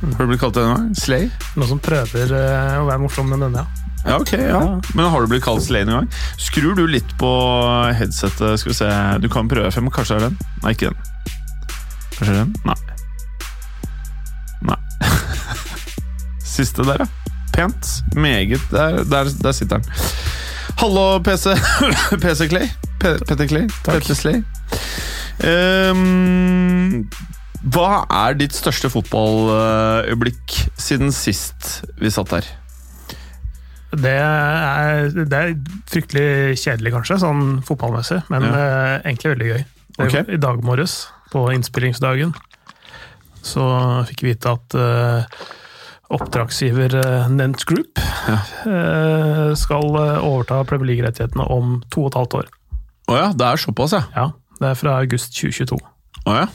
Har du blitt kalt det gang? Slay? Noen som prøver eh, å være morsom med denne, ja. Ja, ok, ja. Men har du blitt kalt Slay noen gang? Skrur du litt på headsetet? Skal vi se Du kan prøve, men kanskje det er den? Nei, ikke den. Kanskje det er den? Nei. Nei. Siste der, ja. Pent. Meget. Der, der, der sitter den. Hallo, PC. PC Clay. P Petter Clay. PT Slay. Ehm, hva er ditt største fotballøyeblikk siden sist vi satt her? Det er, det er fryktelig kjedelig, kanskje, sånn fotballmessig, men Ja. eh, egentlig veldig gøy. Okay. I dag morges, på innspillingsdagen, så fikk vi vite at eh, oppdragsgiver uh, Nent Group eh, skal eh, overta Premier League-rettighetene om to og et halvt år. Å ja, det er såpass, ja. Ja, Det er fra august 2022. Å ja.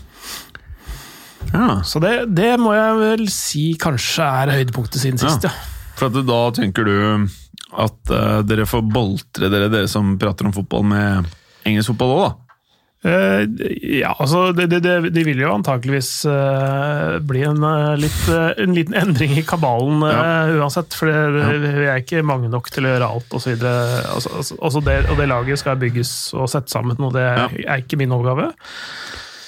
Ja. Så det, det må jeg vel si kanskje er høydepunktet siden sist, ja. For at da tenker du at uh, dere får boltre dere, dere som prater om fotball, med engelsk fotball òg, da? Eh, ja, altså det, det, det, vil jo antakeligvis uh, bli en, litt, en liten endring i kabalen ja. uansett. For vi er ikke mange nok til å gjøre alt osv. Altså, altså, også og det laget skal bygges og settes sammen, og det er, er ikke min oppgave.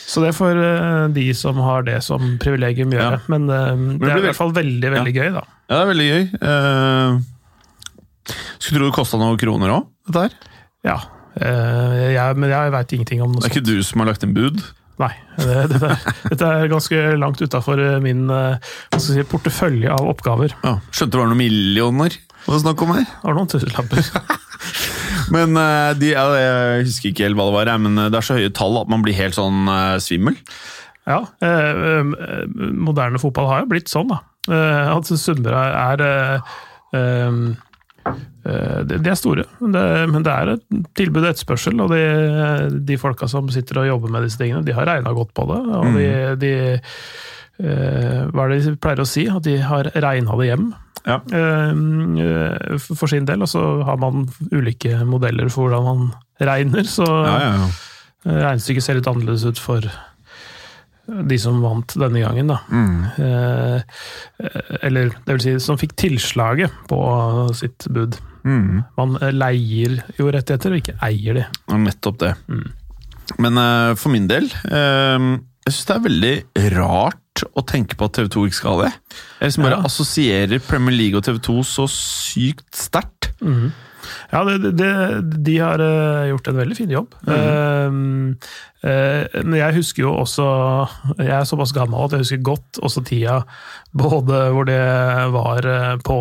Så det får eh, de som har det som privilegium gjøre. Ja. Men eh, det blir er i hvert fall veldig, veldig gøy, da. Ja, det er veldig gøy. Uh, skulle tro det kosta noen kroner òg, dette her? Ja. Uh, jeg, men jeg veit ingenting om noe sånt. Det er ikke du som har lagt inn bud? Nei, det, dette, er, dette er ganske langt utafor min si, portefølje av oppgaver. Ja, skjønte det var noen millioner det var snakk om her? Det var noen tusenlapper. Men eh, de, Jeg husker ikke helt hva det var, men det er så høye tall at man blir helt sånn eh, svimmel. Ja, eh, eh, moderne fotball har jo blitt sånn, da. Eh, at Sunnmøre er eh, eh, eh, de de er store, men det, er et tilbud og etterspørsel. Og de, de folka som sitter og jobber med disse tingene, de har regna godt på det. Og de, de eh, Hva er det de pleier å si? At de har regna det hjem. Ja. eh, for sin del, og så har man ulike modeller for hvordan man regner. Så Ja, ja, ja. eh, regnestykket ser litt annerledes ut for de som vant denne gangen, da. Eh, eller det vil si, som fikk tilslaget på sitt bud. Mm. Man eh, leier jo rettigheter, og ikke eier de. Nettopp det. Men eh, for min del eh, Jeg syns det er veldig rart å tenke på at TV2 ikke skal ha det. Jeg liksom bare Ja. assosierer Premier League og TV2 så sykt sterkt. Ja, det, det, de har eh, gjort en veldig fin jobb. Eh, men jeg husker jo også Jeg er såpass gammel at jeg husker godt også tida både hvor det var på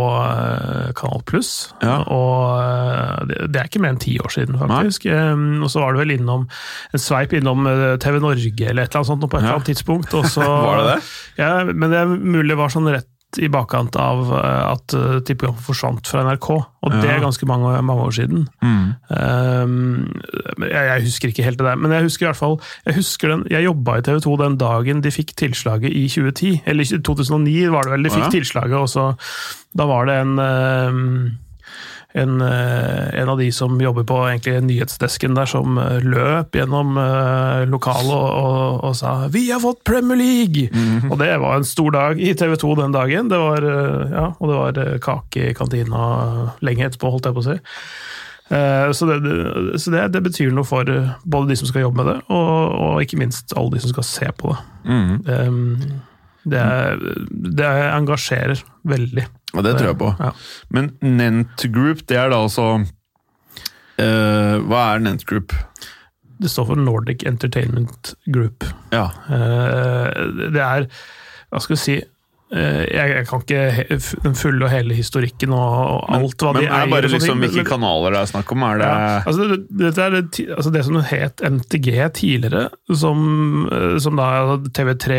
Kanal Pluss, Ja. og det, er ikke mer enn ti år siden, faktisk. Eh, og så var det vel innom en sveip innom TV Norge eller et eller annet sånt på et eller annet tidspunkt. Og så, Var det det? Ja, men det er mulig det var sånn rett i bakkant av eh, at uh, Tippekampen forsvant fra NRK, og det er ganske mange, mange år siden. Um, jeg, jeg husker ikke helt det der, men jeg husker i hvert fall Jeg husker den, jeg jobba i TV 2 den dagen de fikk tilslaget i 2010. Eller 2009 var det vel de fikk Ja. tilslaget, og så Da var det en um, en, eh, en av de som jobber på egentlig nyhetsdesken der, som eh, løp gjennom uh, lokalet og, og, og sa 'Vi har fått Premier League!' Og det var en stor dag i TV 2 den dagen. Det var, eh, ja, og det var eh, kake i kantina lenge etterpå, holdt jeg på å si. Eh, Så, det, så det, det betyr noe for eh, både de som skal jobbe med det, og, og ikke minst alle de som skal se på det. Um, Det, det engasjerer veldig. Og det tror jeg på. Ja. Men Nent Group, det er da altså uh, Hva er Nent Group? Det står for Nordic Entertainment Group. Ja. Uh, Det er Hva skal vi si jeg, jeg kan ikke den fulle og hele historikken og, alt hva Men de er men det bare liksom hvilke kanaler det er snakk om? Er det ja, altså det, det, er det, altså det som het MTG tidligere, som, eh, som da TV3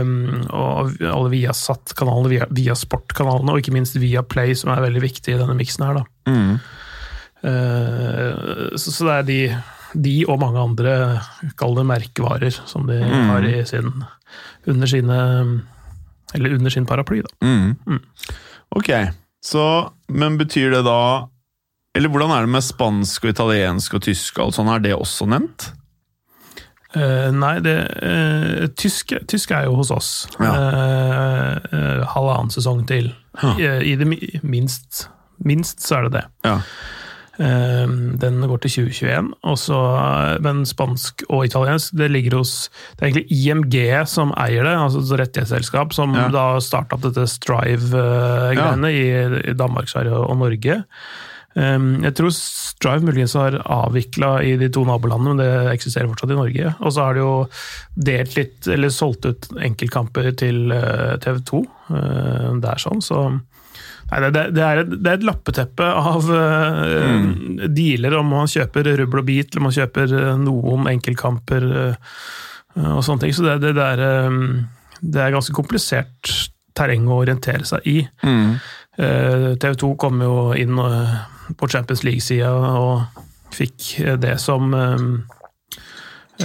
um, og alle Viasat-kanalene, via, Viasport-kanalene, og ikke minst via Play, som er veldig viktig i denne miksen her. da. mm. Uh, så, så det er de, de og mange andre, kall det merkevarer, som de Mm. har i sin, under sine Eller under sin paraply, da. Mm. Mm. Ok, så Men betyr det da Eller hvordan er det med spansk og italiensk og tysk og? Er det også nevnt? Uh, nei, det, uh, tysk, tysk er jo hos oss. Ja. Uh, halvannen sesong til. Ja. I, I det minst, minst så er det det. Ja. Eh, den går til 2021, og så, men spansk og italiensk det ligger hos Det er egentlig IMG som eier det, altså et rettighetsselskap, som Ja. da starta opp dette Strive-greiene i, i Danmark, Sverige og Norge. Um, jeg tror Strive muligens har avvikla i de to nabolandene, men det eksisterer fortsatt i Norge. Og så har de jo delt litt, eller solgt ut enkeltkamper til eh, TV 2. Uh, det er sånn, så Nei, det, det, er et, det er et lappeteppe av mm. dealer om man kjøper rubbel og bit, eller man kjøper eh, noen enkeltkamper eh, og sånne ting. Så det, det, det, er, eh, det er ganske komplisert terreng å orientere seg i. Mm. TV 2 kom jo inn eh, på Champions League-sida og fikk eh, det som eh,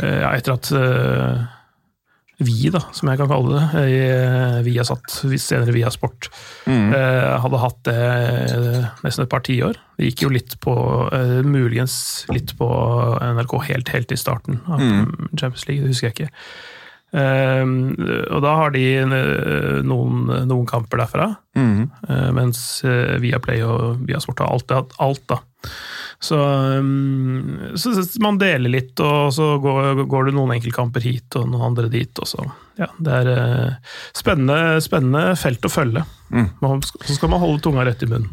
eh, ja, Etter at eh, vi, da, som jeg kan kalle det, i har Viasat, senere Viasport, Mm. eh, hadde hatt det eh, nesten et par tiår. Det gikk jo litt på eh, Muligens litt på NRK helt, helt i starten av Mm. Champions League, det husker jeg ikke. Eh, og da har de eh, noen, noen kamper derfra. Mm. Eh, mens eh, Viaplay og Viasport har alltid hatt alt, da. Så, um, så man deler litt, og så går, går det noen enkeltkamper hit og noen andre dit. Og så. Ja, det er eh, spennende, spennende felt å følge. Mm. Man, så skal man holde tunga rett i munnen.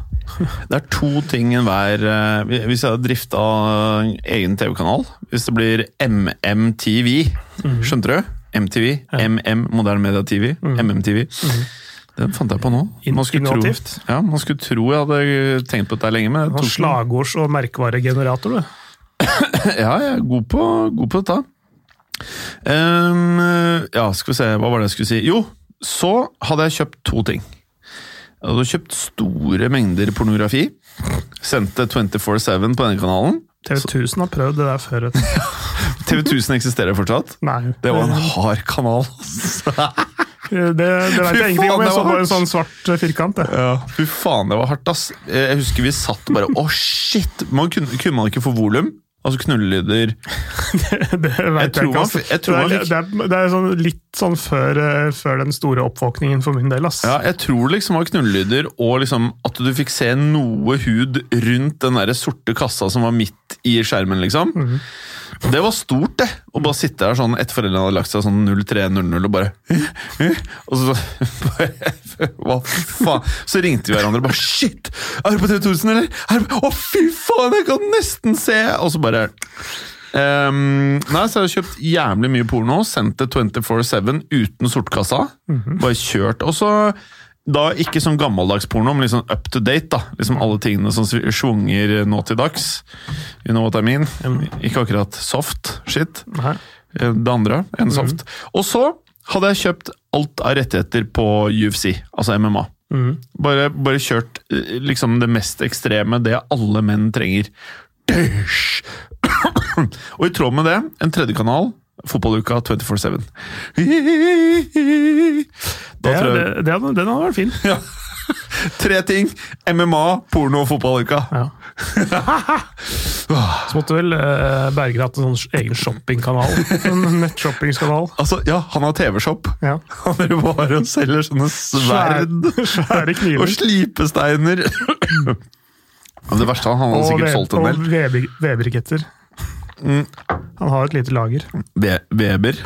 Det er to ting enhver eh, Hvis jeg hadde drifta egen TV-kanal Hvis det blir MMTV, skjønte du? MTV. MM, Moderne Media TV. MMTV. Den fant jeg på nå. Man skulle tro, ja, man skulle tro jeg hadde tenkt på dette lenge, men det Slagords- og merkevaregenerator, du. Ja, jeg er god på, god på dette. Um, ja, skal vi se, hva var det jeg skulle si? Jo, så hadde jeg kjøpt to ting. Jeg hadde kjøpt store mengder pornografi. Sendte 24-7 på denne kanalen. TV 1000 har prøvd det der før. TV 1000 eksisterer fortsatt. Nei, Det var en hard kanal. Det, det vet jeg ingenting om. Jeg så bare en sånn svart eh, firkant. Ja, fy faen, det var hardt, ass. Jeg husker vi satt bare Å, shit! Man kunne, kunne man ikke få volum? Altså knullelyder Det vet Jeg jeg, ikke. jeg det, er, det, er, det er sånn, litt sånn før, eh, før den store oppvåkningen for min del. ass. Ja, jeg tror liksom det var knullelyder, og liksom at du fikk se noe hud rundt den der sorte kassa som var midt i skjermen, liksom. Det var stort, det. Å bare sitte der sånn etter foreldrene hadde lagt seg sånn 03.00 og bare Og så Hva faen? Så ringte vi hverandre og bare Shit! Er du på TV 1000, eller? Er du Å, fy faen, jeg kan nesten se! Og så bare Um, nei, så jeg har kjøpt jævlig mye porno, sendt det 24-7 uten sortkassa. Bare kjørt. Og så da ikke sånn gammeldags porno, men liksom up to date. da Liksom Alle tingene som sv- svunger nå til dags. You know what I mean? Ikke akkurat soft shit. Nei. Eh, Det andre enn soft. Og så hadde jeg kjøpt alt av rettigheter på UFC, altså MMA. Mm. Bare, bare kjørt eh, liksom det mest ekstreme, det alle menn trenger. Døsj! Og i tråd med det, en tredje kanal, Fotballuka 24-7. Det, tror det, det, den hadde vært fin. Tre ting! MMA, porno og fotballuka. Ja. Så måtte vel uh, Berger hatt en sånn egen shoppingkanal. En nettshoppingkanal. Altså, ja, han har TV-shop. Ja. Han er bare og selger sånne sverd Svære og slipesteiner. Men det verste er han hadde Og, sikkert solgt en del. og del. Mm. Han har et lite lager. Ve- Weber.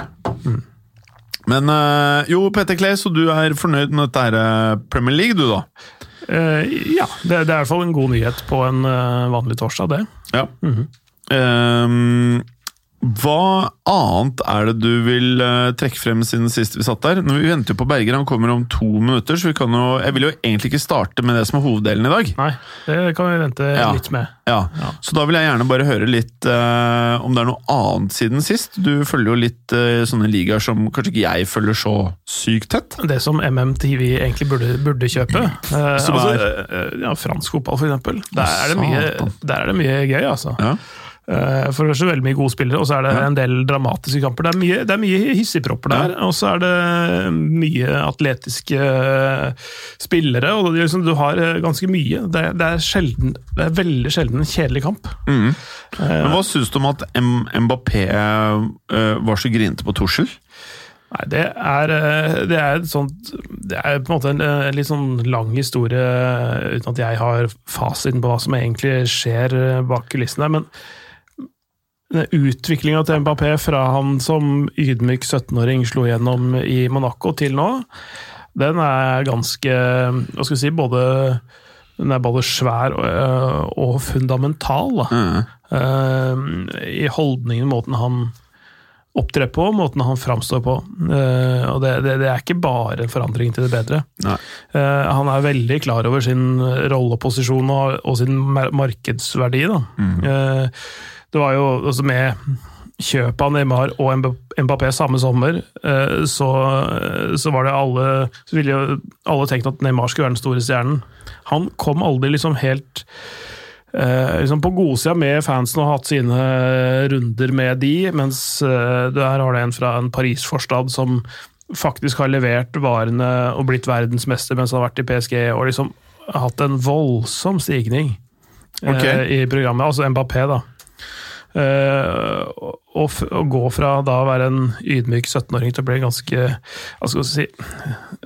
Men øh, jo, Petter Klee, så du er fornøyd med dette her øh, Premier League, du da? Uh, ja, det, det er i hvert fall en god nyhet på en uh, vanlig torsdag, det. Ja. Ehm, Hva annet er det du vil eh, trekke frem siden sist vi satt der? Nå, Vi venter jo på Berger, han kommer om to minutter, så vi kan jo Jeg vil jo egentlig ikke starte med det som er hoveddelen i dag. Nei, det kan vi vente Ja. litt med. Ja, Så da vil jeg gjerne bare høre litt eh, om det er noe annet siden sist. Du følger jo litt eh, sånne ligaer som kanskje ikke jeg følger så sykt tett. Det som MMTV egentlig burde, burde kjøpe. Eh, Som altså, er? eh, ja, fransk fotball, for eksempel. Der er det mye, der er det mye gøy, altså. Ja. Eh, For det er så veldig mye gode spillere, og så er det en del dramatiske kamper. Det er mye, det er mye hissigpropper der, og så er det mye atletiske eh, spillere. og liksom, Du har eh, ganske mye. Det det er, sjelden, det er veldig sjelden en kjedelig kamp. Mm. Men hva syns du om at M Mbappé var så grinete på Tussel? Nei, det er, det er sånt Det er på en måte en, en, litt sånn lang historie, uten at jeg har fasiten på hva som egentlig skjer bak kulissene. Men utviklinga til Mbappé fra han som ydmyk 17-åring slo gjennom i Monaco til nå, den er ganske Hva skal vi si både Den er både svær og, eh, og fundamental. Da. Eh, I holdningen, måten han opptrer på, måten han framstår på. Uh, og det, det, det er ikke bare en forandring til det bedre. Eh, han er veldig klar over sin rolleposisjon og, og sin markedsverdi. Da. Eh, det var jo altså med kjøpet av Neymar og Mbappé samme sommer, eh, så, så var det alle Så ville jo alle tenkt at Neymar skulle være den store stjernen. Han kom aldri liksom helt eh, liksom på godsida med fansen og hatt sine runder med de, mens du her har det en fra en Paris-forstad som faktisk har levert varene og blitt verdensmester mens han har vært i PSG, og liksom hatt en voldsom stigning eh, Ok. i programmet. Altså Mbappé, da. Eh, å gå fra da å være en ydmyk 17-åring til å bli ganske skal si,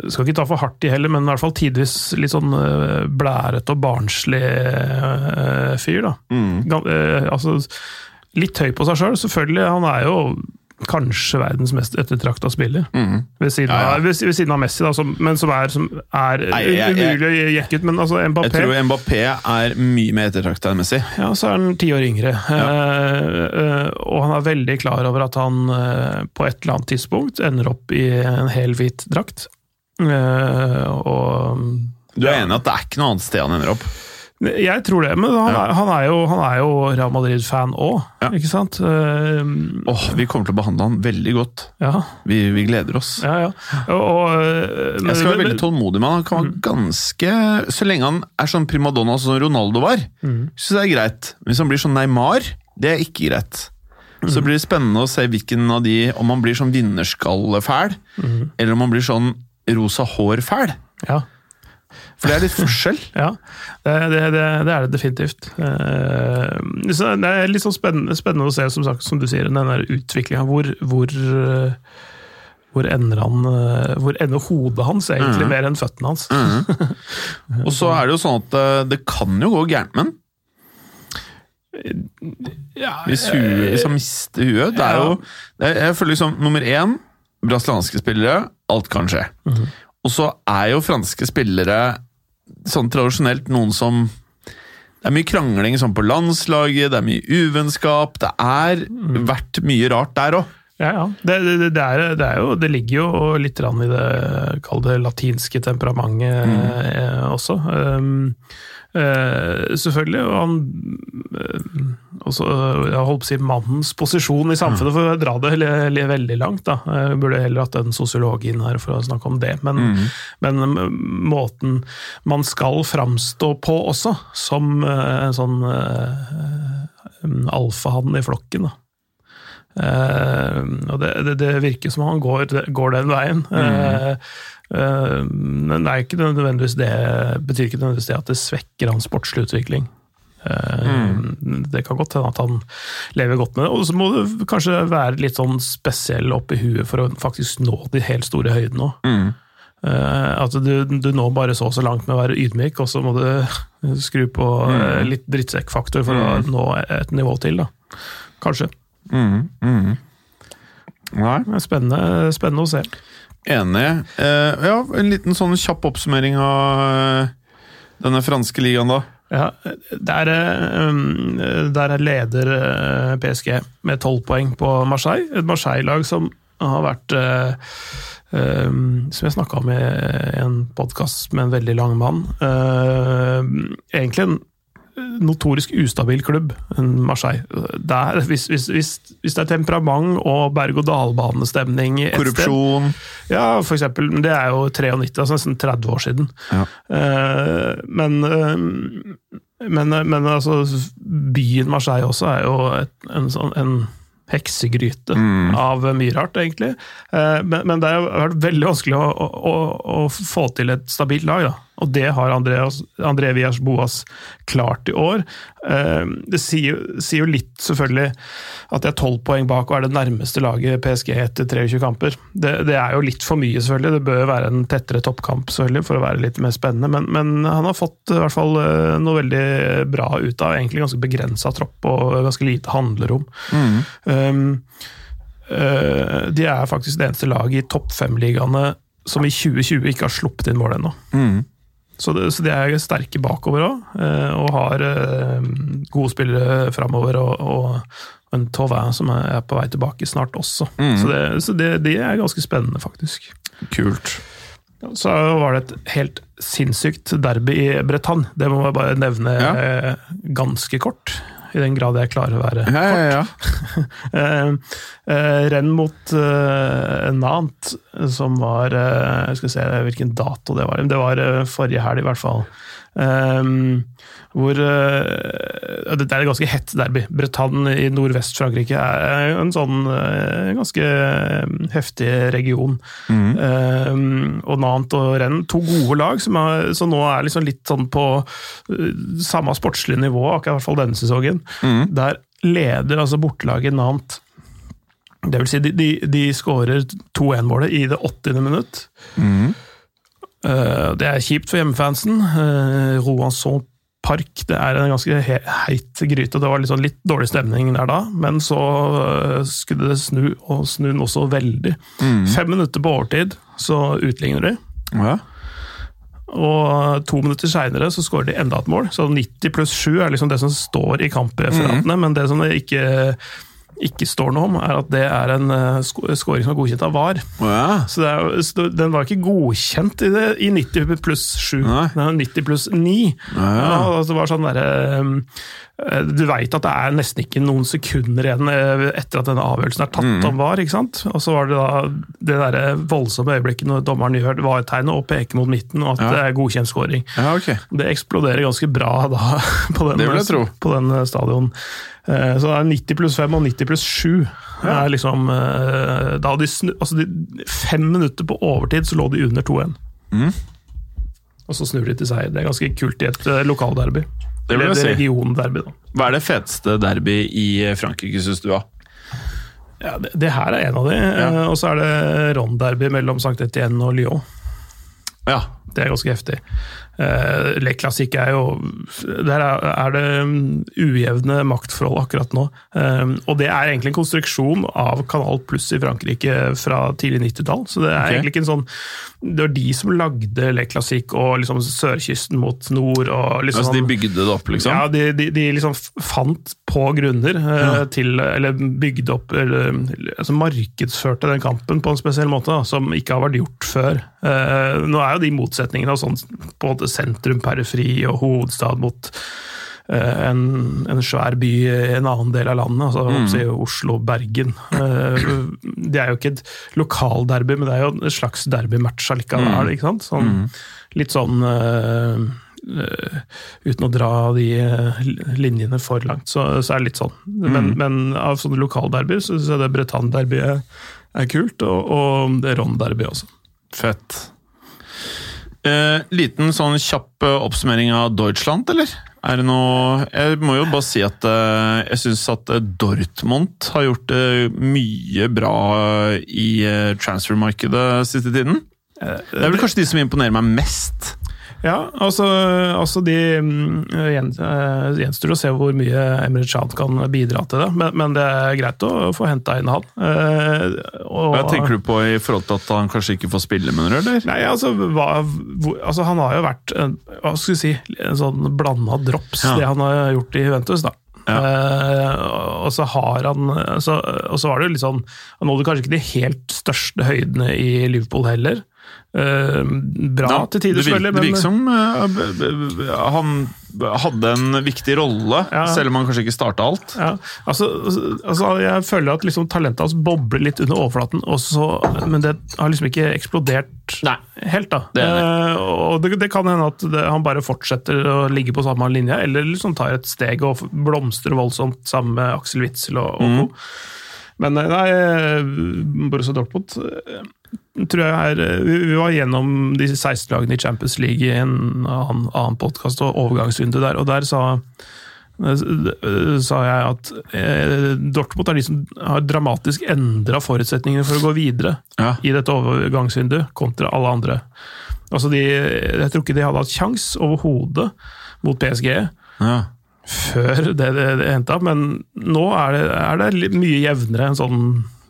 Skal ikke ta for hardt i heller, men i hvert fall tidvis litt sånn eh, blærete og barnslig eh, fyr. da. Eh, altså, litt høy på seg sjøl, selvfølgelig. Han er jo kanskje verdens mest ettertrakta spiller. Ved, siden Ja, ja. Av, ved, ved siden av Messi, da, som, men som er, som er Nei, jeg- jeg- umulig å jekke ut. Men altså, Jeg tror Mbappé er mye mer ettertrakta enn Messi. ja, så er han ti år yngre. Ja. eh, og han er veldig klar over at han eh, på et eller annet tidspunkt ender opp i en hel hvit drakt. Eh, og Du er enig i at det er ikke noe annet sted han ender opp? Jeg tror det, men han, er, han, er, jo, han er jo Real Madrid-fan òg, Ja. ikke sant? Uh, Åh, Vi kommer til å behandle han veldig godt. ja, Vi, vi gleder oss. ja, ja. Og, og, eh, men- Jeg skal være men- veldig tålmodig med han. Han kan være ganske Så lenge han er sånn primadonna som Ronaldo var, syns jeg det er greit. Hvis han blir sånn Neymar, det er ikke greit. Så blir det spennende å se hvilken av de Om han blir sånn vinnerskallfæl, eller om han blir sånn rosa hår-fæl. ja. For det er litt forskjell. Ja, det, det, det, er det definitivt. Eh, så det er litt sånn spennende, spennende å se, som, sagt, som du sier, den der utviklinga. Hvor, hvor, eh, hvor ender han eh, Hvor ender hodet hans, egentlig, mer enn føttene hans? Og så er det jo sånn at det kan jo gå gærent med den. Ja, Hvis, huet, liksom mister huet. Det er jo Jeg føler liksom nummer én brasilianske spillere. Alt kan skje. Og så er jo franske spillere sånn tradisjonelt noen som Det er mye krangling sånn på landslaget, det er mye uvennskap. Det er vært mye rart der òg. ja, ja. Det, det, det, er, det, er jo, det ligger jo litt i det, kall det latinske temperamentet mm. også. Um, eh, selvfølgelig. Og han uh, også, Jeg holdt på å si mannens posisjon i samfunnet, for å dra det eller, eller veldig langt. da. Jeg burde heller hatt en sosiolog inn her for å snakke om det. Men, men um, måten man skal framstå på også, som uh, en sånn uh, alfahann i flokken. da. Eh, og det, det, det virker som han går, går den veien. Mm. eh, men det er ikke nødvendigvis det, betyr ikke nødvendigvis det at det svekker hans sportslige utvikling. Mm. Det kan godt hende at han lever godt med det. Og så må du kanskje være litt sånn spesiell oppi huet for å faktisk nå de helt store høydene òg. at du, du nå bare så så langt med å være ydmyk, og så må du skru på mm. litt drittsekkfaktor for å nå et nivå til. da. Kanskje. Det er spennende, spennende å se. Enig. Eh, ja, en liten sånn kjapp oppsummering av eh, denne franske ligaen, da. Ja, der, eh, der leder eh, PSG med tolv poeng på Marseille. Et Marseille-lag som har vært Som jeg snakka om i en podkast med en veldig lang mann. egentlig en notorisk ustabil klubb, enn Marseille. Der, hvis, hvis, hvis, hvis det er temperament og berg-og-dal-banestemning Korrupsjon. sted ja, for eksempel. Det er jo 93, altså nesten 30 år siden. Ja. Eh, men, eh, men, men altså, byen Marseille også er jo et, en, sånn, en heksegryte av mye rart, egentlig. Eh, men, men det har vært veldig vanskelig å, å, å få til et stabilt lag. Da. Og det har Andreas, André Villas Boas klart i år. Eh, Det sier, sier jo litt, selvfølgelig, at de er tolv poeng bak og er det nærmeste laget PSG etter 23 kamper. Det, det er jo litt for mye, selvfølgelig. Det bør være en tettere toppkamp selvfølgelig, for å være litt mer spennende. Men, men han har fått i hvert fall eh, noe veldig bra ut av egentlig ganske begrensa tropp og ganske lite handlerom. Um, eh, de er faktisk det eneste laget i topp fem-ligaene som i 2020 ikke har sluppet inn mål ennå. Mm. Så, det, så de er sterke bakover òg, og har eh, gode spillere framover. Og, og en Tauvin som er på vei tilbake snart også. Så, det, så det, det er ganske spennende, faktisk. Kult. Så var det et helt sinnssykt derby i Bretagne. Det må jeg bare nevne Ja. eh, ganske kort. I den grad jeg klarer å være Ja, ja, ja. Eh, eh, renn mot uh, Nant, som var eh, skal se hvilken dato det var. Det var eh, forrige helg, i hvert fall. Eh, hvor uh, Det er et ganske hett derby. Bretagne i nordvest-Frankrike er en sånn uh, ganske heftig region. Eh, og Nant og Rennes, to gode lag som, er, som nå er liksom litt sånn på uh, samme sportslige nivå, akkurat i hvert fall denne sesongen. Der leder altså bortelaget Nant det vil si, de, de, de skårer 2-1-målet i det 80. minutt. Eh, det er kjipt for hjemmefansen. Uh, Roanson Park det er en ganske he heit gryte. Det var sånn litt dårlig stemning der da, men så eh, skulle det snu, og snu den også veldig. Fem minutter på overtid, så utligner de. ja. Og to minutter seinere så skårer de enda et mål. Så 90 pluss 7 er liksom det som står i kampreferatene. Men det som det ikke, ikke står noe om, er at det er en eh, scoring som er godkjent av VAR. Oh, ja. Så, er, så den var ikke godkjent i, det, i 90 pluss 7, Nei. den er 90 pluss 9. Ja, ja. og det var sånn derre eh, Du veit at det er nesten ikke noen sekunder igjen eh, etter at denne avgjørelsen er tatt Mm. om VAR. ikke sant? Og så var det da det der voldsomme øyeblikket når dommeren gjør VAR-tegnet og peker mot midten, og at Ja. det er godkjent scoring. ja, okay. Det eksploderer ganske bra da, på den, på den eh, stadion. Eh, Så det er 90 pluss 5 og 90 pluss 7. Er liksom, eh, da de altså de, fem minutter på overtid så lå de under 2-1. Mm. Og så snur de til seier. Det er ganske kult i et eh, lokalderby. Det vil jeg si. regionderby, da. Hva er det feteste derby i Frankrike, syns du? da? Ja, det, det her er en av de. Ja. Og så er det Ron-derby mellom St. Etienne og Lyon. Ja. Det er ganske heftig. Uh, Le Classique er jo Der er, det um, ujevne maktforhold akkurat nå. Um, og det er egentlig en konstruksjon av Kanal Pluss i Frankrike fra tidlig 90-tall. Så det er okay. egentlig ikke en sånn Det var de som lagde Le Classique og liksom sørkysten mot nord. og liksom Altså, de bygde det opp, liksom? ja, de, de, de liksom fant på grunner ja. til Eller bygde opp eller, altså Markedsførte den kampen på en spesiell måte, da, som ikke har vært gjort før. Eh, nå er jo de motsetningene av sånn måte sentrum, periferi og hovedstad mot eh, en, en svær by i en annen del av landet, altså mm. Oslo, Bergen. Eh, det er jo ikke et lokalderby, men det er jo en slags derbymatch allikevel. ikke sant? Sånn, Litt sånn eh, eh, Uten å dra de eh, linjene for langt, så, så er det litt sånn. Men, men av sånne lokalderby så syns jeg det Bretagne-derbyet er kult, og, og det Ron-derbyet også. Fett. Eh, liten sånn kjapp eh, oppsummering av Deutschland, eller? Er det noe Jeg må jo bare si at eh, jeg syns at eh, Dortmund har gjort det mye bra i eh, transfermarkedet siste tiden. Det er vel kanskje de som imponerer meg mest. Ja, altså, altså de mm, gjen- eh, gjenstår å se hvor mye Emre Can kan bidra til det, men, men det er greit å få henta inn han. Eh, og- Hva tenker du på i forhold til at han kanskje ikke får spille, med du? eller? Nei, altså, hva, hvor, altså Han har jo vært en, hva skal vi si, en sånn blanda drops, Ja. det han har gjort i Juventus. da. Eh, og så har han så, Og så var det jo litt sånn Han nådde kanskje ikke de helt største høydene i Liverpool heller. Eh, bra Ja, til tider, selvfølgelig, det virker som b- han hadde en viktig rolle, Ja. selv om han kanskje ikke starta alt. ja, altså, altså, Jeg føler at liksom talentet hans bobler litt under overflaten, også, men det har liksom ikke eksplodert Nei. helt. da. Det Eh, og det, det kan hende at det, han bare fortsetter å ligge på samme linje, eller liksom tar et steg og blomstrer voldsomt sammen med Aksel Witzel og, og co. Men eh, nei, eh, Borussia Dortmund eh, tror jeg er Vi var gjennom de 16 lagene i Champions League i en annen, annen podkast og overgangsrunde der, og der sa sa jeg at Dortmund er de som har dramatisk endra forutsetningene for å gå videre Ja. i dette overgangsvinduet, kontra alle andre. Altså de, jeg tror ikke de hadde hatt kjangs overhodet mot PSG Ja. Før det, det, det henta, men nå er det, er det mye jevnere. en sånn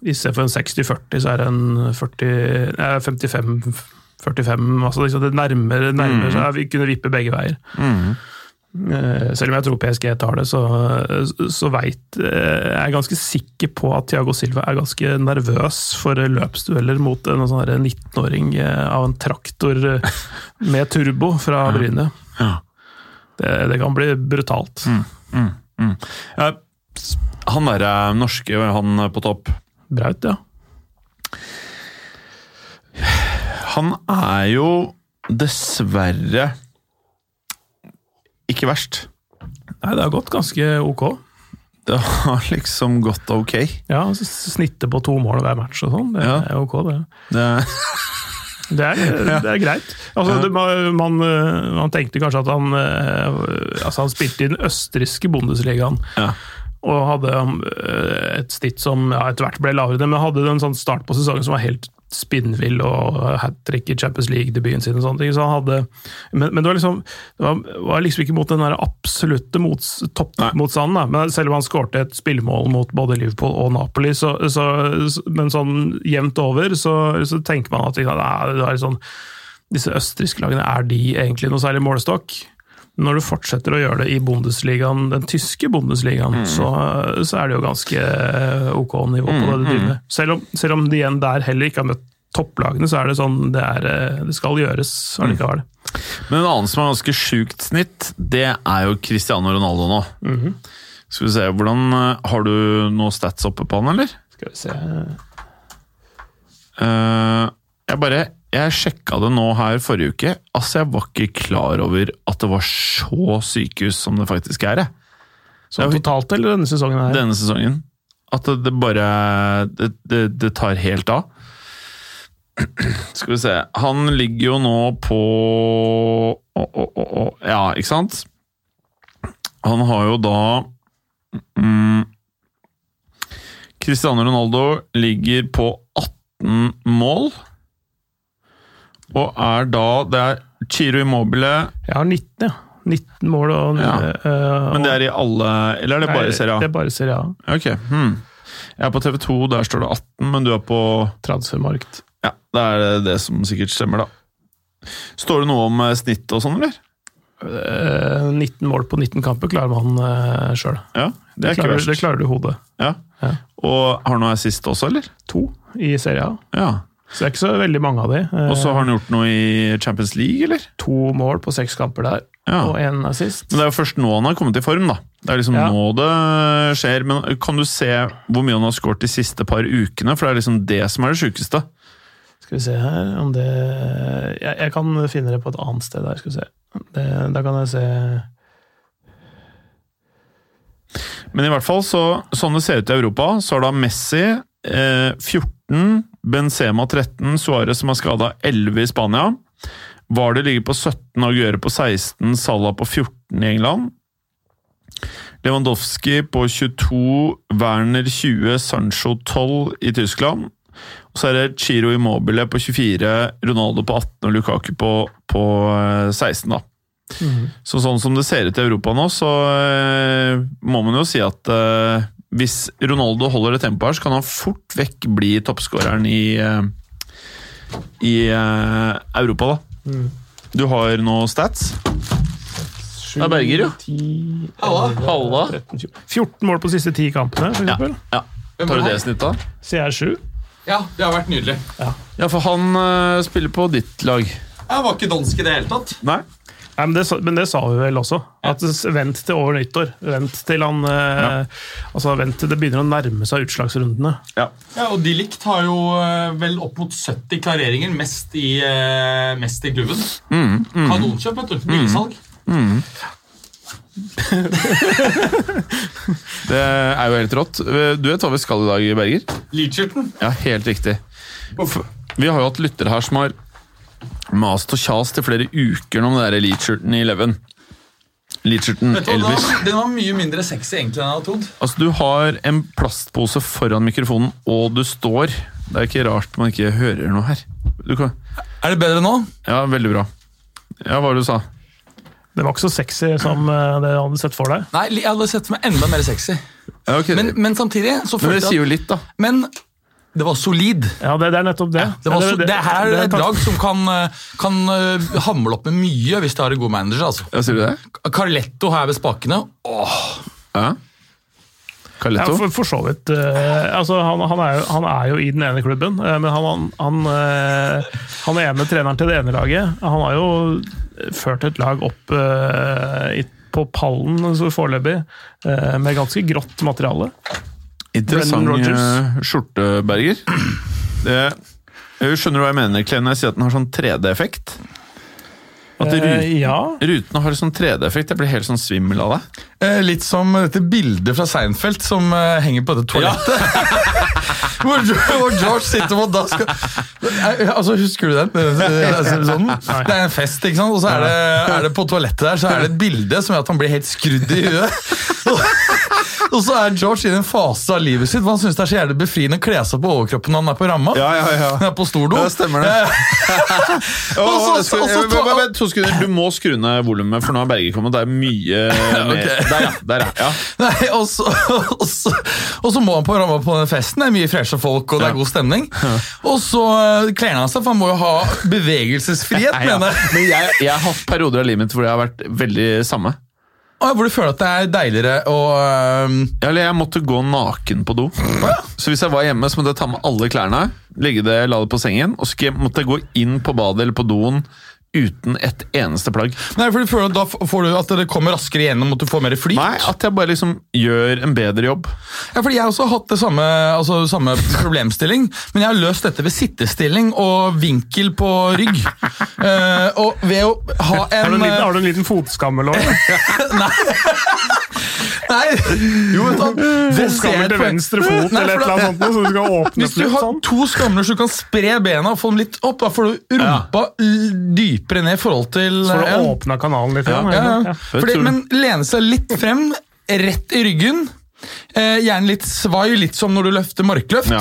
I stedet for en 60-40, så er det en 55-45. altså liksom Det nærmer, nærmer seg. Vi kunne vippe begge veier. Mhm. Eh, Selv om jeg tror PSG tar det, så, så veit Jeg er ganske sikker på at Thiago Silva er ganske nervøs for løpsdueller mot en sånn 19-åring eh, av en traktor eh, med turbo fra Bryne. Ja. Det, det kan bli brutalt. Mm, mm. Ja, s- han derre norske, han på topp, Braut, ja. han er jo dessverre ikke verst. Nei, det har gått ganske ok. Det har liksom gått ok. Ja, Snittet på to mål hver match og sånn, det Ja. er ok, det. Det, Det er, det er greit. Altså, det, man, man, eh, tenkte kanskje at han eh, Altså, han spilte i den østerrikske Bundesligaen. ja. Og hadde eh, et snitt som ja, etter hvert ble lavere, men hadde en sånn start på sesongen som var helt spinnvill, og hat trick i Champions League-debuten sin og sånne ting. Så han hadde, men, men det var liksom det var, var liksom ikke mot den der absolutte mots, toppmotstanden. da. Men selv om han skårte et spillemål mot både Liverpool og Napoli, så, så, men sånn jevnt over, så, så tenker man at nei, det er sånn, disse østerrikske lagene, er de egentlig noe særlig målestokk? Når du fortsetter å gjøre det i Bundesligaen, den tyske Bundesligaen, så, så er det jo ganske ok nivå på det du driver med. Selv om, selv om de igjen der heller ikke har møtt topplagene, så er det sånn det, er, eh, det skal gjøres allikevel. Men en annen som har ganske sjukt snitt, det er jo Cristiano Ronaldo nå. Skal vi se, hvordan eh, Har du noe stats oppe på han, eller? Skal vi se uh, jeg bare Jeg sjekka det nå her forrige uke. Altså, jeg var ikke klar over at det var så sykehus som det faktisk er. Sånn totalt eller denne sesongen her? Denne sesongen. At det, det bare det, det, det tar helt av. Skal vi se Han ligger jo nå på å, å, å, Ja, ikke sant? Han har jo da mm, Cristiano Ronaldo ligger på 18 mål. Og er da Det er Chiro Immobile Jeg har 19, ja. 19 mål og Ja. eh, Men det er i alle Eller er det bare i Serie A? Det er bare Serie A. Ok. Hmm. Jeg er på TV2, der står det 18, men du er på Transfermarkt. Ja, det er det- som sikkert stemmer, da. Står det noe om eh, snitt og sånn, eller? Eh, 19 mål på 19 kamper klarer man sjøl. Ja, det Det, er klarer- det klarer du i hodet. Ja. Ja. Og har du noe assist også, eller? To i Serie A. Ja. Så det er ikke så veldig mange av de. Og så har han gjort noe i Champions League, eller? To mål på seks kamper der, Ja. og én assist. Men det er jo først nå han har kommet i form, da. Det er liksom Ja. nå det skjer. Men kan du se hvor mye han har skåret de siste par ukene? For det er liksom det som er det sjukeste. Skal vi se her om det Jeg, jeg kan finne det på et annet sted der. skal vi se. Det, da kan jeg se Men i hvert fall, så, sånn det ser ut i Europa, så har da Messi eh, 14, Benzema 13, Suárez som er skada 11 i Spania. Vardø ligger på 17, Aguero på 16, Salah på 14 i England. Lewandowski på 22, Werner 20, Sancho 12 i Tyskland. Og så er det Chiro Immobile på 24, Ronaldo på 18 og Lukaku på, på eh, 16. da. Så sånn som det ser ut i Europa nå, så eh, må man jo si at eh, hvis Ronaldo holder det tempoet her, så kan han fort vekk bli toppskåreren i, eh, i eh, Europa, da. Du har noe stats? Det er Berger, jo. 10, Halla. 11, Halla. 13, 14. 14 mål på siste ti kampene, for Ja. eksempel. ja. Tar du det snittet, da? CR7. Ja, det har vært nydelig. Ja, for han uh, spiller på ditt lag. Jeg var ikke dansk i det hele tatt. Nei? Nei, men, det, men det sa vi vel også. At Vent til over nyttår. Vent til han ja. altså vent til det begynner å nærme seg utslagsrundene. Ja. Ja, og De Likt har jo eh, vel opp mot 70 klareringer, mest i, eh, mest i klubben. Kanonkjøp, vet du. Billigsalg. Det er jo helt rått. Du vet hva vi skal i dag, Berger? Leacherton. Ja, helt riktig. Vi har jo hatt lyttere her som har mast og kjast i flere uker om det der Leacherton i Eleven. Leacherton Elvis. den var mye mindre sexy egentlig enn jeg hadde trodd. Altså, du har en plastpose foran mikrofonen, og du står. Det er ikke rart man ikke hører noe her. Du kan, Er det bedre nå? ja, veldig bra. Ja, hva var det du sa? Det var ikke så sexy som eh, det du hadde sett for deg. Nei, jeg hadde sett meg enda mer sexy. Ja, okay. Men, men samtidig så følte jeg Men det sier jo litt, da. Men det var solid. Ja, det, det er nettopp det. Det, var så, det, her er et lag som kan, eh, kan eh, hamle opp med mye hvis de har en god manager. altså. Ja, sier du det? Carletto her ved spakene. Åh, Ja. Ja, for, for så vidt. Uh, altså, han, han, er jo, han er jo i den ene klubben, uh, men han, han, uh, han ene treneren til det ene laget Han har jo ført et lag opp i, på pallen så foreløpig, med ganske grått materiale. Interessant eh, skjorte, Berger. Det, jeg skjønner du hva jeg mener, Klen, når jeg sier at den har sånn 3D-effekt? At Eh, rut, ja. rutene har sånn 3D-effekt. Jeg blir helt sånn svimmel av det. Eh, Litt som dette bildet fra Seinfeld som eh, henger på dette toalettet. hvor, hvor George sitter på dass. Eh, Altså, husker du den? Eh, altså, Sånn. Det er en fest, ikke sant? og så er det, er det på toalettet der så er det et bilde som gjør at han blir helt skrudd i huet. Og så er George i en fase av livet sitt hvor han syns det er så jævlig befriende å kle seg på overkroppen når han er på ramma. ja, ja. ja. Han er på stordo. Ja, stemmer det. Vent, to sekunder. Du må skru ned volumet, for nå har Berger kommet. Det er mye mer okay. Der, ja. Der, ja. ja. Nei, og så, og, så, og så må han på ramma på den festen. Det er mye freshe folk, og det er god stemning. Og så eh, kler han seg, for han må jo ha bevegelsesfrihet, mener jeg. Men jeg, jeg har hatt perioder av livet mitt hvor jeg har vært veldig samme. Og Hvor du føler at det er deiligere å eh, Ja, Eller jeg måtte gå naken på do. Så hvis jeg var hjemme, så måtte jeg ta med alle klærne, legge det, la det på sengen, og så måtte jeg gå inn på badet eller på doen uten et eneste plagg. Nei, for du føler at Da får du at det kommer raskere igjennom, at du får mer flyt. Nei, at jeg bare liksom gjør en bedre jobb. Ja, fordi Jeg har også hatt det samme, altså, samme problemstilling, men jeg har løst dette ved sittestilling og vinkel på rygg. uh, og ved å ha Har du en en liten, eh, har du en liten fotskammel òg? Nei! Jo, du, det ser jeg Fotskammel til venstre fot Nei, eller et eller annet sånt, så du skal åpne Hvis du har sånn. to skamler så du kan spre bena og få dem litt opp, da får du rumpa ja. dypere ned i forhold til Så får ja. åpna kanalen litt. Ja. Fordi, men lene seg litt frem, rett i ryggen. Eh, gjerne litt svai, litt som når du løfter markløft. Ja.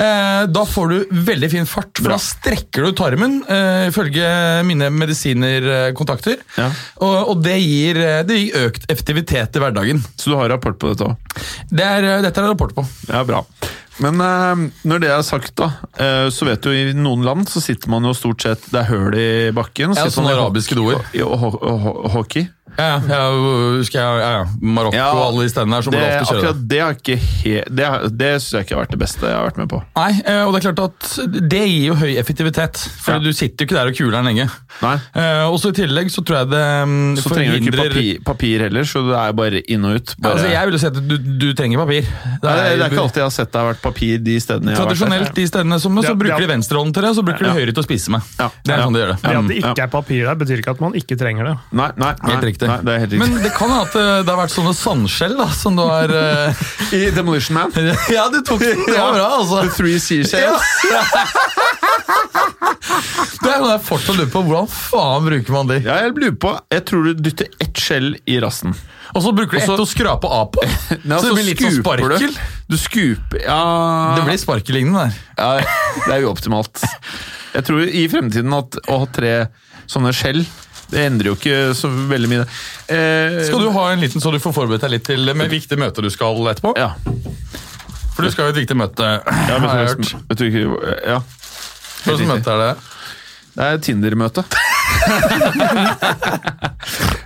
Eh, da får du veldig fin fart, for Bra. da strekker du tarmen, eh, ifølge mine medisinerkontakter. Ja. Og, og det, gir, eh, det gir økt effektivitet i hverdagen. Så du har rapport på dette òg? Det er, eh, dette er rapport på. Ja, bra. Men eh, når det er sagt, da, eh, så vet du i noen land så sitter man jo stort sett Det er høl i bakken. Ja, sånne arabiske doer. ho ho ho hockey. Ja, ja, husker jeg, ja, ja. Marokko Ja, og alle de stedene der som Det, til å kjøre. det har ikke he Det, det syns jeg ikke har vært det beste jeg har vært med på. Nei, eh, og det er klart at det gir jo høy effektivitet, for Ja. du sitter jo ikke der og kuler den lenge. Nei, Eh, og så i tillegg så tror jeg det mm, Så trenger du ikke papir, papir heller, så det er bare inn og ut. Ja, Bare, altså, jeg ville si at du, du trenger papir. Det Nei, det, det er ikke alltid jeg har sett det har vært papir de stedene jeg har vært. Tradisjonelt de stedene som så Ja, bruker ja. de venstrehånden til det, og så bruker de høyre til å spise med. Ja. Det er Ja. sånn de gjør det. Det at det ikke er papir der, betyr ikke at man ikke trenger det. Nei, nei, nei, Helt riktig. Nei, det er helt riktig. Men det kan hende at eh, det har vært sånne sandskjell da, som du har eh, I Demolition Man Ja, du tok den! Det var bra, altså. The Three Seashells. Ja. Det er noe jeg fortsatt lurer på. Hvordan faen bruker man de? Ja, jeg lurer på Jeg tror du dytter ett skjell i rassen. Og så bruker du ett å skrape av på. Nei, så det blir litt sånn sparkel. Du, du skuper Ja Det blir sparkelignende der. ja, Det er uoptimalt. Jeg tror i fremtiden at å ha tre sånne skjell det endrer jo ikke så veldig mye. Eh, Skal du ha en liten så du får forberedt deg litt til med viktig møte du skal etterpå? Ja. For du skal jo et viktig møte, ja men, har jeg hørt. vet du ikke Ja. Hva slags møte er det? Det er Tinder-møte.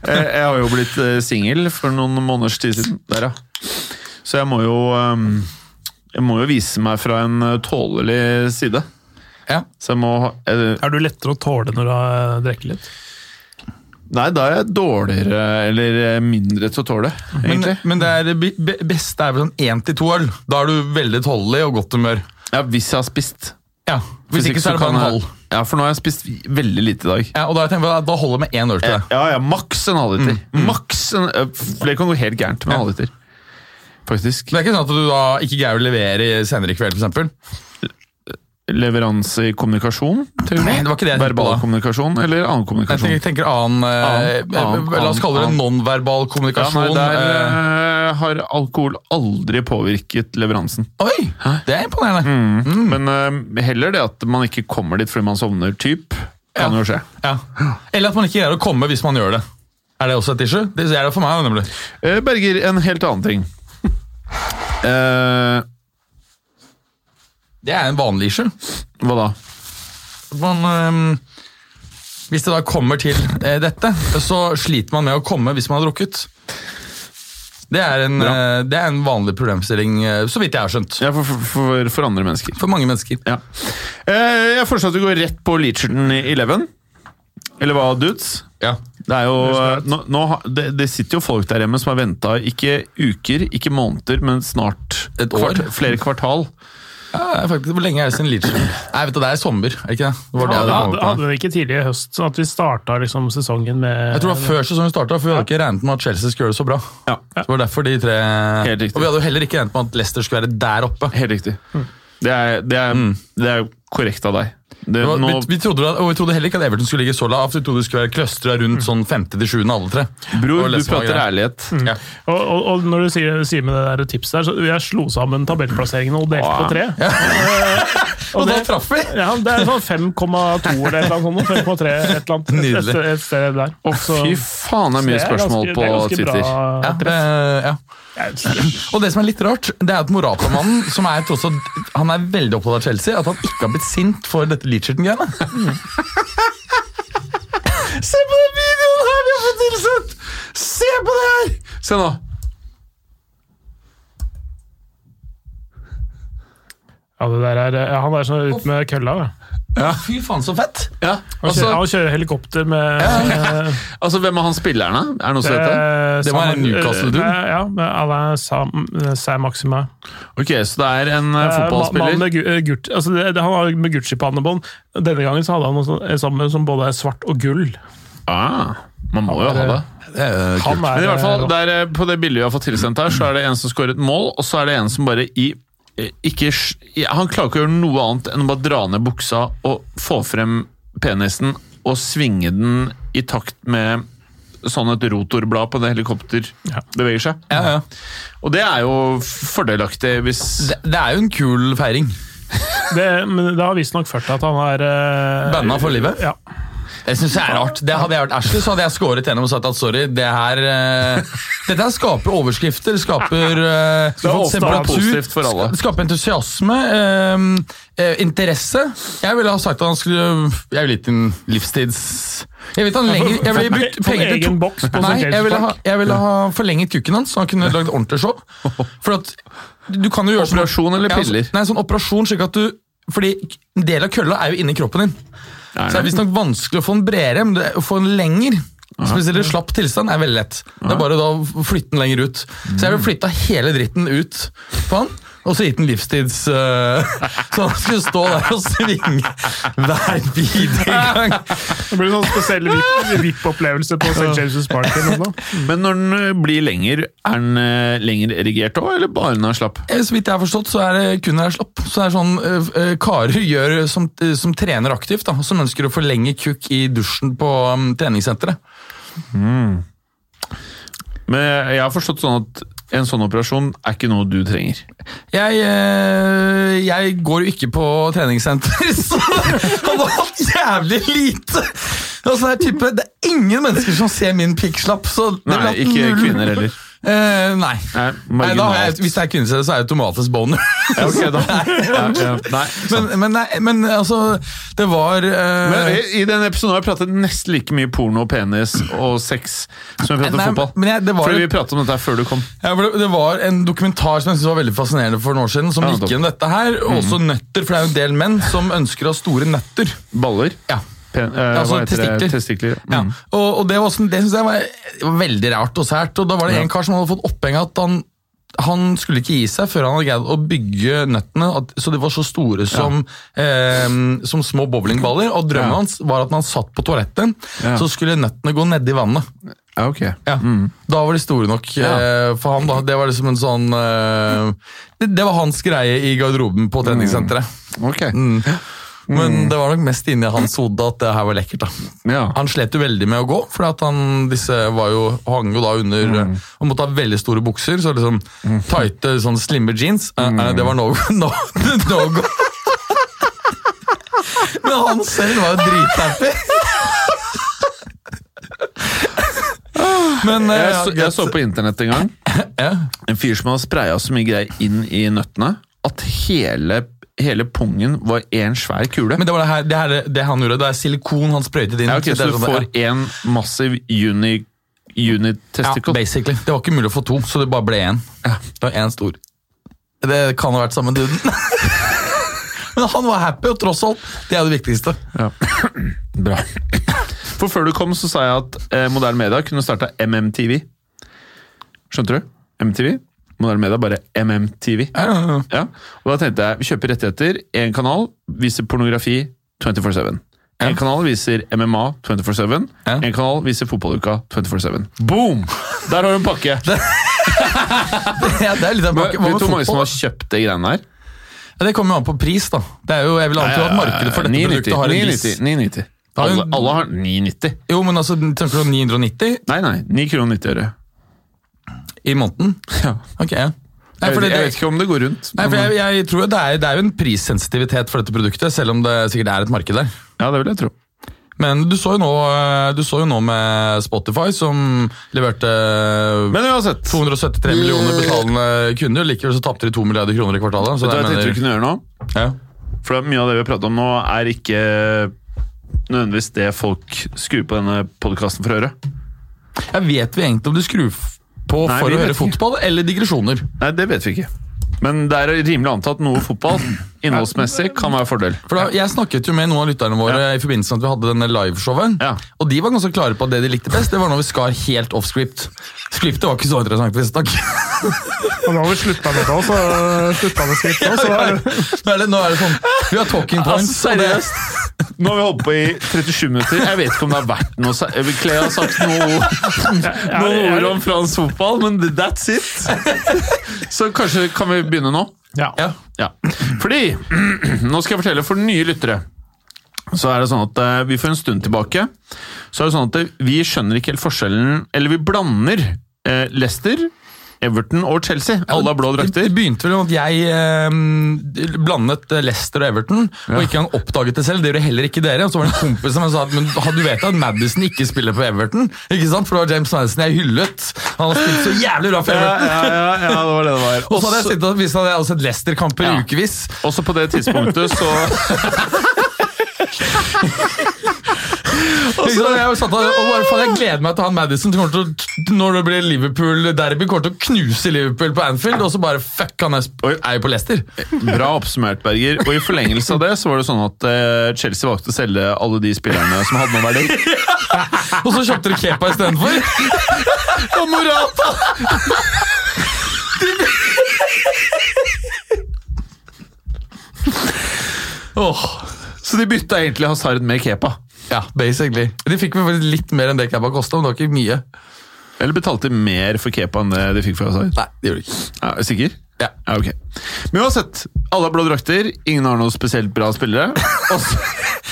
jeg jeg har jo blitt eh, singel for noen måneders tid siden. Der, ja. Så jeg må jo ehm, Jeg må jo vise meg fra en eh, tålelig side. Ja. Så jeg må jeg, Er du lettere å tåle når du har drukket litt? Nei, da er jeg dårligere eller eh, mindre til å tåle, Men, egentlig. men det er, be- be- beste er vel sånn én til to øl. Da er du veldig tålelig og godt humør. Ja, hvis jeg har spist. Ja, Hvis ikke så er det bare kan en halv. Ja, for nå har jeg spist veldig lite i dag. Ja, og Da, jeg tenkt, da holder det med én øl til deg. Ja, ja, maks en halvliter. Maks en eh, det kan gå helt gærent med en Ja. halvliter. Faktisk. Det er ikke sånn at du da ikke greier å levere senere i kveld, f.eks.? Leveranse i kommunikasjon? Til Nei, det var ikke det jeg verbal på kommunikasjon eller annen Jeg kommunikasjon? tenker, tenker annen, eh, Annen, annen, La oss kalle det nonverbal Ja, kommunikasjon. nei, der eh. eh, har alkohol aldri påvirket leveransen. Oi! Det er imponerende. Mm. Men eh, heller det at man ikke kommer dit fordi man sovner, typ, kan Ja. jo skje. Ja. Eller at man ikke greier å komme hvis man gjør det. Er det også et issue? Det er det for meg. nemlig. Eh, Berger, en helt annen ting. Eh, Det er en vanlig issue. hva da? Man, øhm, hvis det da kommer til eh, dette, så sliter man med å komme hvis man har drukket. Det er en, Bra. eh, det er en vanlig problemstilling, eh, så vidt jeg har skjønt. Ja, for, for, for, for andre mennesker. For mange mennesker. Ja. Eh, jeg foreslår at vi går rett på Leacherton Eleven. Eller hva, dudes? Ja. Det er jo nå, nå, det, det sitter jo folk der hjemme som har venta ikke uker, ikke måneder, men snart Et år. flere kvartal. Ja, faktisk, Hvor lenge er det siden Leach? Nei, vet du, Det er sommer, er ikke det? det, var det ja, hadde Hadde, hadde vi ikke tidlig i høst, sånn at vi starta liksom sesongen med Jeg tror det var før sesongen starta, for vi hadde ikke regnet med at Chelsea skulle gjøre det så bra. Ja, Så det var derfor de tre... Helt riktig. Og vi hadde jo heller ikke regnet med at Leicester skulle være der oppe. Helt riktig. Det er, det, er, det er korrekt av deg. Det, Det var, nå, vi, vi trodde, at- og vi trodde heller ikke at Everton skulle ligge så lavt. Vi trodde det skulle være clustra rundt sånn femte til sjuende, alle tre. bror, du prater ærlighet. ærlighet. Ja. Og, og, og når du sier, sier med det der tipset der, så jeg slo sammen tabellplasseringene og delte på tre. Og da det- traff vi! Ja, Det er sånn 5,2 eller et annet sånt. 5,3 et eller annet. Nydelig. Et, et sted der. Og fy faen, det er mye spørsmål på er Twitter. Ja, Og det som er litt rart, det er at Morata-mannen, som er tross alt Han er veldig opptatt av Chelsea, at han ikke har blitt sint for dette Leacherton-greiene. Se på den videoen her vi har fått tilsendt! Se på det her! Se nå. Ja, det der er, ja, han er sånn ut med kølla. Da. Fy faen, så fett! Ja, altså, han kjører helikopter med eh, altså, hvem er han spilleren, da? Er det noe som heter? eh, Det var en Newcastle-dude. eh, Ja, med Alain Sam, Sam Maxima. Ok, så det er en uh, Eh, fotballspiller med, Gu- eh, Gucci, altså det, det, han har med Gucci-pannebånd. Denne gangen så hadde han noe en sammen som både er svart og gull. ah, Man må jo ha det. Det er kult. Men i hvert fall, eh, der, eh, På det bildet vi har fått tilsendt her, så er det en som skåret et mål, og så er det en som bare i eh, ikke, Han klarer ikke å gjøre noe annet enn å bare dra ned buksa og få frem penisen og svinge den i takt med sånn et rotorblad på det helikopter Ja. beveger seg. Ja, ja. Og det er jo fordelaktig hvis Det, det er jo en kul feiring. det, men det har visstnok ført til at han er uh, Banna for livet? Ja. Jeg synes det er rart. Det Hadde jeg vært Ashley, så hadde jeg skåret gjennom og sagt at sorry, det her uh, Dette her skaper overskrifter, skaper uh, Det er ofte positivt for alle. sk- Skaper entusiasme, uh, interesse. Jeg ville ha sagt at han skulle Jeg ville gitt en livstids... Jeg vet han lenger Jeg ville brukt penger til to boks på Nei, jeg ville, ha, jeg ville ha forlenget kukken hans, så han kunne lagd ordentlig show. For at du kan jo gjøre sånn- Operasjon eller Ja, altså, piller? Nei, sånn operasjon slik at du Fordi en del av kølla er jo inni kroppen din. Så det er visstnok vanskelig å få den bredere, men det, å få den lenger Spesielt i slapp tilstand er veldig lett. Det er bare da å flytte den lenger ut. Så jeg ville flytta hele dritten ut på han, og så gitt den livstids uh, Så han skulle stå der og svinge hver bidige gang. Det blir sånn spesiell VIP- VIP-opplevelse på St. James' Park. eller noe. Men når den eh, blir lenger, er den eh, lenger erigert òg, eller bare når den er slapp? Eh, Så vidt jeg har forstått, så er det kun når den er slapp. Så det er sånn eh, eh, karer gjør som, som trener aktivt, da, som ønsker å forlenge kukk i dusjen på um, treningssenteret. Men jeg har forstått sånn at en sånn operasjon er ikke noe du trenger. Jeg, eh, jeg går jo ikke på treningssenter, så han har hatt jævlig lite! Altså, det, er type, det er ingen mennesker som ser min pikkslapp, Nei, ikke kvinner heller. Eh, nei. Nei, nei da, hvis det er kvinnested, så er det automatisk boner. Ja, okay. Ja, ja. Nei, men, men, men altså, det var uh... Men i, I denne episoden har vi pratet nesten like mye porno, penis og sex som vi pratet Nei, fotball. men jeg- det var Fordi vi pratet om dette før du kom. Det, var en dokumentar som jeg synes var veldig fascinerende for noen år siden, som gikk gjennom dette her. og Også nøtter, for det er jo en del menn som ønsker å ha store nøtter. Baller. Ja. Pen, eh, Altså, testikler. testikler. Mm. Ja. Mm. Og, og det, var det synes jeg var, var veldig rart og sært. Og da var det Ja. en kar som hadde fått oppheng at han, han skulle ikke gi seg før han hadde greid å bygge nøttene at, så de var så store som, eh, som små bowlingballer. Og drømmen Ja. hans var at når han satt på toalettet, Ja. så skulle nøttene gå nedi vannet. Ja, ok. Ja, Da var de store nok ja. for ham. da. Det var liksom en sånn eh, det, var hans greie i garderoben på treningssenteret. Ok. Mm. Men det var nok mest inni hans hode at det her var lekkert. da. Ja. Han slet jo veldig med å gå, for han, disse var jo, hang jo da under Mm. Han måtte ha veldig store bukser, så liksom tighte, sånn slimme jeans. eh, Mm. eh, det var no, no, no go. Men han selv var jo drithappy. Men jeg, Jeg, så, jeg så på internett en gang en fyr som hadde spraya så mye greier inn i nøttene at hele, hele pungen var én svær kule. Men det var det, her, det, her, det han gjorde, det er silikon han sprøytet inn. ja, okay, så du sånn- får én massiv uni, unit ja, basically. Det var ikke mulig å få to, så det bare ble én. Det var én stor. Det kan ha vært samme duden. Men han var happy, og tross alt, det er det viktigste. Ja. Bra. For før du kom, så sa jeg at eh, moderne media kunne starta MMTV. Skjønte du? MTV. Moderne media bare MMTV. Ja, ja. Og da tenkte jeg vi kjøper rettigheter. Én kanal viser pornografi 24-7. En kanal viser MMA 24-7. Ja. En kanal viser fotballuka 24-7. Boom! Der har du en pakke! ja, det er litt av en pakke. Hva med du hvor mange som har kjøpt de greiene her? Ja, det kommer jo an på pris, da. Det er jo, jeg vil anta at markedet for dette produktet har en 990. 990. Alle, alle har 990. Jo, men altså, tenker du 990 Nei, nei. 9 kroner 90 øre. I måneden? Ja. Ok, ja. Nei, det, jeg vet ikke om det går rundt. nei, jeg, jeg tror det er, det er jo en prissensitivitet for dette produktet, selv om det sikkert er et marked der. Ja, det vil jeg tro. Men du så jo nå, du så jo nå med Spotify, som leverte Men uansett, 273 millioner betalende kunder. Likevel så tapte de 2 milliarder kroner i kvartalet. Så vet du hva jeg tenkte vi kunne gjøre nå? ja. For mye av det vi har pratet om nå, er ikke nødvendigvis det folk skrur på denne podkasten for å høre. Jeg vet vi egentlig om du skrur på Nei, for å høre fotball, eller digresjoner? Nei, det vet vi ikke. Men det er rimelig antatt noe fotball innholdsmessig kan være fordel. For da, Jeg snakket jo med noen av lytterne våre i forbindelse med at vi hadde denne liveshowet. Ja. Og de var ganske klare på at det de likte best, det var når vi skar helt off script. Scriptet var ikke så interessant, visstnok. Og nå har vi slutta med det, så slutta med skriptet nå, Ja, Nå er det, nå er det sånn Vi har talking points. Altså, seriøst. Nå har vi holdt på i 37 minutter. Jeg vet ikke om det har vært noe Clay har sagt noe, noen ord om fransk fotball, men that's it. Så kanskje kan vi begynne nå? Ja. Ja. Ja. Fordi Nå skal jeg fortelle for nye lyttere. Så er det sånn at eh, Vi for en stund tilbake Så er det sånn at vi skjønner ikke helt forskjellen Eller vi blander eh, Leicester, Everton og Chelsea. Alle har blå drakter. det begynte vel med at jeg eh, blandet eh, Leicester og Everton, og ikke engang oppdaget det selv. Det gjorde heller ikke dere. Og så var det en kompis som sa at men, du vet at Madison ikke spiller på Everton? Ikke sant? For det var James Madison jeg hyllet. Han har spilt så jævlig bra for Everton. ja, ja, ja, det var det det var. Og så hadde jeg sittet og visst hadde jeg også sett Leicester-kamper Ja. i ukevis. Også på det tidspunktet så Ikke så, Jeg, satt og, og bare, faen, jeg gleder meg til han Madison til å, når det blir Liverpool-derby, kommer til å knuse Liverpool på Anfield, og så bare fuck, han er, er jo på Leicester. Bra oppsummert, Berger. Og i forlengelse av det så var det sånn at uh, Chelsea valgte å selge alle de spillerne som hadde noen verdi. Og så kjøpte de Kepa istedenfor. Og Morata! oh. Så de bytta egentlig Hazard med Kepa. Ja, basically. De fikk vel litt mer enn det Kepa kosta, men det var ikke mye. Eller betalte de mer for Kepa enn det de fikk for Hazard? Nei, det gjorde de ikke. Ja, sikker? Ja. Ja, ok. Men uansett, alle har blå drakter, ingen har noen spesielt bra spillere.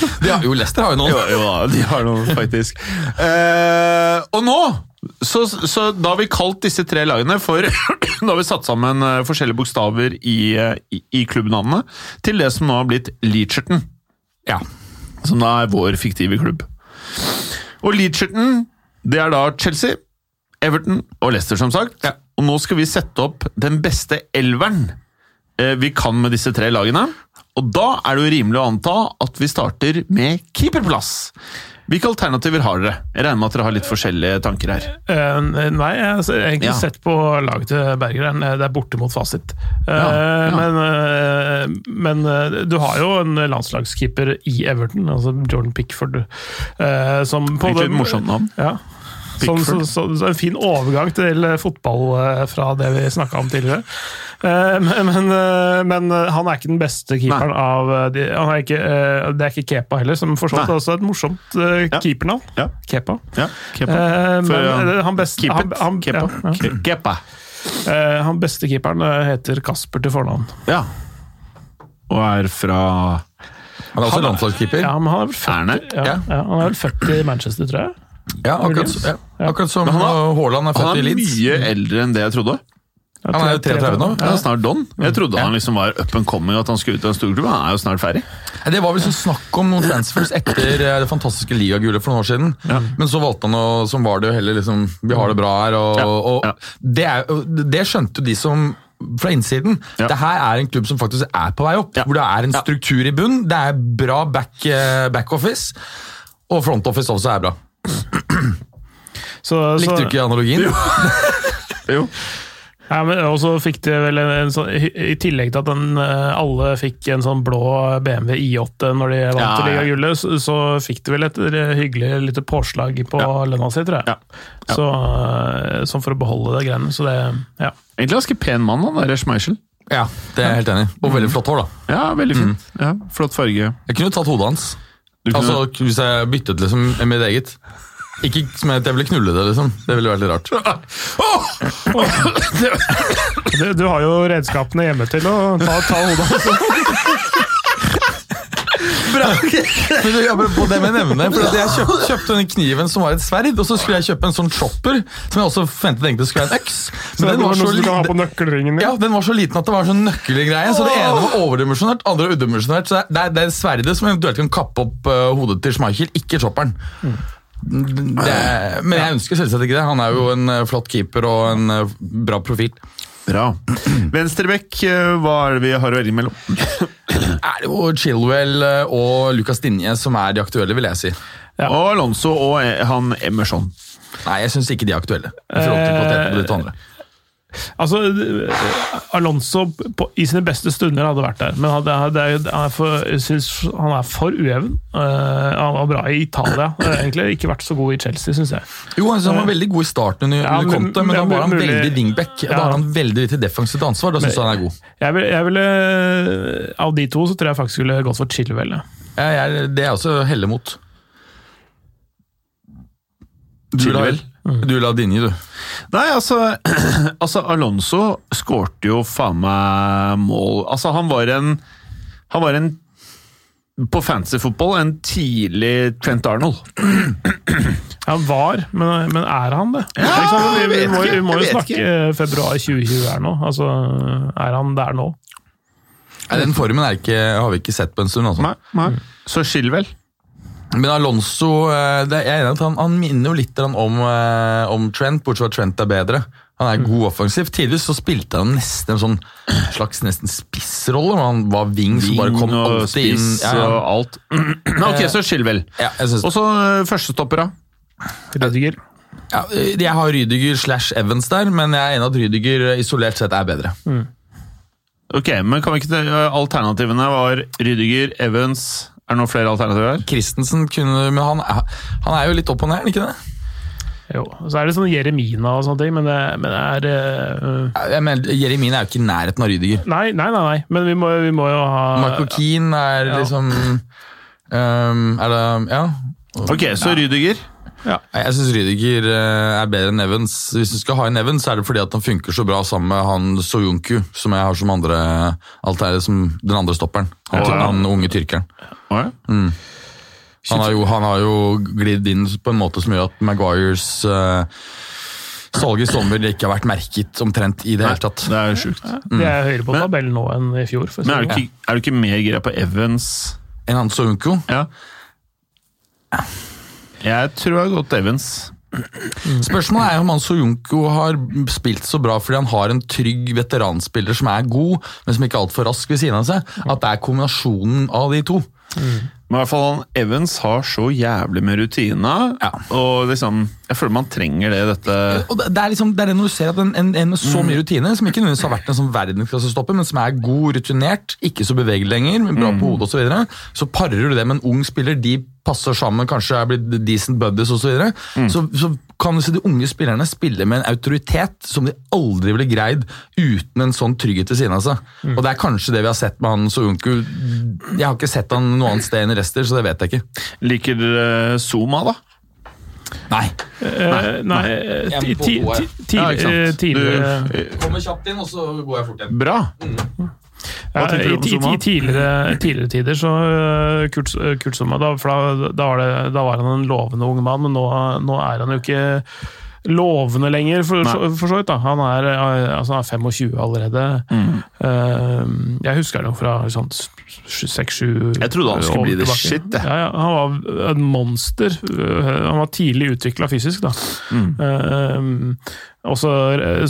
Har, jo, Leicester har jo noen. Jo, jo de har noen, faktisk. Eh, og nå så, så da har vi kalt disse tre lagene for Da har vi satt sammen eh, forskjellige bokstaver i, eh, i, i klubbnavnene til det som nå har blitt Leacherton. Ja. Som da er vår fiktive klubb. Og Leacherton, det er da Chelsea, Everton og Leicester, som sagt. Ja. Og nå skal vi sette opp den beste elveren eh, vi kan med disse tre lagene. Og da er det jo rimelig å anta at vi starter med keeperplass. Hvilke alternativer har dere? Jeg regner med at dere har litt forskjellige tanker her. Uh, nei, jeg har egentlig Ja. sett på laget til Berger. eh, Det er borte mot fasit. Uh, Ja, ja. Men, uh, men eh, du har jo en landslagskeeper i Everton, altså Jordan Pickford, eh, som på et morsomt navn. Ja. Så, så, så en fin overgang til fotball eh, fra det vi snakka om tidligere. Eh, Men, men, eh, men eh, han er ikke den beste keeperen av eh, de, han er ikke, Det er ikke Kepa heller, som for så vidt også er et morsomt Ja. keepernavn. Ja. Kepa. Ja, Kepa. Eh, men eh, han beste, Keep han, it. han, Kepa. ja, ja. Kepa. Eh, han beste keeperen heter Kasper til fornavn. Ja. Og er fra Han er også landslagskeeper. Ja, men han er vel Er han 40, det? ja, Ja. ja, han er vel 40 i Manchester, tror jeg. Ja, akkurat, ja. akkurat som Haaland er- født i Leeds. Han er mye eldre enn det jeg trodde. Ja, Han er jo 33 nå. Er snart don. Jeg trodde han liksom var up and coming, at han skulle ut av en storklubb. Han er jo snart ferdig. Det var vel sånn snakk om noen transfers etter eh, det fantastiske ligagullet for noen år siden. Men så valgte han å som var det jo heller liksom Vi har det bra her, og, Ja, og ja. Det, er, det skjønte jo de som fra innsiden. Ja. Det her er en klubb som faktisk er på vei opp. Ja. Hvor det er en struktur i bunn, det er bra back, eh, backoffice, og front office også er bra. Så, Likte du så, ikke analogien? Jo. ja, men, og så fikk de vel en, en sånn I tillegg til at den, eh, alle fikk en sånn blå BMW I8 når de vant Ja, ligagullet, så, så fikk de vel et hyggelig lite påslag på Ja. lønna si, tror jeg. Ja. Ja. Så, eh, sånn for å beholde det greiene. Så det Ja. Egentlig ganske pen mann, han der Schmeichel. Ja, det er jeg helt enig i. Og veldig flott hår, da. Ja, veldig fint. Ja, Flott farge. Jeg kunne tatt hodet hans. Kunne- Altså, Hvis jeg byttet liksom med mitt eget. Ikke som at jeg ville knulle det, liksom. Det ville vært litt rart. Du, du har jo redskapene hjemme til å ta, ta hodet Bra. På det med nevne, for Jeg kjøpte, kjøpte den kniven som var et sverd, og så skulle jeg kjøpe en sånn chopper, som jeg også forventet egentlig skulle være en øks. Så Men den var, liten, ja, den var så liten at det var en sånn nøkkelgreie. Så det ene var overdimensjonert, andre udimensjonert. Så det er, det er sverdet som eventuelt kan kappe opp uh, hodet til Schmeichel, ikke chopperen. Det er, men jeg ønsker selvsagt ikke det. Han er jo en eh, flott keeper og en eh, bra profil. Bra. Venstrebekk, eh, hva er det vi har å velge mellom? Er det jo Chilwell og Lucas Dinje som er de aktuelle, vil jeg si. Ja. Og Alonso og han Emerson. Nei, jeg syns ikke de er aktuelle. I Altså, Alonso på, i sine beste stunder hadde vært der, men hadde, er, han, er for, han er for ueven. Uh, han var bra i Italia. Uh, egentlig ikke vært så god i Chelsea, syns jeg. Jo, altså, Han var veldig god i starten under, Ja, men- Conte, men da var han mulig- veldig wingback. Ja. Da har han veldig lite defensivt ansvar. Da syns jeg han er god. Jeg vil- jeg ville, av de to så tror jeg faktisk skulle gått for Chilwell. ja. Jeg, det er også helle mot. Du Chilwell. du la ha Dinje, du. Nei, altså, altså Alonso skårte jo faen meg mål Altså, han var en Han var en på fantasyfotball en tidlig Trent Arnold. Han var, men, men er han det? Ja, Ikke sant? vi, vi, må, vi må jo snakke ikke. snakke februar 2020 her nå. Altså, er han der nå? Nei, Den formen er ikke, har vi ikke sett på en stund. Altså. Nei, nei. Så Chilwell. Men Alonso eh, det, jeg er enig at han, han minner jo litt om, eh, om Trent, bortsett fra at Trent er bedre. Han er god offensivt. Tidligvis så spilte han nesten en sånn slags nesten spissrolle. Han var wing som bare kom og alltid inn. Ja, ja. og alt. ok, så Chilwell. Ja, Og så eh, førstestopper, da. Rødiger? Ja, jeg har Rydiger slash Evans der, men jeg er enig at Rydiger isolert sett er bedre. Ok, men kan vi ikke Alternativene var Rydiger, Evans Er det noen flere alternativer her? Christensen kunne Men han, er- han er jo litt opp og ned, er han ikke det? Jo. Så er det sånn Jeremina og sånne ting, men det, men det er uh, Jeg mener, Jeremina er jo ikke i nærheten av Rydiger. Nei, nei, nei, nei. men vi må, vi må jo ha Michael Keane er Ja. liksom um, Er det Ja. Ok, så Rydiger. Nei, Jeg syns Rydiger eh, er bedre enn Evans. Hvis du skal ha en Evans, så er det fordi at han funker så bra sammen med han Soyunku, som jeg har som andre alternativ, som den andre stopperen. Han, Å, ja. han unge tyrkeren. Ja. Han har, jo, han har jo glidd inn på en måte som gjør at Maguires uh, salg i sommer ikke har vært merket omtrent i det hele tatt. Det er jo sjukt. Det er høyere på tabellen nå enn i fjor. For Men er du sånn. ikke, er du ikke mer gira på Evans? En annen Ja. Ja. Jeg tror jeg har gått Evans. Spørsmålet er om Anso Junko har spilt så bra fordi han har en trygg veteranspiller som er god, men som ikke er altfor rask ved siden av seg. At det er kombinasjonen av de to. Men i hvert fall han Evans har så jævlig med rutine. Ja. Og liksom, jeg føler man trenger det i dette Og det, det er liksom, det er det når du ser at en, en, en med så mye rutine, som ikke nødvendigvis har vært en sånn verdensklassestopper, men som er god, rutinert, ikke så bevegelig lenger, men bra på hodet osv., så, videre, så parer du det med en ung spiller. De passer sammen, kanskje er blitt decent buddies osv. Så, videre. så Så kan du se de unge spillerne spille med en autoritet som de aldri ville greid uten en sånn trygghet ved siden av seg. Og det er kanskje det vi har sett med han Soyuncu. Jeg har ikke sett han noe annet sted enn i Rester, så det vet jeg ikke. Liker dere Zuma, da? Nei. Eh, nei, nei. Ti- ti- ti- Ja, ikke sant? tidligere- Du, Kommer kjapt inn, og så går jeg fort hjem. bra! Du i, tidligere, tidligere tider så Kurt, Kurt Zuma, da, da, var da var han en lovende ung mann, men nå, nå er han jo ikke lovende lenger, for, for så vidt. da. Han er, øh, altså, han er 25 allerede. Mm. Uh, jeg husker han jo fra sånn seks-sju Jeg trodde han skulle bli the shit, Det. Ja, ja, han var en monster. Eh, Han var tidlig utvikla fysisk, da. Mm. Eh, og så,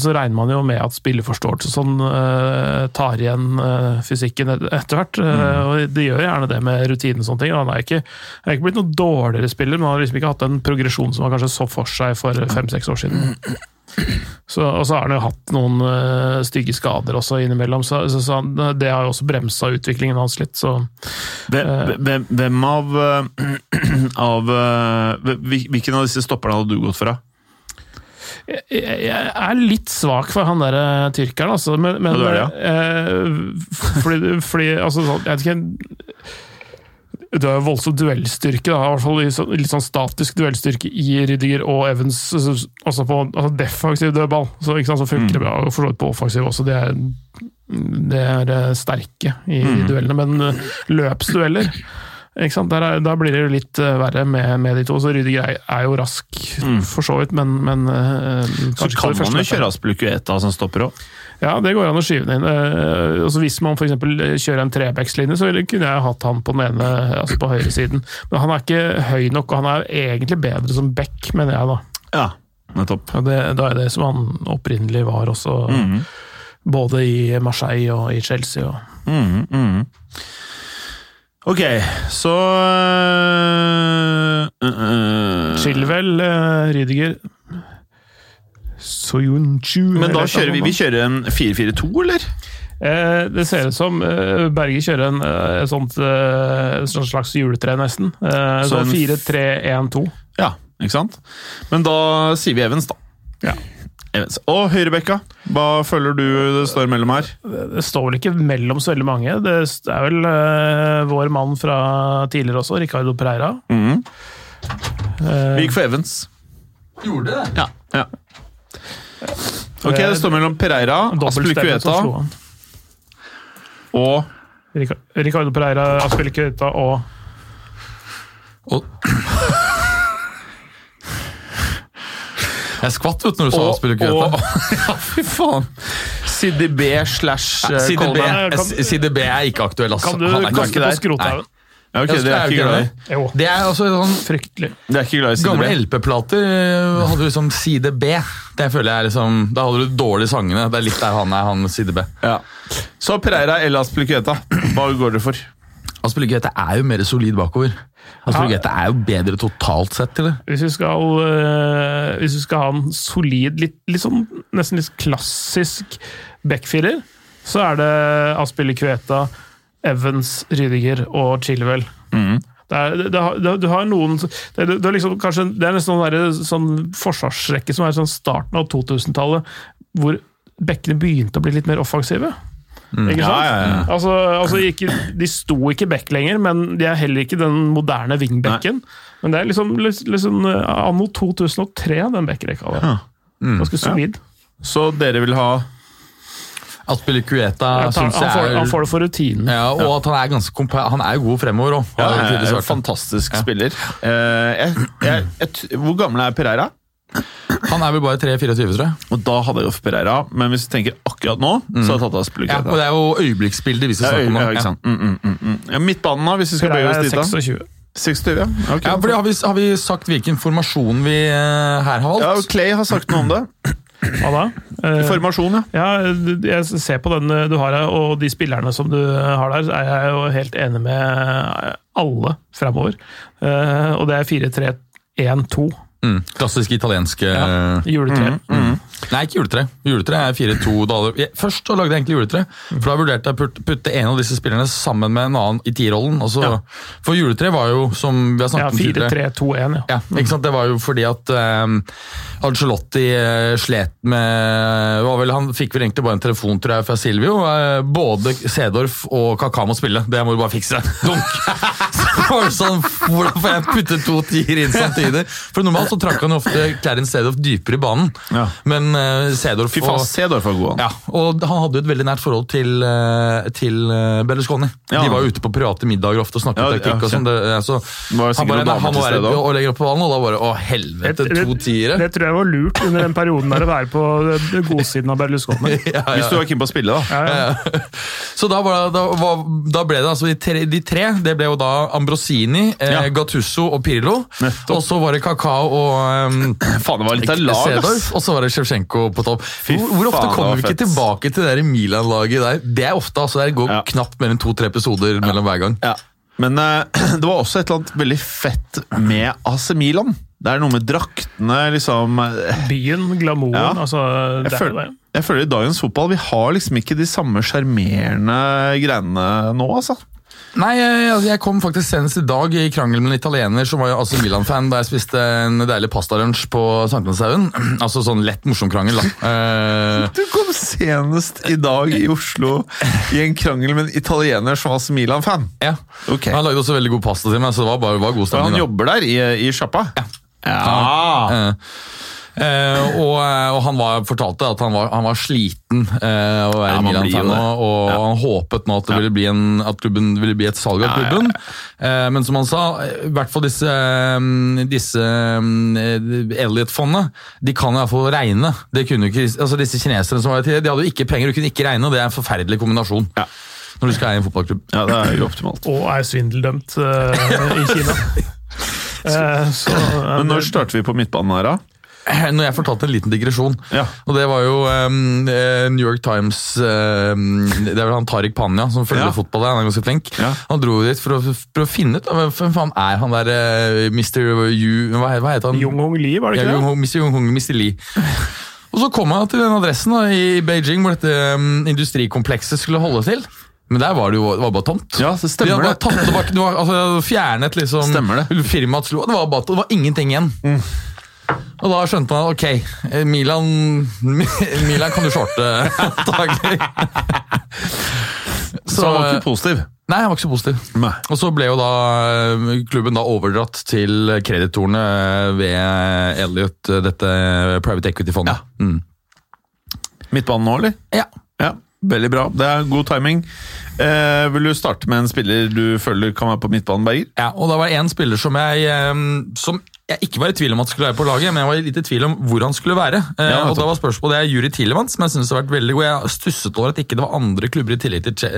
så regner man jo med at spilleforståelse sånn uh, tar igjen uh, fysikken et- etter hvert. Mm. Uh, og de gjør gjerne det med rutine og sånne ting. Han er ikke, er ikke blitt noe dårligere spiller, men han har liksom ikke hatt den progresjonen som han kanskje så for seg for fem-seks år siden. Så, og så har han jo hatt noen eh, stygge skader også innimellom, så, så, så han, det har jo også bremsa utviklingen hans litt. Så Hvem, hvem, av, eh, av eh, Hvilken av disse stopperne hadde du gått for? Jeg, er litt svak for han der eh, tyrkeren, altså. Men, men det er det, eh, fordi, fordi altså, sånn, Jeg vet ikke har jo voldsom duellstyrke, da, i hvert fall litt sånn statisk duellstyrke i Rydiger og Evans. Altså på altså defensiv dødball, så, ikke sant, så funker det bra. Og for så vidt på offensiv også. Det er, det er eh, sterke i Mm. duellene. Men løpsdueller? Der, er, da blir det jo litt eh, verre med, med de to. Så Rydiger er, er jo rask, for så vidt, men, men eh, Mm. Så kan man jo kjøre Aspelikueta som stopper òg. ja, det går an å skyve den inn. Uh, altså hvis man eksempel kjører en trebackslinje, så kunne jeg hatt han på den ene, altså på høyresiden. Men han er ikke høy nok, og han er egentlig bedre som back, mener jeg da. Ja, nettopp. Ja, det, da er det som han opprinnelig var også, Mhm. både i Marseille og i Chelsea. Og. Mm mhm. Ok, så uh, uh, Chilwell, uh, Rydiger Soyuncu Men da kjører vi, vi kjører en 4-4-2, eller? Eh, det ser ut som eh, Berge kjører en, et sånt eh, sånt slags juletre, nesten. Eh, Så så 4-3-1-2. Ja, ikke sant? Men da sier vi Evans, da. Ja. Og høyrebekka, hva føler du det står mellom her? Det står vel ikke mellom så veldig mange. Det er vel uh, vår mann fra tidligere også, Ricardo Pereira. Mhm. Uh, Vi gikk for Evans. Gjorde det? Ja. ja. Ok, det står mellom Pereira, Aspelikueta og Ricardo Pereira, Aspelikueta og Og... Jeg skvatt ut når du sa og, spille Greta. Ja, fy faen! CDB B slash eh, Side B, Coleman. Kan- S- side B er ikke aktuell, altså. Kan du Han er ikke kaste der. på skrothaugen? Ja, ok, det er ikke glad i. Det er altså sånn fryktelig. Det er ikke glad i CDB. Gamle LP-plater eh, hadde du liksom side B. Det føler jeg er liksom, Da hadde du dårlige sangene. Det er litt der han er, han side B. Ja. Så Pereira eller Aspelikueta, hva går dere for? Aspelikueta er jo mer solid bakover. Aspelikueta er jo bedre totalt sett til det. Hvis vi skal, eh, hvis vi skal ha en solid, litt, litt sånn nesten litt klassisk backfiller, så er det Aspilicueta, Evans, Rydiger og Chilwell. Det er, det, det, du har noen det, er liksom, kanskje, det er nesten sånn, der, sånn forsvarsrekke som er sånn starten av 2000-tallet, hvor bekkene begynte å bli litt mer offensive. Ikke sant? ja, ja. Altså, altså ikke, de sto ikke back lenger, men de er heller ikke den moderne wingbacken. Men det er liksom, liksom eh, anno 2003, den backrekka der. Ja. Ganske solid. Så dere vil ha Aspilicueta tar, syns han, får, han får det for rutinen. ja, Og at han er ganske kompa Han er god fremover òg. ja, en fantastisk spiller. Uh, jeg, jeg, jeg, hvor gammel er Pereira? Han er vel bare 3-24, tror jeg. Og da hadde jeg jo Pereira, men hvis du tenker akkurat nå, så har jeg tatt av Ja, og det er jo øyeblikksbildet vi skal Ja, snakke om nå. ja, ikke sant? Mm, mm, mm, mm. Ja, midtbanen, da, hvis vi skal bevege oss er dit? da 26. 26, ja. Okay. Ja, fordi har vi, har vi sagt hvilken formasjon vi eh, her har Ja, valgt? Clay har sagt noe om det. Hva da? Eh, Formasjon, ja. Ja, jeg ser på den du har her, og de spillerne som du har der, er jeg jo helt enig med alle framover. Eh, Og det er 4-3-1-2. Mm, klassisk italienske Ja. Juletre. Nei, ikke juletre. Juletre er 4-2 daler. Først så lagde jeg egentlig juletre, for da vurderte jeg å putte, en av disse spillerne sammen med en annen i tierrollen. Ja. For juletre var jo, som vi har Ja, snakket om tidligere 4-3-2-1, ja. ja, ikke sant? Det var jo fordi at um, Ancelotti uh, slet med var vel, Han fikk vel egentlig bare en telefon tror jeg, fra Silvio. Uh, både Sedorf og Kaka må spille. Det må du bare fikse. Dunk! Så var det sånn, Hvordan får jeg putte to tier inn samtidig? For Normalt så trakk han jo ofte Clarence Cedorf dypere i banen. Ja. Men uh, Cedorf, Fy faen, og, var god, han. ja, og han hadde jo et veldig nært forhold til, eh, til eh, Berlusconi. Ja. De var jo ute på private middager ofte og snakket Ja, taktikk. ja, og sånn. Det, ja, så var han bare, nei, han må være stede og legger opp på ballen, og da bare Å, helvete, Det- to tiere. Det tror jeg var lurt under den perioden der å være på godsiden av Berlusconi. Ja, ja. Hvis du var keen på å spille, da. Ja, ja. Så da, var, det- da, var, da ble det altså de tre, de tre. Det ble jo da Ambrosini, eh, Ja. Gattusso og Pirlo. Nettopp. Og så var det Kakao og um, Faen, det var litt av lag, Sedorf, og så var det Sjevtsjenko på topp. Hvor, hvor ofte faen, kommer vi ikke fett. tilbake til det Milan-laget der? Det er ofte, altså. Det går Ja. knapt mer enn to-tre episoder mellom hver gang. Ja. Men uh, det var også et eller annet veldig fett med AC Milan. Det er noe med draktene, liksom eh, Byen, glamouren, Ja. altså jeg det er føler, det. jeg føler i dagens fotball Vi har liksom ikke de samme sjarmerende greiene nå, altså. Nei, jeg, jeg kom faktisk senest i dag i krangel med en italiener som var jo altså Milan-fan da jeg spiste en deilig pastalunsj på Sankthanshaugen. Altså sånn lett morsom krangel, da. Uh, Du kom senest i dag i Oslo i en krangel med en italiener som var AC Milan-fan. ja. Okay. Han lagde også veldig god pasta til meg, så det var bare var god stemning. han jobber der, i, i sjappa? Ja. Eh, eh, og, og han var, fortalte at han var, han var sliten eh, å være Ja, Milan-fan og, og og han håpet nå at, det ville bli en, at klubben ville bli et salg av Ja, ja, klubben. Eh, men som han sa, i hvert fall disse, disse Elliot-fondene, de kan iallfall regne. Det kunne ikke, altså Disse kineserne som var tidligere, de hadde jo ikke penger og kunne ikke regne, og det er en forferdelig kombinasjon. Ja. Når du skal eie en fotballklubb. ja, det er jo optimalt. Og er svindeldømt uh, i Kina. uh, så, uh, Men når starter vi på midtbanen her, da? Når jeg fortalte en liten digresjon, Ja. og det var jo um, eh, New York Times um, Det er vel han Tariq Panya som følger Ja. fotball, der, han er ganske flink. Ja. Han dro dit for å, for å finne ut hvem faen er han der uh, Mr. Yu Hva, hva heter han? Jung Hong Lee, var det ikke det? Mr. Jung Mr. Lee. Og så kom han til den adressen da, i Beijing hvor dette um, industrikomplekset skulle holde til. Men der var det jo det var bare tomt. Ja, det stemmer det. Tatt, det var, altså, fjernet liksom Stemmer det. firmaets Det var bare det var ingenting igjen. Og da skjønte man ok, eh, Milan Milan kan du shorte, antagelig. Så han var ikke positiv? Nei, han var ikke så positiv. Nei. Og så ble jo da eh, klubben da overdratt til kreditorene ved Elliot, eh, dette private equity-fondet. Mm. Midtbanen nå, eller? Ja. Ja, veldig bra. Det er god timing. Eh, vil du starte med en spiller du føler kan være på midtbanen, Berger? Ja, og det var en spiller som jeg, eh, som jeg ikke var i tvil om at skulle være på laget, men jeg var litt i tvil om hvor han skulle være. Eh, Ja, og da var spørsmålet, Det er Juri Tillemans, som jeg synes har vært veldig god. Jeg stusset over at ikke det var andre klubber i tillegg til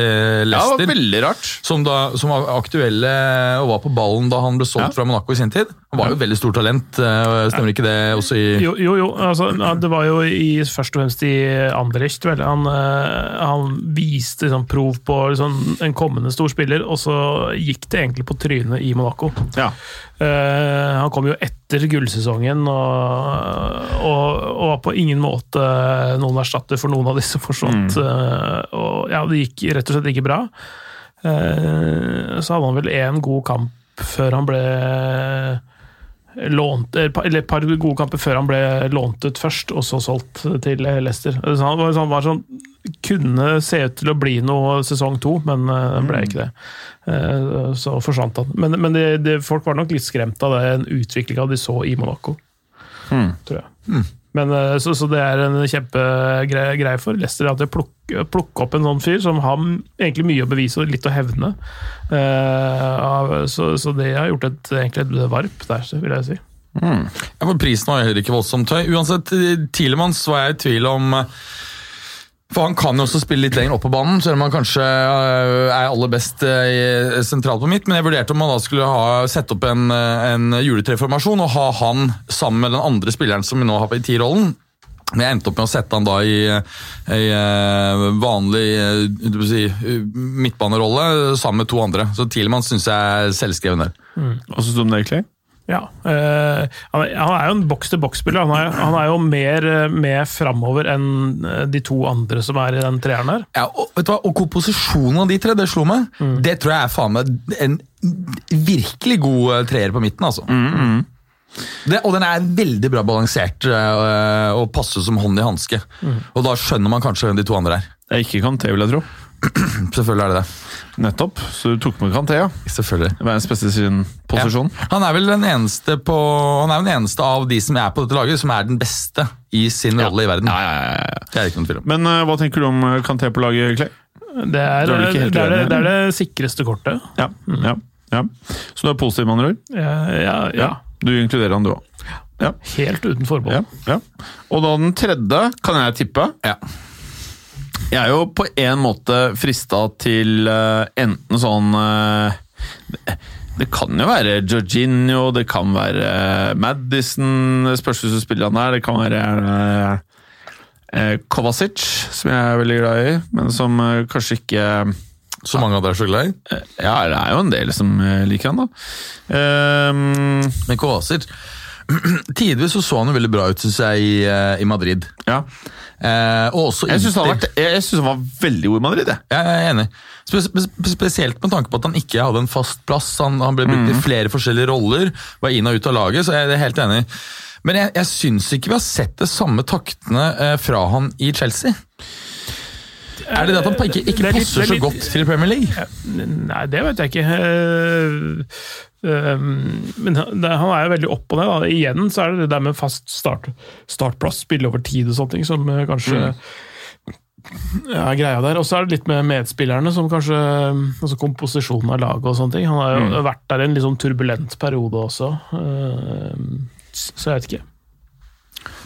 Leicester Ja, det var veldig rart. som, da, som var aktuelle og var på ballen da han ble solgt Ja. fra Monaco i sin tid. Han var jo veldig stort talent, eh, stemmer ikke det også i Jo, jo, jo altså, det var jo i, først og fremst i Anderlecht. Vel. Han, eh, han viste liksom, prov på liksom, en kommende stor spiller, og så gikk det egentlig på trynet i Monaco. Ja. Uh, han kom jo etter gullsesongen og, og, og var på ingen måte noen erstatter for noen av disse forsvant. Uh, og ja, det gikk rett og slett ikke bra. Uh, så hadde han vel én god kamp før han ble lånt Eller et par- gode kamper før han ble lånt ut først, og så solgt til Leicester. Så han var, sånn, var sånn kunne se ut til å bli noe sesong to, men den det ble ikke det. Eh, Så forsvant han. Men, men det, det, folk var nok litt skremt av den utviklinga de så i Monaco, tror jeg. Men, eh, så, så det er en kjempegreie for Leicester at de plukker plukker opp en sånn fyr som har egentlig mye å bevise og litt å hevne. Eh, så, så det har gjort et, egentlig et varp der, vil jeg si. Ja, for Prisen var heller ikke voldsomt høy. Uansett, tidligere var jeg i tvil om eh, For han kan jo også spille litt lenger opp på banen, selv om han kanskje eh, er aller best eh, sentralt på midt. Men jeg vurderte om man da skulle ha, sette opp en, eh, en juletreformasjon og ha han sammen med den andre spilleren som vi nå har i T-rollen. Men jeg endte opp med å sette han da i eh, vanlig si, midtbanerolle sammen med to andre. Så Tielemann syns jeg er selvskreven der. Hva syns du om det, Clay? Ja. Uh, han, er, jo en boks-til-boks-spiller. Han, er- han er jo mer eh, med framover enn eh, de to andre som er i den treeren her. Ja, og, vet du hva? og komposisjonen av de tre, det slo meg. Det tror jeg er faen meg en virkelig god treer på midten, altså. Det, og den er veldig bra balansert øh, og passer som hånd i hanske. Og da skjønner man kanskje hvem de to andre er. Det er ikke Kanté, vil jeg tro. Selvfølgelig er det det. Nettopp. Så du tok med Kanté, ja. Selvfølgelig. Verdens beste i sin posisjon. Ja. Han er vel den eneste på, han er den eneste av de som er på dette laget, som er den beste i sin rolle i verden. Ja, ja, ja, ja. Det er det ikke noen tvil om. Men uh, hva tenker du om eh, Kanté på laget, Clay? Det er, det, er det, er, det, det er det sikreste kortet. Ja, ja, ja. Så du er positiv, med andre ord? Ja, ja, ja. Du inkluderer han, du òg. Ja, Helt uten forbehold. ja, ja. Og da den tredje, kan jeg tippe? Ja. Jeg er jo på en måte frista til eh, enten sånn eh, det, kan jo være Jorginho, det kan være Madison, spørs hvis du spiller han der. Det kan være eh, Kovacic, som jeg er veldig glad i, men som kanskje ikke Så mange av dere er så glad i. Ja, det er jo en del som liker han, da. Um, Men Kovacic Tidvis så, så han jo veldig bra ut, syns jeg, i Madrid. ja. Eh, Jeg syns han, han var veldig god i Madrid. Jeg. Jeg er enig. Spe spe spesielt med tanke på at han ikke hadde en fast plass. Han, han ble brukt i flere forskjellige roller, var inn og ut av laget, så jeg er helt enig. Men jeg, jeg syns ikke vi har sett det samme taktene eh, fra han i Chelsea. Er det det at han ikke, ikke litt- passer er så litt- godt til Premier League? Nei, det vet jeg ikke. Eh, eh, Men han er jo veldig opp og ned. Da. Igjen så er det det der med fast start, startplass, spille over tid og sånne ting, som eh, kanskje mm. er greia der. Og så er det litt med medspillerne, som kanskje altså komposisjonen av laget og sånne ting. Han har jo vært der i en litt sånn turbulent periode også, eh, så jeg vet ikke.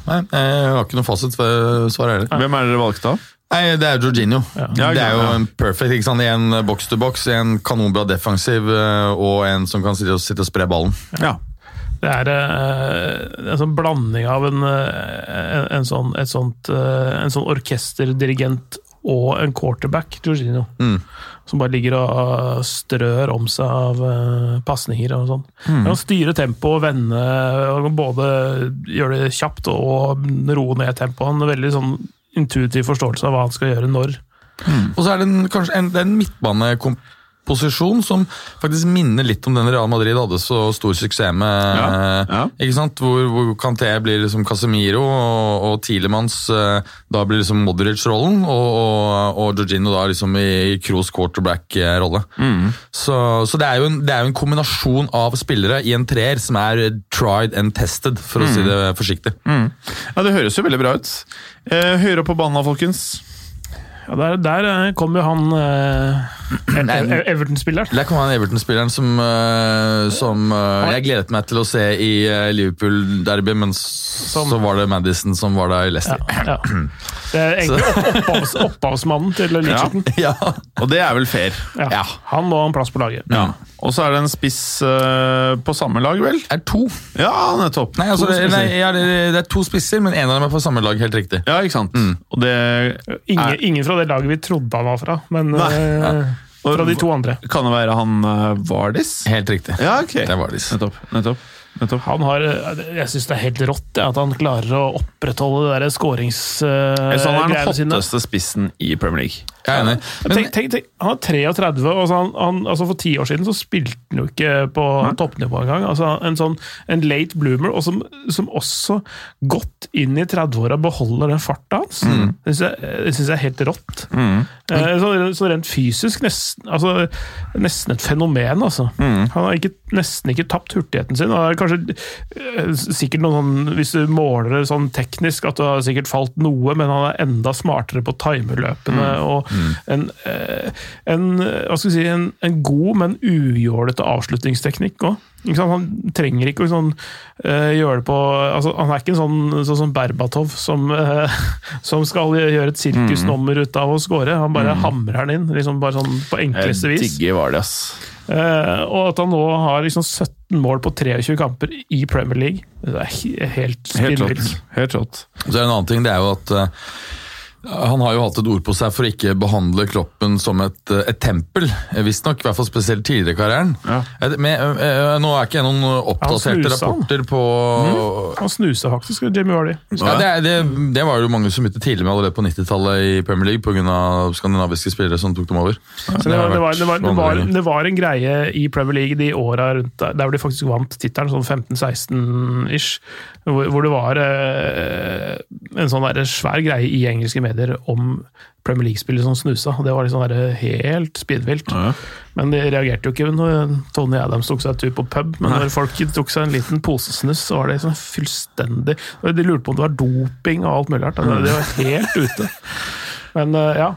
Nei, jeg har ikke noe fasitsvar heller. Hvem er det dere valgte av? Nei, det er Jorginho. Ja, det er jo en perfect. ikke sant? En box to box, en kanonbra defensiv eh, og en som kan sitte og, sitte og spre ballen. Ja. Det er uh, en sånn blanding av en, uh, en, en, sånn, et sånt, uh, en sånn orkesterdirigent og en quarterback, Jorginho. Mm. Som bare ligger og strør om seg av uh, pasninger og sånn. Han styrer styre tempoet, vende, og vender både gjøre det kjapt og roe ned tempoet. Han er veldig sånn intuitiv forståelse av hva han skal gjøre når. Og så er det en, kanskje en, det er en midtbanekomposisjon som faktisk minner litt om den Real Madrid hadde så stor suksess med. Ja, ja. Ikke sant? Hvor, hvor Canté blir liksom Casemiro, og, og Tielemanns eh, da blir liksom Modric-rollen, og, og, og Georgino da liksom i, Kroos quarterback-rolle. Mm. Så, så det, er jo en, det er jo en kombinasjon av spillere i en treer som er tried and tested, for å si det forsiktig. Mm. ja, det høres jo veldig bra ut. Eh, høyere opp på banen, folkens. Ja, der, der eh, kom jo han eh, Everton-spilleren. Der kom han Everton-spilleren som, eh, som eh, jeg gledet meg til å se i eh, Liverpool-derby, men som, så var det Madison som var der i Leicester. ja. Det er egentlig opphavs, opphavsmannen til Leacherton. Ja. Og det er vel fair. Ja. Ja. Han må ha en plass på laget. Ja. Og så er det en spiss på samme lag, vel? Er to. Ja, nettopp. Nei, altså, det, nei, ja, det, det er to spisser, men en av dem er på samme lag, helt riktig. Ja, ikke sant. Og det Ingen, ingen fra det laget vi trodde han var fra, men Nei. Eh, fra de to andre. kan det være han uh, Vardis? Helt riktig. Ja, ok. Det er Vardis. Nettopp. nettopp. nettopp. Han har, eh, Jeg syns det er helt rått ja, at han klarer å opprettholde det der uh, sine. han er den hotteste spissen i Premier League. Jeg er enig. Men, tenk, tenk, tenk, han er 33, og han, han, altså for ti år siden så spilte han jo ikke på toppnivå engang. Altså en sånn en late bloomer, og som, som også godt inn i 30-åra beholder den farta hans. Det syns jeg, er helt rått. Eh, Så, så rent fysisk nesten, altså, nesten et fenomen, altså. Han har ikke, nesten ikke tapt hurtigheten sin. Og kanskje eh, sikkert noen sånn, Hvis du måler det sånn teknisk, at det har sikkert falt noe, men han er enda smartere på timerløpene. og en, eh, en, skal si, en, en god, men ujålete avslutningsteknikk òg. Han trenger ikke å sånn, uh, gjøre det på altså, Han er ikke en sånn, sånn som Berbatov, som, uh, som skal gjøre et sirkusnummer ut av å score. Han bare hamrer den inn, liksom bare sånn på enkleste vis. Var det, ass. Uh, og at han nå har liksom 17 mål på 23 kamper i Premier League, det er helt spinnvilt. Helt rått. Så er det en annen ting, det er jo at eh, han har jo hatt et ord på seg for å ikke behandle kroppen som et, eh, et tempel. Visstnok, i hvert fall spesielt tidligere i karrieren. Ja. Eh, Men, eh, nå er ikke jeg noen oppdaterte rapporter på Han snuser faktisk, Jimmy Vardy. ja, det, det, det var jo mange som begynte tidlig med allerede på 90-tallet i Premier League pga. skandinaviske spillere som tok dem over. Det, var, det, var, det, var, det, var, det var en greie i Premier League de åra der, der hvor de faktisk vant tittelen, sånn 15-16-ish, hvor, hvor det var eh, en sånn der svær greie i engelske medier om Premier League-spillet som snusa. Det var liksom helt speedvilt. Ja. Men de reagerte jo ikke når Tony Adams tok seg en tur på pub, men når folk tok seg en liten posesnus, så var det liksom fullstendig De lurte på om det var doping og alt mulig rart. Altså, De var helt ute. Men eh, ja.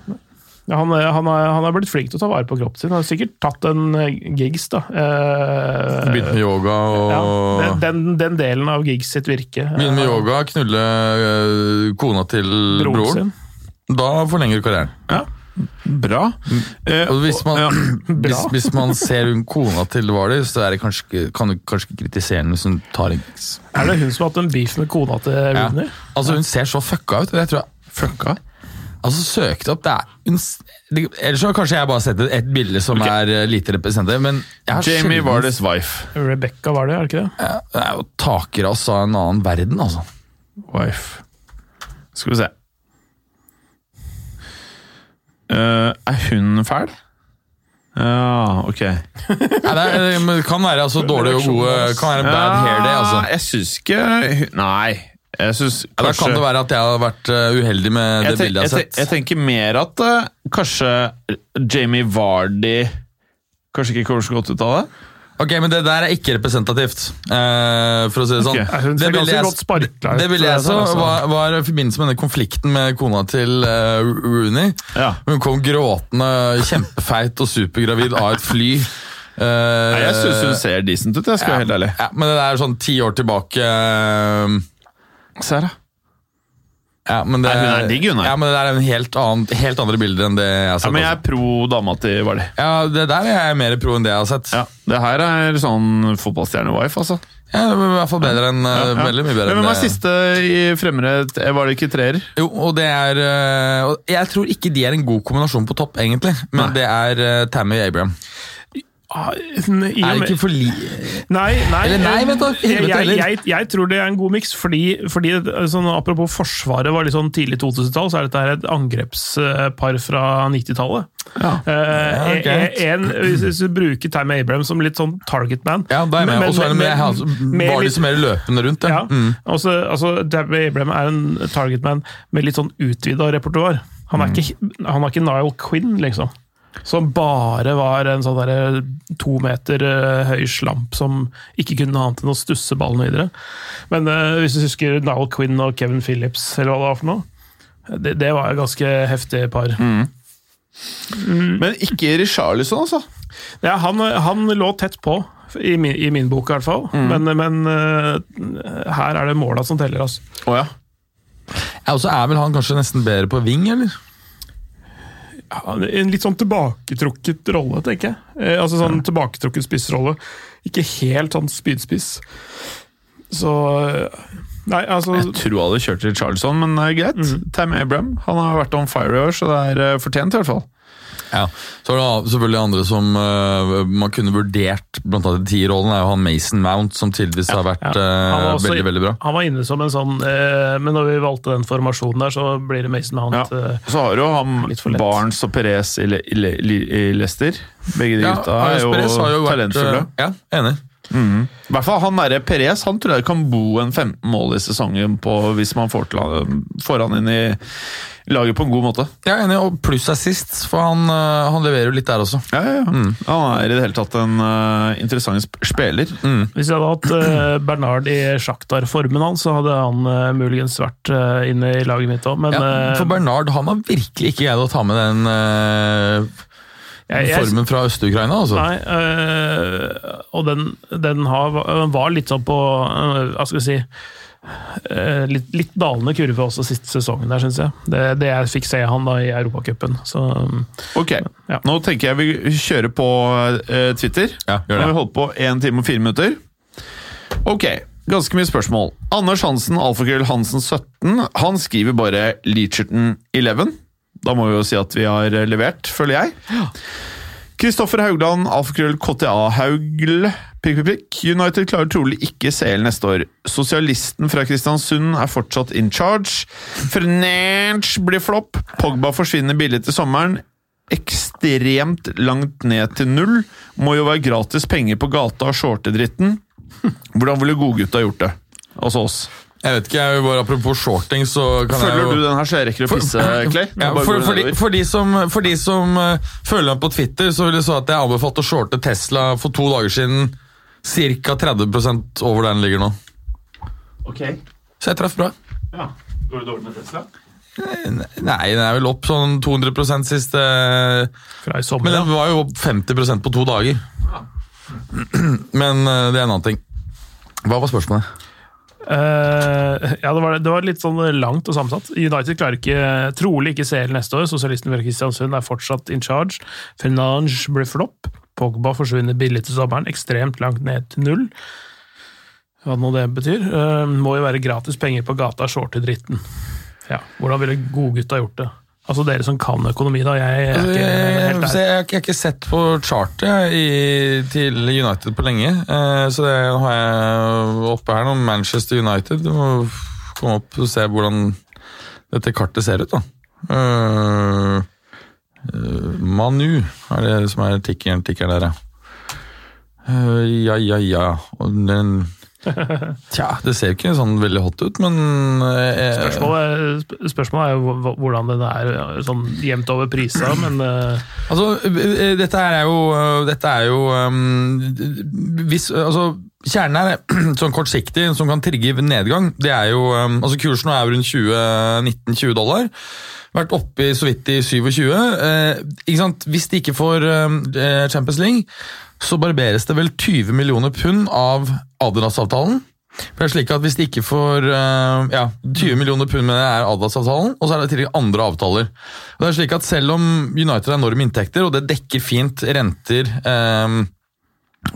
Han, er- han, er, han er blitt flink til å ta vare på kroppen sin. Han har sikkert tatt en eh, gigs, da. Eh, Begynt med yoga og ja, den, den, delen av gigs sitt virke. Begynne med yoga, knulle kona til Broren broren. Da forlenger du karrieren. Bra. Eh, Og hvis man, ja. hvis, hvis man ser hun kona til Vardy, så er det kanskje, kan du kanskje kritisere henne hvis hun tar en Er det hun som har hatt en beef med kona til ja. Altså Hun ser så fucka ut. Jeg tror jeg, Fucka. altså Søkte opp det er, hun, det, Ellers så har kanskje jeg bare sett et, bilde som okay. er eh, lite representativt, men Jamie Vardys wife. Rebecca var det, er det ikke det? Ja, Det er jo takras av en annen verden, altså. Wife. Skal vi se. Eh, er hun fæl? Ja, ok. nei, det, er, men det kan være altså, dårlig og gode Kan være bad hair day, altså. Jeg syns ikke Nei. Jeg syns Ja, da kan det være at jeg har vært eh, uheldig med det bildet jeg, har sett. jeg tenker mer at uh, kanskje Jamie Vardy Kanskje ikke kommer så godt ut av det? Ok, men det der er ikke representativt, uh, for å si det sånn. Ok. Ja, hun ser Det ville jeg- sparkla. Det ville jeg så, altså. var, var i forbindelse med denne konflikten med kona til uh, Rooney. Ja. Hun kom gråtende, kjempefeit og supergravid av et fly. Uh, Nei, jeg syns hun ser decent ut, jeg skal være helt ærlig. Ja, men det er sånn ti år tilbake Uh, Se her, da. Ja, men det, Nei, hun er digg, hun er. Ja, men det er en helt, annen, helt andre bilder enn det jeg har sett. Ja, men jeg altså. er pro dama til Vardø. ja, det der er jeg mer pro enn det jeg har sett. Ja, det her er sånn fotballstjerne-wife, altså. Ja, det var I hvert fall bedre enn eh, veldig mye bedre Men Hvem var siste i fremmere? Var det ikke treer? Jo, og det er eh, og Jeg tror ikke de er en god kombinasjon på topp, egentlig. Men Nei. det er eh, Tammy Abraham. Ah, Er det ikke for li... Nei, nei, Eller nei, vent da, jeg, jeg, jeg, tror det er en god miks, fordi, fordi sånn, apropos Forsvaret var litt sånn tidlig 2000-tall, så er dette et angrepspar fra 90-tallet. Ja. Eh, greit. en, hvis, du bruker Time Abraham som litt sånn target man Ja, da er jeg med. Og så er det med, altså, med var de litt- mer løpende rundt, ja. ja. Mm. Altså, altså, Time Abraham er en target man med litt sånn utvida repertoar. Han er, ikke, han er ikke Nile Quinn, liksom. Som bare var en sånn derre to meter eh, høy slamp som ikke kunne annet enn å stusse ballen videre. Men uh, hvis du husker Niall Quinn og Kevin Phillips, eller hva det var for noe, det, det var et ganske heftig par. Men ikke Richarlison, altså. Ja, han, han lå tett på, i min, i min bok i hvert fall. Men, men uh, her er det måla som teller, altså. Oh, ja. Ja, Og så er vel han kanskje nesten bedre på ving, eller? Ja, en litt sånn tilbaketrukket rolle, tenker jeg. Eh, altså sånn tilbaketrukket spissrolle. Ikke helt sånn spydspiss. Så eh, Nei, altså Jeg tror jeg hadde kjørt Richarlison, men er greit. Mm. Tam Abraham han har vært on fire i år, så det er eh, fortjent i hvert fall. Ja, Så er det selvfølgelig andre som uh, man kunne vurdert blant annet i tierrollen, er jo han Mason Mount, som har vært Ja. Han var eh, også- veldig, veldig bra. Han var inne som en sånn uh, Men når vi valgte den formasjonen der, så blir det Mason Mount. Ja. Så har du han. Barnes og Perez i, Le i, Le i Leicester. Begge de Ja, gutta er jo, Perez har jo vært, talentfulle. Ja, enig. I hvert fall han derre Perez han tror jeg kan bo en 15 mål i sesongen på, hvis man får, til, han- får han inn i laget på en god måte. Jeg er enig, og pluss assist, for han, eh, han leverer jo litt der også. Ja, ja, ja. Han er i det hele tatt en uh, interessant sp spiller. Hvis jeg hadde hatt uh, Bernard i Sjaktar-formen hans, så hadde han uh, muligens vært inne i laget mitt òg, men Ja, for Bernard han har virkelig ikke greid å ta med den jeg- jeg- formen fra Øst-Ukraina. altså. Nei, øh, og den, den har, var litt sånn på øh, Hva skal vi si øh, litt, litt dalende kurve også siste sesongen der, syns jeg. Det, det jeg fikk se han da i Europacupen. Ok, Ja. nå tenker jeg vi kjører på eh, Twitter. Ja, gjør Nå har vi holdt på 1 time og 4 minutter. Ok, ganske mye spørsmål. Anders Hansen, alfakrøll Hansen 17, han skriver bare Leacherton 11. Da må vi jo si at vi har levert, føler jeg. Kristoffer Haugland, alfakrøll KTA Haugl, prikk, prikk, prikk. United klarer trolig ikke CL neste år. Sosialisten fra Kristiansund er fortsatt in charge. French blir flopp. Pogba forsvinner billig til sommeren. Ekstremt langt ned til null. Må jo være gratis penger på gata og shortedritten. Hvordan ville godgutta gjort det? Altså oss. Jeg vet ikke, jeg bare Apropos shorting, så kan jeg Følger jo du den her, så jeg rekker å pisse, Clay? Ja, for, for, de, for, de som, for de som eh, følger meg på Twitter, så vil jeg så at jeg anbefalte å shorte Tesla for to dager siden. Ca. 30 over der den ligger nå. Ok. Så jeg traff bra. Ja. Går det dårlig med Tesla? Nei, den er vel opp sånn 200% siste fra i Men den var jo opp 50% på to dager. Men eh, det er en annen ting. Hva var spørsmålet? Eh, ja, det var, det var litt sånn langt og sammensatt. United klarer ikke, trolig ikke CL neste år. Sosialisten fra Kristiansund er fortsatt in charge. Fernange blir flopp. Pogba forsvinner billig til sommeren, ekstremt langt ned til null. Hva nå det betyr. Uh, må jo være gratis penger på gata, shorte dritten. Ja, hvordan ville godgutta gjort det? Altså dere som kan økonomi, da. Jeg er ikke helt der. jeg, har ikke sett på chartet i, til United på lenge. eh, så det har jeg oppe her nå. Manchester United. Du må komme opp og se hvordan dette kartet ser ut, da. Eh, eh, Manu er det som er tikkeren, tikkeren der, ja. Ja, ja, ja. Og den Tja, det ser ikke sånn veldig hot ut, men eh, Spørsmålet, sp- spørsmålet er jo hvordan den er eh, sånn jevnt over prisa, men eh, Altså, eh, dette er jo eh, Dette er jo um, hvis, eh, altså, Kjernen er sånn kortsiktig, som kan trigge nedgang. Det er jo um, altså Kursen nå er rundt 20, 19-20 dollar. Vært oppe så vidt i 27. Eh? Hvis de ikke får eh, Champions League, så barberes det vel 20 millioner pund av Adidas-avtalen. For det er slik at Hvis de ikke får eh, ja, 20 millioner pund med det er Adidas-avtalen, og så er det i tillegg andre avtaler. Og det er slik at Selv om United har enorme inntekter, og det dekker fint renter eh,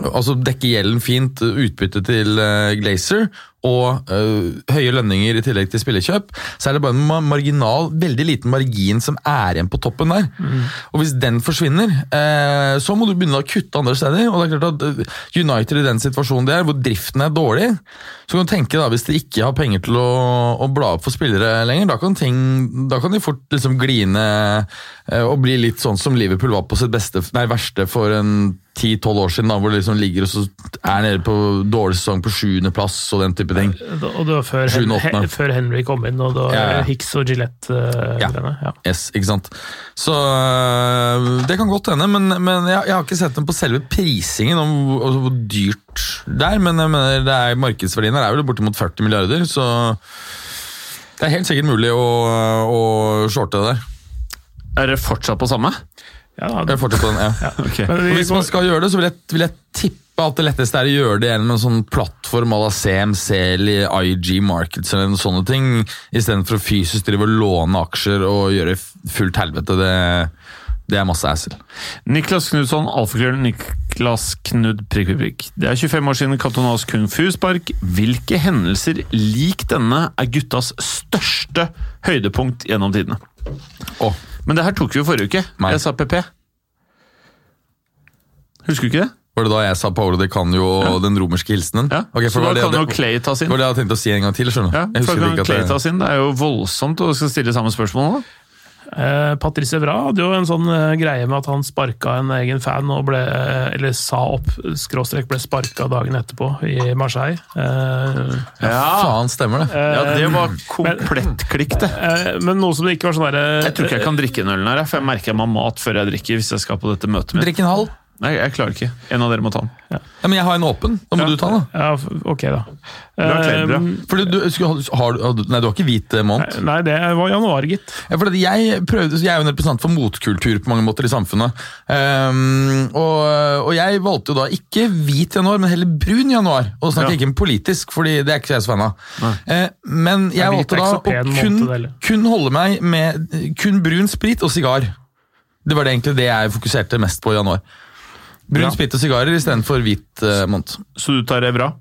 Altså dekker gjelden fint, utbytte til eh, Glazer og eh, høye lønninger i tillegg til spillekjøp, så er det bare en marginal, veldig liten margin som er igjen på toppen der. Og hvis den forsvinner, eh, så må du begynne å kutte andre steder. Og det er klart at eh, United i den situasjonen de er, hvor driften er dårlig, så kan du tenke da, hvis de ikke har penger til å, å bla opp for spillere lenger, da kan, ting, da kan de fort liksom gline eh, og bli litt sånn som Liverpool var på sitt beste, nei, verste for en 10-12 år siden, da, hvor det liksom ligger og så er nede på dårlig sesong på sjuendeplass og den type ting. Og det var før, Hen før Henry kom inn, og da Ja, ja. Hicks og Gillette. uh, Ja. Denne, ja. Yes, ikke sant? Så det kan godt hende, men, men jeg, jeg har ikke sett den på selve prisingen om hvor, altså hvor dyrt det er. Men jeg mener, det er, markedsverdien her er vel bortimot 40 milliarder, så det er helt sikkert mulig å, å shorte det der. Er det fortsatt på samme? Ja, Jeg fortsetter på den, ja. ja okay. Og vi hvis man skal gjøre det, så vil jeg, vil jeg tippe at det letteste er å gjøre det gjennom en sånn plattform à la CMC eller IG Markets eller noen sånne ting, istedenfor å fysisk drive og låne aksjer og gjøre fullt helvete. Det, det er masse assel. Niklas Knudson, alfakrøll Niklas Knud prikk, prikk, prikk. Det er 25 år siden Katonas kung fu-spark. Hvilke hendelser lik denne er guttas største høydepunkt gjennom tidene? Oh. Men det her tok vi jo forrige uke. Nei. Jeg sa PP. Husker du ikke det? Var det da jeg sa Paolo de Canio og den romerske hilsenen? Ja, Okay, for Så da det, kan jo Clay tas det inn. var det jeg hadde tenkt å si en gang til. skjønner du? Ja, for da kan Clay tas inn. Det er jo voldsomt å skal stille samme spørsmål nå. Eh, Patrice Evra hadde jo en sånn eh, greie med at han sparka en egen fan, og ble, eh, eller sa opp, skråstrek ble sparka dagen etterpå i Marseille. ja, Faen, stemmer det. Ja, det var komplett klikk, det. eh, men noe som det ikke var sånn derre Jeg tror ikke jeg kan drikke den ølen her, for jeg merker jeg må ha mat før jeg drikker. hvis jeg skal på dette møtet mitt. Drikk en halv. Nei, jeg klarer ikke. En av dere må ta den. Ja, men jeg har en åpen. Da må du ta den. da. Ja, ok, da. Bra kledd, bra. Eh, Fordi du, har, nei, du har ikke hvit eh, måned? Nei, det var januar, gitt. Ja, fordi jeg, prøvde, jeg er jo en representant for motkultur på mange måter i samfunnet. Um, og, og jeg valgte jo da ikke hvit januar, men heller brun januar. Og da snakker jeg ikke om politisk, fordi det er ikke jeg så fan av. Eh, men jeg Nei, valgte da å kun, kun holde meg med kun brun sprit og sigar. Det var det egentlig det jeg fokuserte mest på i januar. Brun sprit og sigarer istedenfor hvit uh, mont. Så du tar Evra?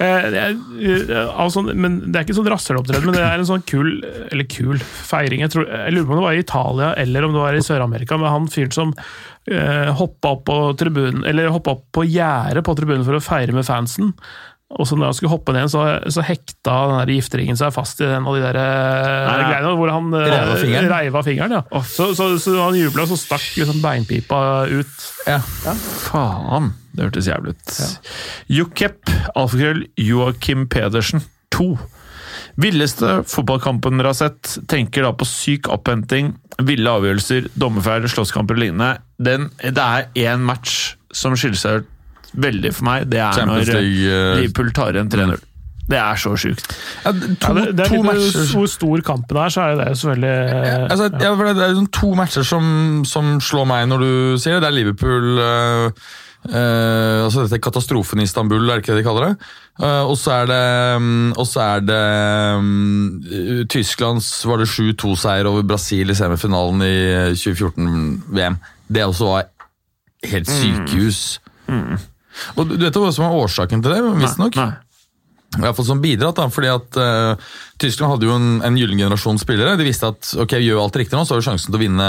Eh, det er, eh, altså, men det er ikke sånn rasshølopptreden, men det er en sånn kul eller kul feiring. Jeg, tror, jeg lurer på om det var i Italia eller om det var i Sør-Amerika, med han fyren som eh, hoppa opp på tribunen, eller hoppa opp på gjerdet på tribunen for å feire med fansen. Og så når han skulle hoppe ned, så, så hekta den der gifteringen seg fast i en av de der eh, Nei, nei. greiene hvor han reiva Reiv av fingeren? reiv av fingeren. Ja. Så, så, så han jubla, så stakk liksom beinpipa ut. Ja. Faen, det hørtes jævlig ut. Jokep, alfakrøll, Joakim Pedersen 2. Villeste fotballkampen dere har sett, tenker da på syk opphenting, ville avgjørelser, dommerfeil, slåsskamper og lignende. Den, det er én match som skiller seg ut veldig for meg. Det er Champions når League, uh, Liverpool tar igjen 3-0. Det er så sjukt. Ja, to, Ja, det, det er to litt, matcher Hvor stor kampen er, så er det selvfølgelig ja, altså, ja, det, er liksom to matcher som, som slår meg når du sier det. Det er Liverpool eh, eh, altså Dette katastrofen i Istanbul, er det ikke det de kaller det? Uh, og så er det, um, så er det um, Tysklands var det 7-2-seier over Brasil i semifinalen i 2014-VM. Det også var helt sykehus. Og du, vet hva som er årsaken til det, visstnok? Nei. I hvert fall som bidratt, da, fordi at uh, Tyskland hadde jo en, en gyllen generasjon spillere. De visste at ok, vi gjør alt riktig nå, så har vi sjansen til å vinne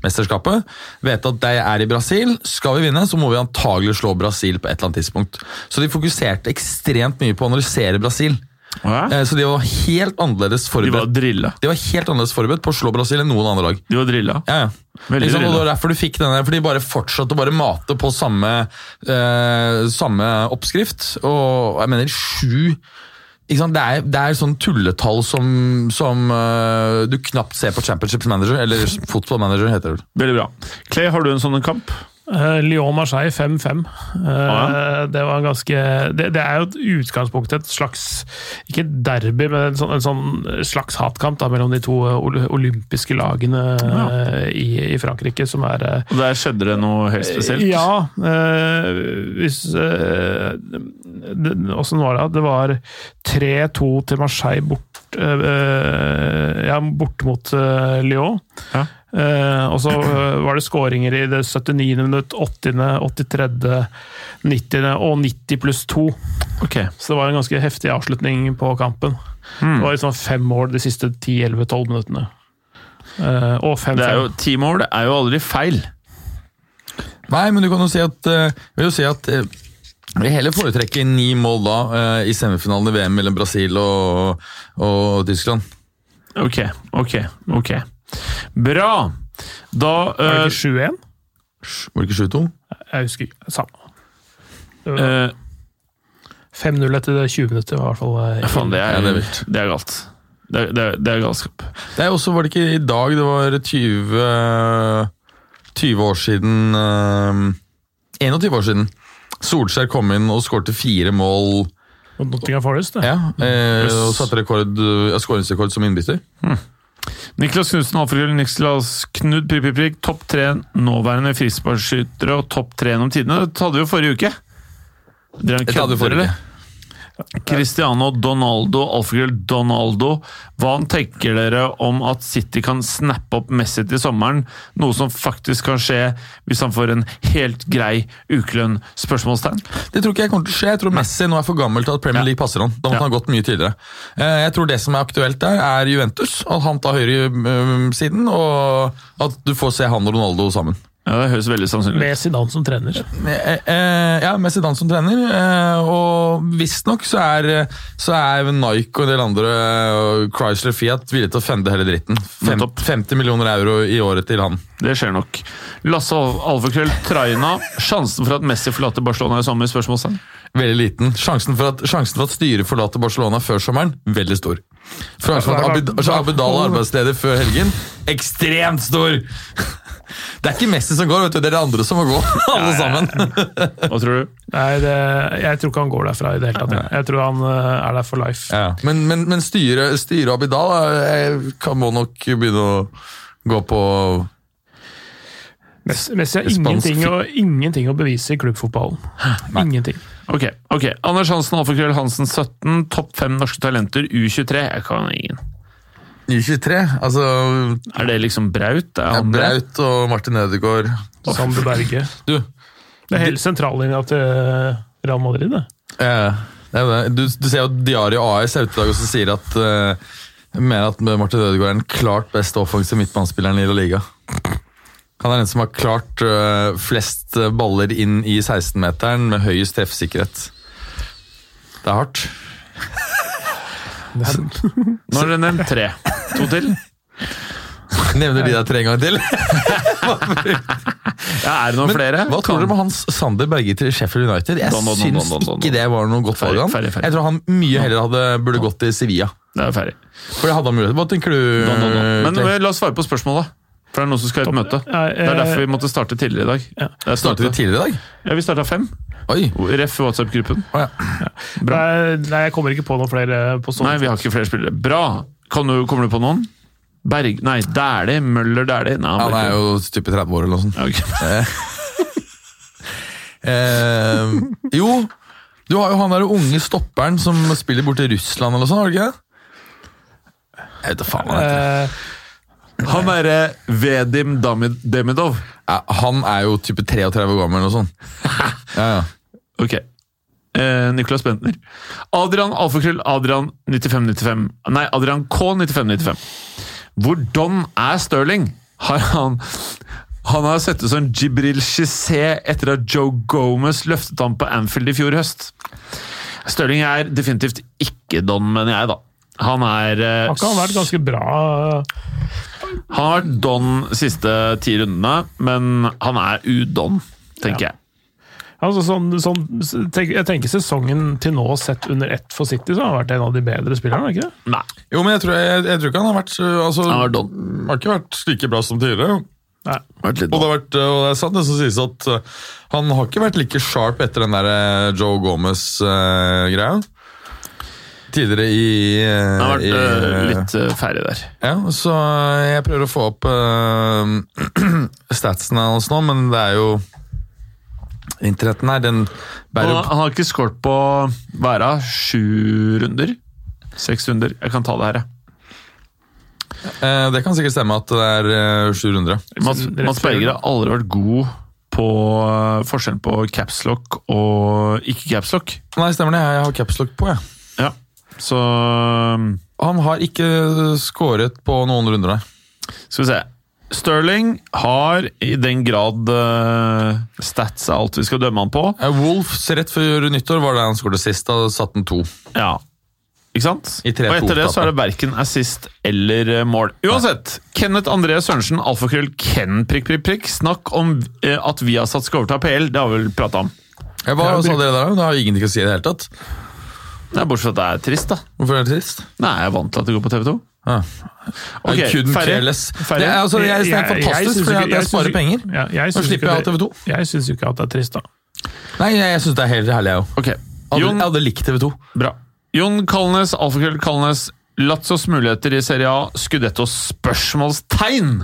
mesterskapet. Vet at de er i Brasil. Skal vi vinne, så må vi antagelig slå Brasil på et eller annet tidspunkt. Så de fokuserte ekstremt mye på å analysere Brasil. Hæ? Eh, så de var helt annerledes forberedt De var drilla. De var helt annerledes forberedt på å slå Brasil enn noen andre lag. De var drilla. Ja, ja. Veldig Liksom, og det var derfor du fikk denne, for de bare fortsatte å bare mate på samme, eh, samme oppskrift. Og jeg mener sju? Det, er, det er sånn tulletall som, som uh, du knapt ser på Championship Manager, eller Football Manager heter det. Veldig bra. Clay, har du en sånn kamp? Eh, Lyon-Marseille 5-5. Eh, ja. Det var ganske det, det er jo et utgangspunkt et slags Ikke et derby, men en sånn, en sånn slags hatkamp da, mellom de to eh, olympiske lagene eh, i, i Frankrike, som er Og Der skjedde det noe helt spesielt? Ja. hvis Åssen var det? Det var 3-2 til Marseille bort, ja, bort mot Lyon. Ja. Eh, og så eh, var det skåringer i det 79. minutt, 80., 83., 90. og 90 pluss 2. Okay. Så det var en ganske heftig avslutning på kampen. Det var liksom fem mål de siste 10-11-12 minuttene. Uh, og 5-5. Det er jo, Ti mål det er jo aldri feil. Nei, men du kan jo si at, uh, vil jo si at jeg vil heller foretrekke ni mål da i semifinalen i VM mellom Brasil og, og Tyskland. Ok, ok, ok. Bra! Da Var det øh, ikke 7-1? Var det ikke 7-2? Jeg husker ikke. Samme. Uh, øh, 5-0 etter det 20 minutter, i hvert fall. eh, Faen, det er, det er det er galt. Det er, det er, det er galskap. Det er også, var det ikke i dag det var 20, 20 år siden eh, 21 år siden. Solskjær kom inn og skårte fire mål Nottingham Forest. Det. ja, eh, og satte rekord, skåringsrekord som innbytter. Niklas Knutsen, Alfred Niklas Knud, prikk, prikk, prikk. Topp tre nåværende frisparkskyttere og topp tre gjennom tidene. Det hadde vi jo forrige uke. Dere kødder, eller? Cristiano Donaldo, alfakrøll Donaldo. Hva tenker dere om at City kan snappe opp Messi til sommeren? Noe som faktisk kan skje hvis han får en helt grei ukelønn? Spørsmålstegn. Det tror ikke jeg kommer til å skje. Jeg tror Messi nå er for gammel til at Premier League passer han. Da måtte Ja. han ha gått mye tidligere. Eh, Jeg tror det som er aktuelt der, er Juventus. At han tar høyresiden, og at du får se han og Ronaldo sammen. Ja, Det høres veldig sannsynlig ut. Med Zidane som trener. Eh, eh, ja, med Zidane som trener. Eh, og visstnok så, er- så er Nike og en del andre, Chrysler Fiat, villige til å fende hele dritten. Fem, Nettopp. 50 millioner euro i året til han. Det skjer nok. Lasse Al- Alfakrøll Traina. Sjansen for at Messi forlater Barcelona i sommer? spørsmålstegn? Veldig liten. Sjansen for, at, sjansen for at styret forlater Barcelona før sommeren, veldig stor. Sjansen for at Abid, Abidal er arbeidsledig før helgen, ekstremt stor! Det er ikke Messi som går, vet du, det er de andre som må gå, alle sammen. Hva tror du? Nei, det, jeg tror ikke han går derfra i det hele tatt. jeg. Jeg tror han eh, er der for life. Ja. Men, men, men styret styre Abidal er- kan, må nok begynne å gå på Messi har ingenting å, ingenting å bevise i klubbfotballen. Ingenting. Ok, ok. Anders Hansen, Alfakrøll Hansen 17. Topp fem norske talenter U23. Jeg kan ingen. U23. Altså Er det liksom Braut? Er ja? Braut og Martin Ødegaard. Sander Berge. Du, Det er hele sentrallinja til Real Madrid, det. Ja, det jo det. Du, du ser jo at Diario AS er ute i dag og så sier at uh, mener at Martin Ødegaard er den klart beste offensive midtbanespilleren i La Liga. Han er den som har klart uh, flest baller inn i 16-meteren med høyest treffsikkerhet. Det er hardt. Nå har dere nevnt tre. To til? Nevner de deg tre ganger til? Ja, Er det noen flere? Hva tror dere om Hans Sander Berge til Sheffield United? Jeg Don, don, don, syns don, don, don. ikke det var noe godt valg. Jeg tror han mye heller hadde, burde gått til Sevilla. Det er ferdig. For det hadde han mulighet. Hva tenker du? Don, don, don. Men eh, la oss svare på spørsmålet. For det er noen som skal i et møte. Det er eh, derfor vi måtte starte tidligere i dag. Ja. Startet vi tidligere i dag? Ja, vi starta fem. Oi! Ref WhatsApp-gruppen. Oh, ja. ja. Nei, nei, jeg kommer ikke på noen flere på sånn. Nei, vi har ikke flere spillere. Bra! Kan du, kommer du på noen? Berg... Nei, Dæhlie. Møller Dæhlie. Han, Han er jo type 30 år eller noe sånt. Okay. Eh, jo, du har jo han der unge stopperen som spiller borti Russland eller noe sånt, har du ikke det? Jeg vet da faen hva han heter. Eh, Han derre Vedim Damid Demidov. Ja, han er jo type 33 år gammel eller noe sånt. Ja, ja. Ok. Eh, Niklas Bentner. Adrian Alfakrøll Adrian 9595. Nei, Adrian K 9595. Hvordan er Sterling? Har han Han har sett ut som Jibril Cissé etter at Joe Gomez løftet ham på Anfield i fjor høst. Sterling er definitivt ikke Don, mener jeg, da. Han er eh, har ikke han vært ganske bra? Han har vært Don siste ti rundene, men han er udon, tenker jeg. Altså, sånn, sånn, tenk, jeg tenker sesongen til nå sett under ett for City, så har han vært en av de bedre spillerne, ikke det? Nei. Jo, men jeg tror, jeg, jeg tror ikke han har vært øh, altså, Han har har ikke vært like bra som tidligere. Nei. Og det, har vært, øh, og det er sant det som sies at øh, han har ikke vært like sharp etter den der Joe Gomez-greia. Tidligere i, Han har vært i, øh, litt ferdig der. Ja, så jeg prøver å få opp øh, statsene hans nå, men det er jo Internetten her, den bærer Han, opp han har ikke skåret på hva er det, sju runder? Seks runder? Jeg kan ta det her, jeg. Eh, Det kan sikkert stemme at det er sju 700. Mats, Mats. Berger har aldri vært god på øh, forskjellen på capslock og ikke capslock. Nei, stemmer det. Jeg har capslock på, jeg. Ja. Så øh, Han har ikke skåret på noen runder, nei. skal vi se. Sterling har, i den grad uh, stats er alt vi skal dømme han på Wolfs rett før nyttår var det han skåret sist. Da satt han to. Ja. Ikke sant? I 3-2 og etter det så er det verken assist eller eh, mål. Uansett, Kenneth André Sørensen, alfakrøll Ken, prikk, prikk, prikk. Snakk om uh, at Viasat skal overta PL, det har vi vel prata om. Ja, hva sa dere der? Det har ingenting å si i det hele tatt. Det er Bortsett fra at det er trist, da. Hvorfor er det trist? Nei, jeg er vant til at det går på TV2. Ah. Ok, I couldn't care less. Det er, altså, jeg, det er fantastisk, for jeg, sparer penger. Ja, jeg Nå slipper jeg det- TV2. Jeg syns jo ikke at det er trist, da. Nei, jeg, syns det er helt herlig, jeg òg. Okay. Jeg hadde likt TV2. bra. Jon Kalnes, alfakrøll Kalnes. Lazzos muligheter i Serie A. Skudettos spørsmålstegn!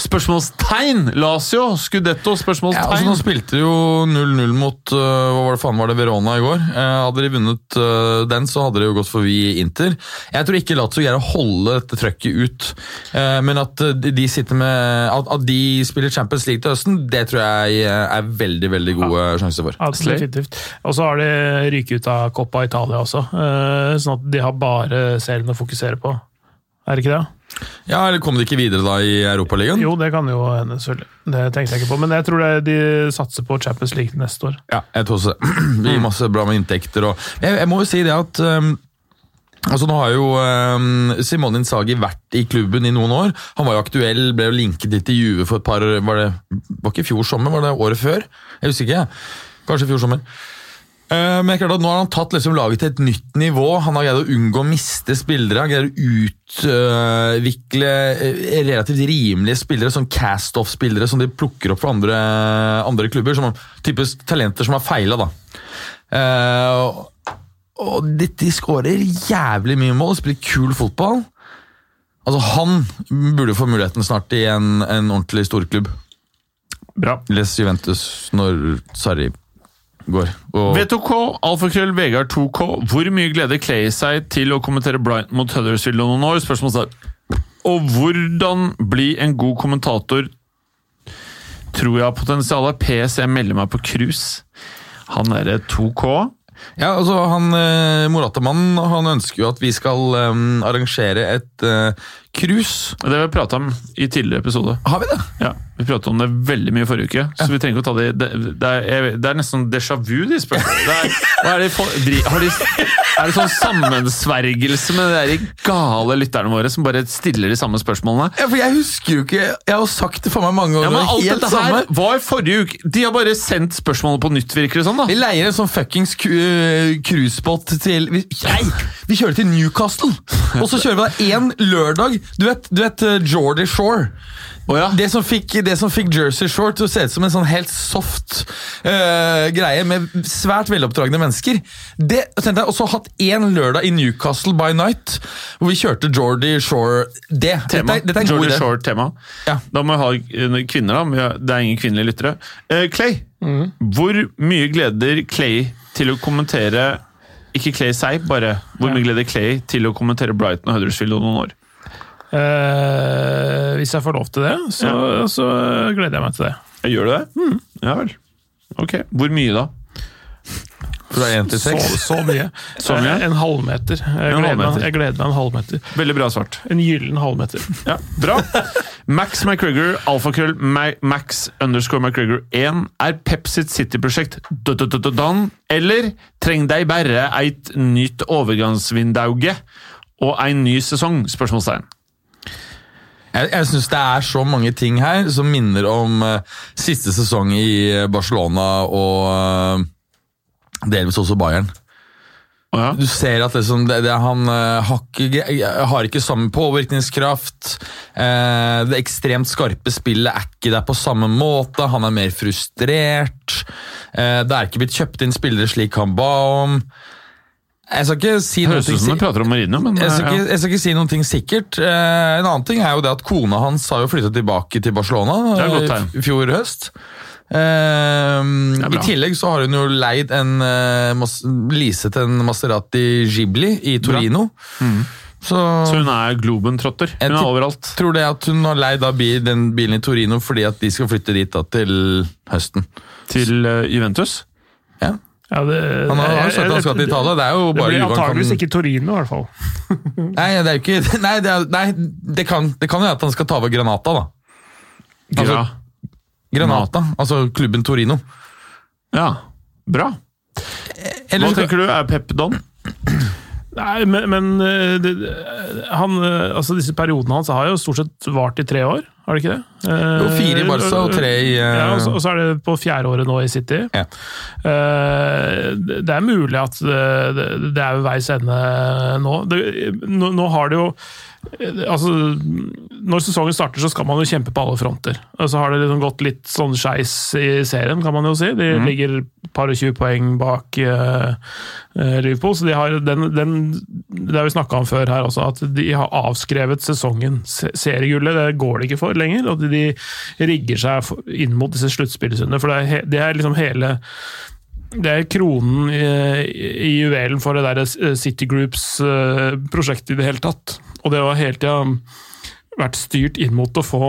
Spørsmålstegn! Lazio, Scudetto, Ja, altså, spørsmålstegn. nå spilte de jo 0-0 mot uh, hva var det faen var det Verona i går. Uh, hadde de vunnet uh, den, så hadde de jo gått forbi Inter. Jeg tror ikke Lazio greier å holde dette trøkket ut, Eh, men at de, sitter med at, at de spiller Champions League til høsten, det tror jeg er veldig veldig gode sjanser for. Ja, Slay. definitivt. Og så har de ryket ut av Coppa Italia også, eh, sånn at de har bare serien å fokusere på. Er det ikke det? Ja, eller Kom de ikke videre da i Europaligaen? Jo, det kan jo hende, selvfølgelig. Det tenkte jeg ikke på. Men jeg tror de satser på Champions League neste år. Ja, jeg tror også. Det gir masse bra med inntekter. Og jeg, jeg må jo si det at um, altså Nå har jo um, Simone Insagi vært i klubben i noen år. Han var jo aktuell, ble jo linket litt til Juve for et par Var det var ikke i fjor sommer, var det året før? Jeg husker ikke. Kanskje i fjor sommer. Eh, Men klart at nå har han tatt liksom laget til et nytt nivå. Han har greid å unngå å miste spillere. Han greier å utvikle eh, relativt rimelige spillere, sånn cast-off-spillere som de plukker opp fra andre, andre klubber. Som typisk talenter som har feila, da. Eh, og- og de, de skårer jævlig mye mål, spiller kul fotball. Altså, Han burde få muligheten snart i en, en ordentlig storklubb. Bra. Les Juventus når Sarri går. Og, V2K, alfakrøll Vegard 2K. Hvor mye gleder Clay seg til å kommentere Brighton mot Huddersfield om noen år? Spørsmålstegn. Og hvordan bli en god kommentator tror jeg har potensial. PSC melder meg på cruise. Han er 2K. Ja, altså han eh, Morata-mannen han ønsker jo at vi skal eh, arrangere et eh, cruise. Det har vi prata om i tidligere episode. Har vi det? Ja, Vi pratet om det veldig mye forrige uke, så vi trenger ikke å ta det Det, det, er, det er nesten déjà vu, de spørsmålene. Er, de, er det sånn sammensvergelse med de gale lytterne våre som bare stiller de samme spørsmålene? Ja, for jeg husker jo ikke Jeg har jo sagt det for meg mange ganger. Ja, men Alt helt dette her samme. var forrige uke. De har bare sendt spørsmålet på nytt, virker det sånn. da. Vi leier en sånn fuckings eh, cruisebåt til vi, Nei! Vi kjører til Newcastle! Og så kjører vi da én lørdag. Du vet, du vet uh, Geordie Shore? Oh, ja. Det som, fikk, det som fikk Jersey Shore til å se ut som en sånn helt soft uh, greie med svært veloppdragne mennesker. Det tenkte jeg også hatt én lørdag i Newcastle by night, hvor vi kjørte Geordie Shore. Det, Tema. Dette, dette er en god Georgie idé. Shore-tema. Ja. Da må vi ha eh, kvinner, da. men Det er ingen kvinnelige lyttere. Uh, Clay, hvor mye gleder Clay til å kommentere Ikke Clay seg, bare. Hvor mye gleder Clay til å kommentere Brighton og Huddersfield om noen år? Eh, hvis jeg får lov til det, så, så gleder jeg meg til det. Gjør du det? Ja vel. Ok. Hvor mye da? Fra én til seks. så mye. Så mye? Eh, En halvmeter. Jeg En gleder, meg, jeg gleder meg en halvmeter. Veldig bra svart. En gyllen halvmeter. Ja, Bra. Max McGregor, alfakrøll Max underscore McGregor 1 er Pep sitt City-prosjekt dun, eller treng dei bare eit nytt overgangsvindauge og en ny sesong? Spørsmålstegn. Jeg, jeg syns det er så mange ting her som minner om uh, siste sesong i Barcelona og uh, delvis også Bayern. Ja. Du ser at liksom, det, det, han uh, har ikke, har ikke samme påvirkningskraft. Uh, det ekstremt skarpe spillet er ikke der på samme måte. Han er mer frustrert. Uh, det er ikke blitt kjøpt inn spillere slik han ba om. Jeg skal ikke si Høres ut som du prater om Marino, men jeg skal, ikke, jeg skal ikke si noe sikkert. Eh, en annen ting er jo det at kona hans har jo flyttet tilbake til Barcelona eh, i fjor høst. Eh, I tillegg så har hun jo leid en leaset en Maserati Ghibli i Torino. Så, Så hun er globentrotter. Jeg Hun er overalt. tror det at hun har leid den bilen i Torino fordi at de skal flytte dit da til høsten. Til Juventus. Ja. Ja, det, Han har, jo sagt han skal til Italia. Det er jo Det blir antakeligvis kan- ikke Torino, i hvert fall. Nei, det er jo ikke Nei, det, er, nei, det kan jo være at han skal ta over Granata, da. Altså, Gra. Granata, altså klubben Torino. Ja, bra. Eller Hva tenker du? Er Pep Don? Nei, men, men eh, det, han, eh, altså disse periodene hans har jo stort sett vart i tre år, har det ikke det? Eh, Jo, fire i Barca og tre i, eh, Ja, og så, og så er det på fjerde året nå i City. Ja. Eh, det er mulig at det, det, er ved veis ende nå. Det, nå. Nå har det jo eh, Altså, når sesongen starter, så skal man jo kjempe på alle fronter. Så har det liksom gått litt sånn skeis i serien, kan man jo si. De ligger et par og 20 poeng bak eh, eh, Liverpool, så de har den, den Det har vi snakka om før her også, at de har avskrevet sesongen. Se- Seriegullet det går det ikke for lenger, og de rigger seg inn mot disse sluttspillrundene. For det er, det er liksom hele det er kronen i, i juvelen for det der eh, City Groups-prosjektet i det hele tatt. Og det har hele tida vært styrt inn mot å få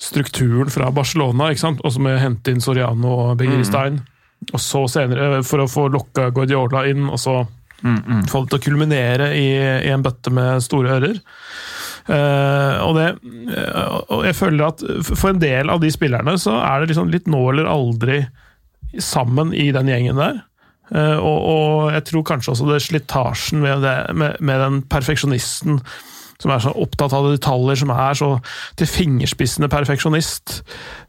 strukturen fra Barcelona, ikke sant? også med å hente inn Soriano og Begiristain. Og så senere, for å få lokka Guardiola inn, og så få det til å kulminere i, i en bøtte med store ører. Uh, og, det, eh, og jeg føler at for en del av de spillerne så er det liksom litt nå eller aldri sammen i den gjengen der. Uh, og, og jeg tror kanskje også det slitasjen med, det, med, med den perfeksjonisten som er så opptatt av detaljer, som er så til fingerspissene perfeksjonist,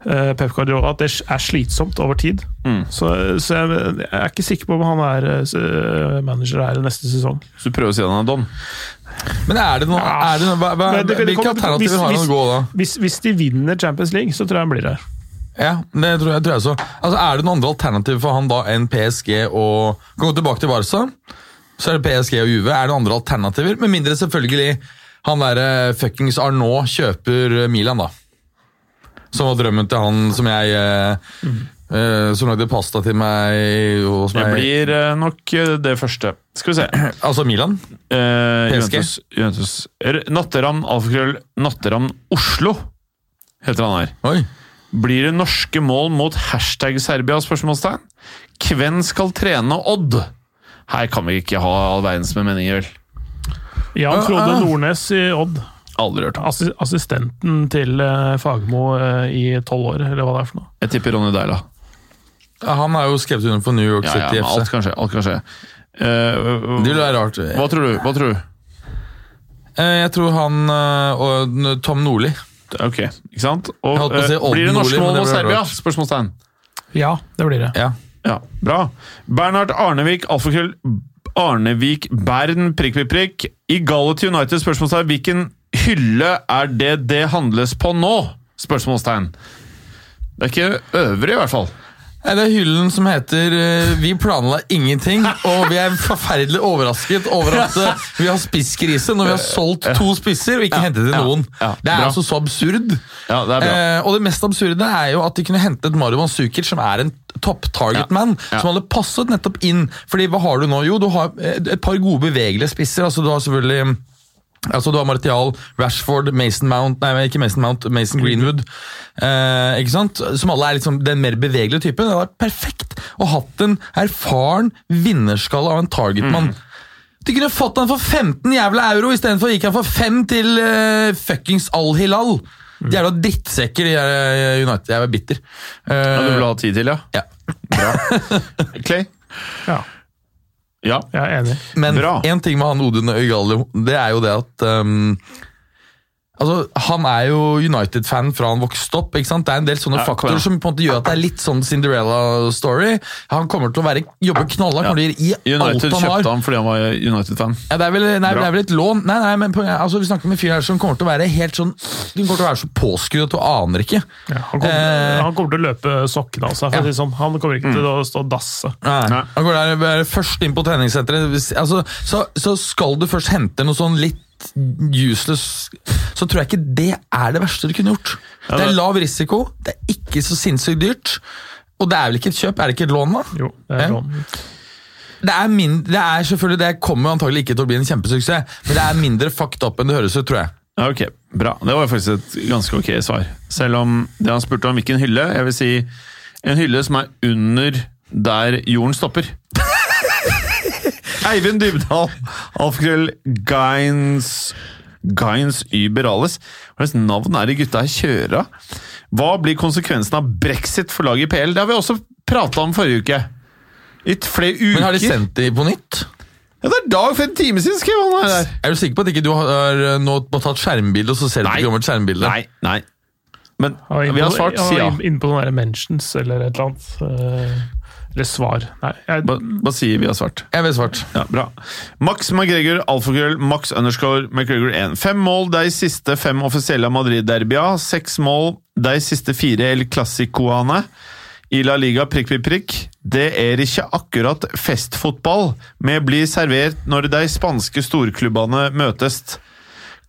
uh, Pep Guardiola, at det er slitsomt over tid. Mm. Så, så jeg, jeg er ikke sikker på om han er uh, manager her neste sesong. Så du prøver å si han er Don? Men er det noe, Ja. er det noe hva, hva, det- det Hvilke alternativer har han å gå da? Hvis, hvis de vinner Champions League, så tror jeg han blir her. Ja, det tror jeg, tror jeg så. Altså, Er det noen andre alternativer for han da enn PSG og Kan gå tilbake til Barca, så er det PSG og Juve. Er det noen andre alternativer? Med mindre selvfølgelig han derre fuckings Arnault kjøper Milan, da. Som var drømmen til han som jeg mm. Uh, Som lagde pasta til meg. Og som Det jeg, blir eh, nok eh, det første. Skal vi se. Altså Milan? Uh, PSG. Juventus, Juventus. Natteravn, alfakrøll, Natteravn Oslo, heter han her. Oi. Blir det norske mål mot hashtag Serbia? spørsmålstegn? Hvem skal trene Odd? Her kan vi ikke ha all verdens med meninger, vel? Jan Ah, Frode ah. Nordnes i Odd. Aldri hørt. Assi assistenten til uh, Fagermo uh, i tolv år, eller hva det er for noe. Jeg tipper Ronny Deila. Ja, Han er jo skrevet under for New York Ja, ja, City alt FC. kan skje. Alt kan skje. Uh, Det vil være rart. hva tror du? Hva tror du? Eh, Jeg tror han og Tom Nordli. Ok, ikke sant? Og, Jeg holdt på å si blir det men mål mot Serbia? rart. Spørsmålstegn. Ja, det blir det. Ja. Ja, bra. Bernhard Arnevik, alfakrøll Arnevik Bern, prikk, prikk, prikk. I Gallet United, spørsmålstegn. Hvilken hylle er det det handles på nå? Spørsmålstegn. Det er ikke øvrig, i hvert fall. Nei, Det er hyllen som heter eh, 'Vi planla ingenting', og vi er forferdelig overrasket over at eh, vi har spisskrise når vi har solgt to spisser og ikke hentet inn ja, noen. ja, det er bra. altså så absurd. Ja, det er bra. Eh, og det mest absurde er jo at de kunne hentet Mario Manzukic, som er en topp target man, Ja. som hadde passet nettopp inn. Fordi hva har du nå? Jo, du har eh, et par gode bevegelige spisser. altså Du har selvfølgelig Altså Du har Martial, Rashford, Mason Mount Nei, ikke Mason Mount, Mason Greenwood. Eh, ikke sant? Som alle er liksom den mer bevegelige typen. Det hadde vært perfekt å hatt en erfaren vinnerskalle av en targetmann. De kunne fått han for 15 jævla euro istedenfor gikk han for 5 til uh, fuckings Al-Hilal. De jævla drittsekker, de der eh, United. Jeg er bitter. Uh, Ja, du vil ha tid til, ja? ja. Clay? Ja, Ja. jeg er enig. Men én en ting med han Odin Øygalio, det er jo det at um, Altså, Han er jo United-fan fra han vokste opp. ikke sant? Det er en del sånne Ja, faktorer som på en måte gjør at det er litt sånn Cinderella-story. Han kommer til å være, jobbe knallhardt ja. å gi alt United han har. kjøpte han fordi han var United-fan. Ja, det, er vel, nei, det er vel et lån. Nei, nei, men på altså, Vi snakker med en fyr her som kommer til å være helt sånn Du kommer til å være så påskrudd at du aner ikke. Ja, han, kommer, Eh. han kommer til å løpe sokkene av seg. For sånn. Han kommer ikke til å stå og dasse. Nei. Nei. Han går der, først inn på treningssenteret. Hvis- Altså, så, så skal du først hente noe sånn litt useless Så tror jeg ikke det er det verste du kunne gjort. Ja, Det er lav risiko, det er ikke så sinnssykt dyrt. Og det er vel ikke et kjøp? Er det ikke et lån, da? Jo, det er Ja. lån. Det er, mindre, det er selvfølgelig, det kommer antagelig ikke til å bli en kjempesuksess, men det er mindre fucked up enn det høres ut, tror jeg. Ja, Ok, bra. Det var faktisk et ganske ok svar. Selv om det han spurte om hvilken hylle, jeg vil si en hylle som er under der jorden stopper. Eivind Dybdahl, alfakrøll Gains Gains Überales. Hva slags navn er det gutta her kjører av? Hva blir konsekvensen av brexit for laget i PL? Det har vi også prata om forrige uke. I flere uker. Men har de sendt det på nytt? Ja, det er dag for en time siden, skrev han her. der. Er du sikker på at ikke du har eh, nå tatt skjermbilde, og så ser du på gammelt skjermbilde? Nei, nei. Men vi har svart sier var si ja. Inne på noen mentions eller et eller annet. Eller svar. Nei, jeg, hva sier vi har svart? Jeg vet svart. Ja, bra. Max McGregor, alfakrøll, Max underscore McGregor 1. Fem mål de siste fem offisielle Madrid-derbya. Seks mål de siste fire El Clásicoane. I La Liga prikk, prikk, prikk. Det er ikke akkurat festfotball vi blir servert når de spanske storklubbene møtes.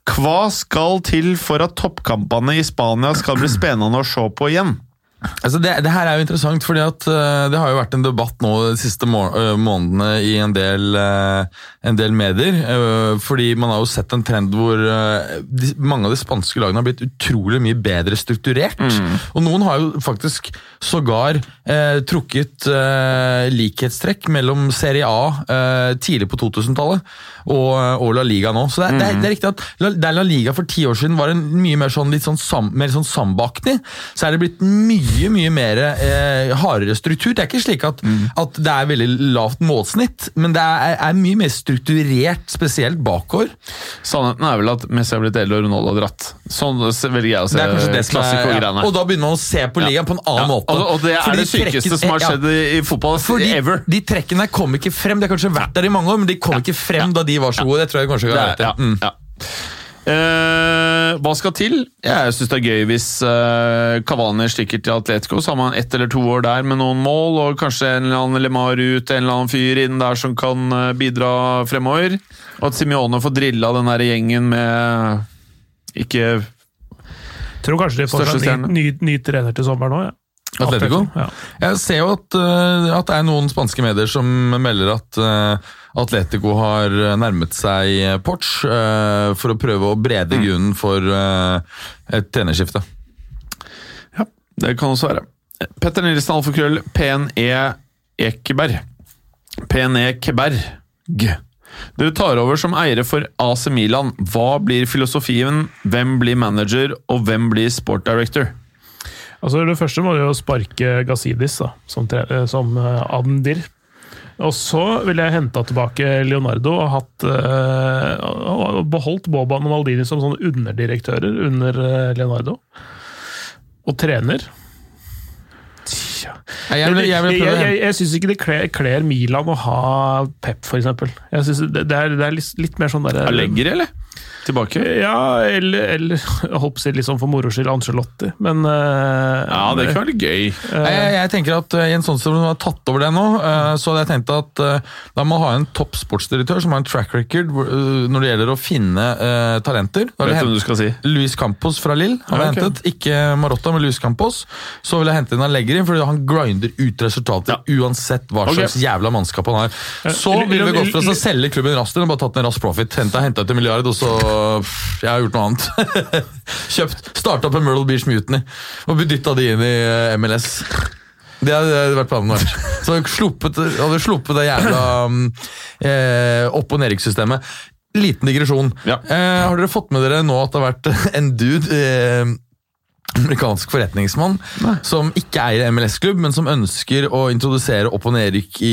Hva skal til for at toppkampene i Spania skal bli spennende å se på igjen? Altså det, det her er jo interessant, fordi at eh, det har jo vært en debatt nå de siste må øh, månedene i en del, eh, en del medier. fordi man har jo sett en trend hvor de, mange av de spanske lagene har blitt utrolig mye bedre strukturert. Og noen har jo faktisk sågar eh, trukket eh, likhetstrekk mellom Serie A eh, tidlig på 2000-tallet og, og La Liga nå. Så det er, det, er, det er riktig at La, der La Liga for ti år siden var en mye mer sånn, litt sånn, sam, mer sånn sambaaktig, så er det blitt mye mye mye mer eh, hardere struktur. Det er ikke slik at, at det er veldig lavt målsnitt, men det er, er mye mer strukturert, spesielt bakover. Sannheten er vel at Messi har blitt eldre og Ronaldo har dratt. Sånn velger jeg å se er, ja. klassiko-greiene. Og da begynner man å se på ligaen på en annen Ja, måte. og, og det er det sykeste trekken- som har skjedd i, fotball Fordi ever. de trekkene kom ikke frem. De har kanskje vært der i mange år, men de kom ikke frem da de var så gode. Det tror jeg kanskje Det kan er, ja, mm. Eh, hva skal til? Jeg syns det er gøy hvis uh, Cavani stikker til Atletico. Så har man ett eller to år der med noen mål, og kanskje en eller annen Lemar ut, en eller annen fyr inn der som kan eh, bidra fremover. Og at Simione får drilla den der gjengen med ikke Tror kanskje de får seg ny, ny, ny trener til sommeren òg. Ja. Atletico? Ja. Jeg ser jo at, eh, at det er noen spanske medier som melder at eh, Atletico har nærmet seg Porch eh, for å prøve å brede grunnen for et trenerskifte. Ja, det kan også være. Petter Nilsen, alfakrøll, PNE Ekeberg. PNE Keberg. Dere tar over som eiere for AC Milan. Hva blir filosofien? Hvem blir manager, og hvem blir sport director? Altså Det første må jo sparke Gazidis da, som, tre, eh, som eh, Adendir. Og så ville jeg henta tilbake Leonardo og hatt eh, og beholdt Boban og Maldini som sånne underdirektører under Leonardo. Og trener. Tja. Jeg, vil- jeg jeg, jeg, jeg syns ikke det kler, Milan å ha Pep, for eksempel. Det, det, er, det er litt, litt mer sånn derre Allegri, eller? Tilbake? Ja, eller, eller jeg håper å si liksom for moro skyld Angelotti, men uh, Ja, det kan være gøy. Uh, Jeg, jeg tenker at I en sånn som har tatt over det nå, uh, så hadde jeg tenkt at uh, da må ha en topp sportsdirektør som har en track record når det gjelder å finne uh, talenter. Da Vet du hva du skal si? Luis Campos fra Lill har Ja, okay. hentet. Ikke Marotta, men Luis Campos. Så vil jeg hente inn Allegri, fordi han grinder ut resultater uansett hva okay. slags jævla mannskap han har. Så ville vi gått for oss å selge klubben raskt og bare tatt en rask profit. Henta ut en milliard, og så Jeg har gjort noe annet. Kjøpt, Starta opp en Myrtle Beach Mutiny og dytta de inn i eh, MLS. Det hadde vært planen vår. Så hadde sluppet, hadde sluppet det jævla um, eh, opp- og nedrykkssystemet. Liten digresjon. Ja. Eh, har dere fått med dere nå at det har vært en dude eh, amerikansk forretningsmann som ikke eier MLS-klubb, men som ønsker å introdusere opp- og nedrykk i,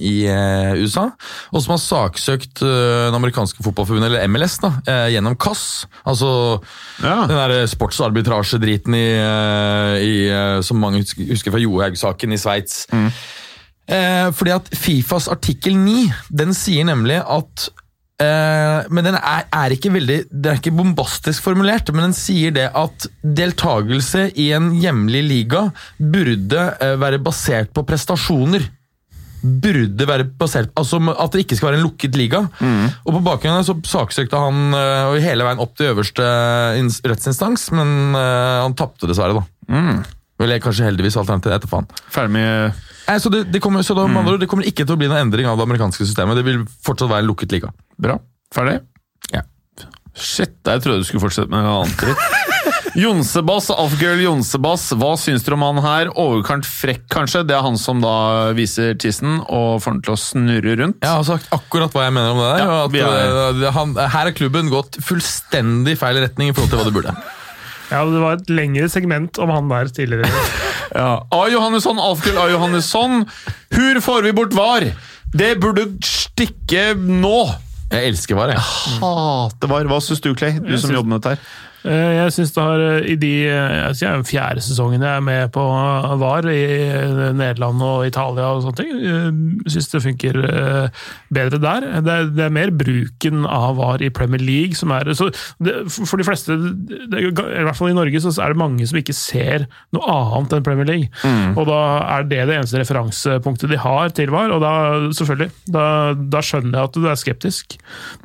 i eh, USA. Og som har saksøkt eh, den amerikanske fotballforbundet, eller MLS, da, eh, gjennom CAS. Altså Ja. den der sportsarbitrasjedriten i, i, som mange husker, fra Johaug-saken i Sveits. Eh, fordi at Fifas artikkel 9 den sier nemlig at Men den er, er ikke veldig Den er ikke bombastisk formulert, men den sier det at deltakelse i en hjemlig liga burde eh, være basert på prestasjoner. Burde være basert Altså At det ikke skal være en lukket liga. Og På bakgrunn av det så saksøkte han eh, hele veien opp til øverste ins- rettsinstans, men eh, han tapte dessverre, da. Eller kanskje heldigvis alternativet etter faen. Ferdig med Nei, så det, det, kommer, så da, mm. det kommer ikke til å bli noen endring av det amerikanske systemet. Det vil fortsatt være en lukket liga. Bra. Ferdig? Ja. Shit, jeg trodde du skulle fortsette med noe annet. Jonsebass, Alfgirl Jonsebass, hva syns dere om han her? Overkant frekk, kanskje? Det er han som da viser tissen og får den til å snurre rundt. Jeg har sagt akkurat hva jeg mener om det der. Ja, at, er- eh, han, her har klubben gått fullstendig feil retning i forhold til hva det burde. Ja, det var et lengre segment om han der tidligere. Ja. A. Johannesson, Alfgull A. Johannesson. Hur får vi bort VAR? Det burde stikke nå! Jeg elsker VAR, jeg. Hater VAR. Hva syns du, Clay? Du som synes- jobber med dette her. Eh, Jeg syns det har eh, i de eh, jeg fjerde sesongen jeg er med på VAR i Nederland og Italia og sånne ting, syns det funker bedre der. Det er, det er mer bruken av VAR i Premier League som er så det, For de fleste, det, i hvert fall i Norge, så er det mange som ikke ser noe annet enn Premier League. Og da er det det eneste referansepunktet de har til VAR, og da selvfølgelig, da, da skjønner jeg at du er skeptisk.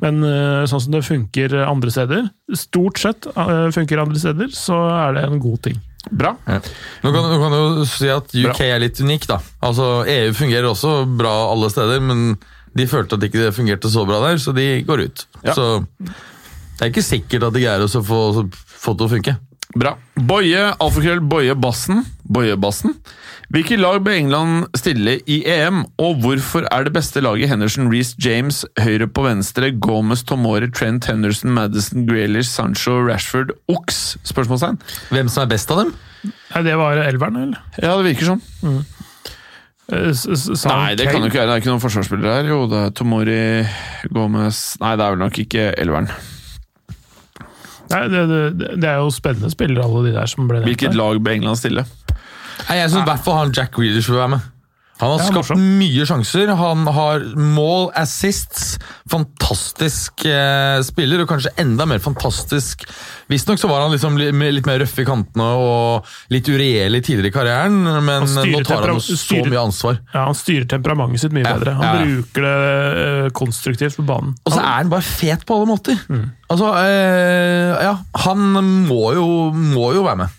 Men sånn som det funker andre steder, stort sett funker andre steder, så er det en god ting. Bra. Ja. Nå, kan, nå kan du jo si at UK Bra. er litt unik, da. Altså, EU fungerer også bra alle steder, men de følte at ikke det fungerte så bra der, så de går ut. Ja. Så det er ikke sikkert at de greier å få, få det til å funke. Bra. Boje, alfakrøll, Boje Bassen. Boje Bassen. Hvilke lag bør England stille i EM, og hvorfor er det beste laget Henderson, Reece James, høyre på venstre, Gomez, Tomori, Trent, Henderson, Madison, Grealish, Sancho, Rashford, Ox? Spørsmålstegn. Hvem som er best av dem? Nei, det var elveren, eller? Ja, det virker sånn. Eh, s- sa Nei, det kan jo ikke være. Det er ikke noen forsvarsspillere her. Jo, det er Tomori, Gomez Nei, det er vel nok ikke elveren. Nei, det, det, det er jo spennende spillere, alle de der som ble nevnt. Hvilket lag bør England stille? Nei, jeg syns i hvert fall han Jack Grealish vil være med. Han har Ja, skapt morsom. mye sjanser. Han har mål, assists. Fantastisk eh, spiller, og kanskje enda mer fantastisk Visstnok så var han liksom litt, litt mer røff i kantene og litt uregjerlig tidligere i karrieren, men nå tar han jo så styrer- mye ansvar. Ja, Han styrer temperamentet sitt mye Ja, bedre. Han ja. bruker det eh, konstruktivt på banen. Og så er han bare fet på alle måter. Altså, eh, ja, han må jo, må jo være med.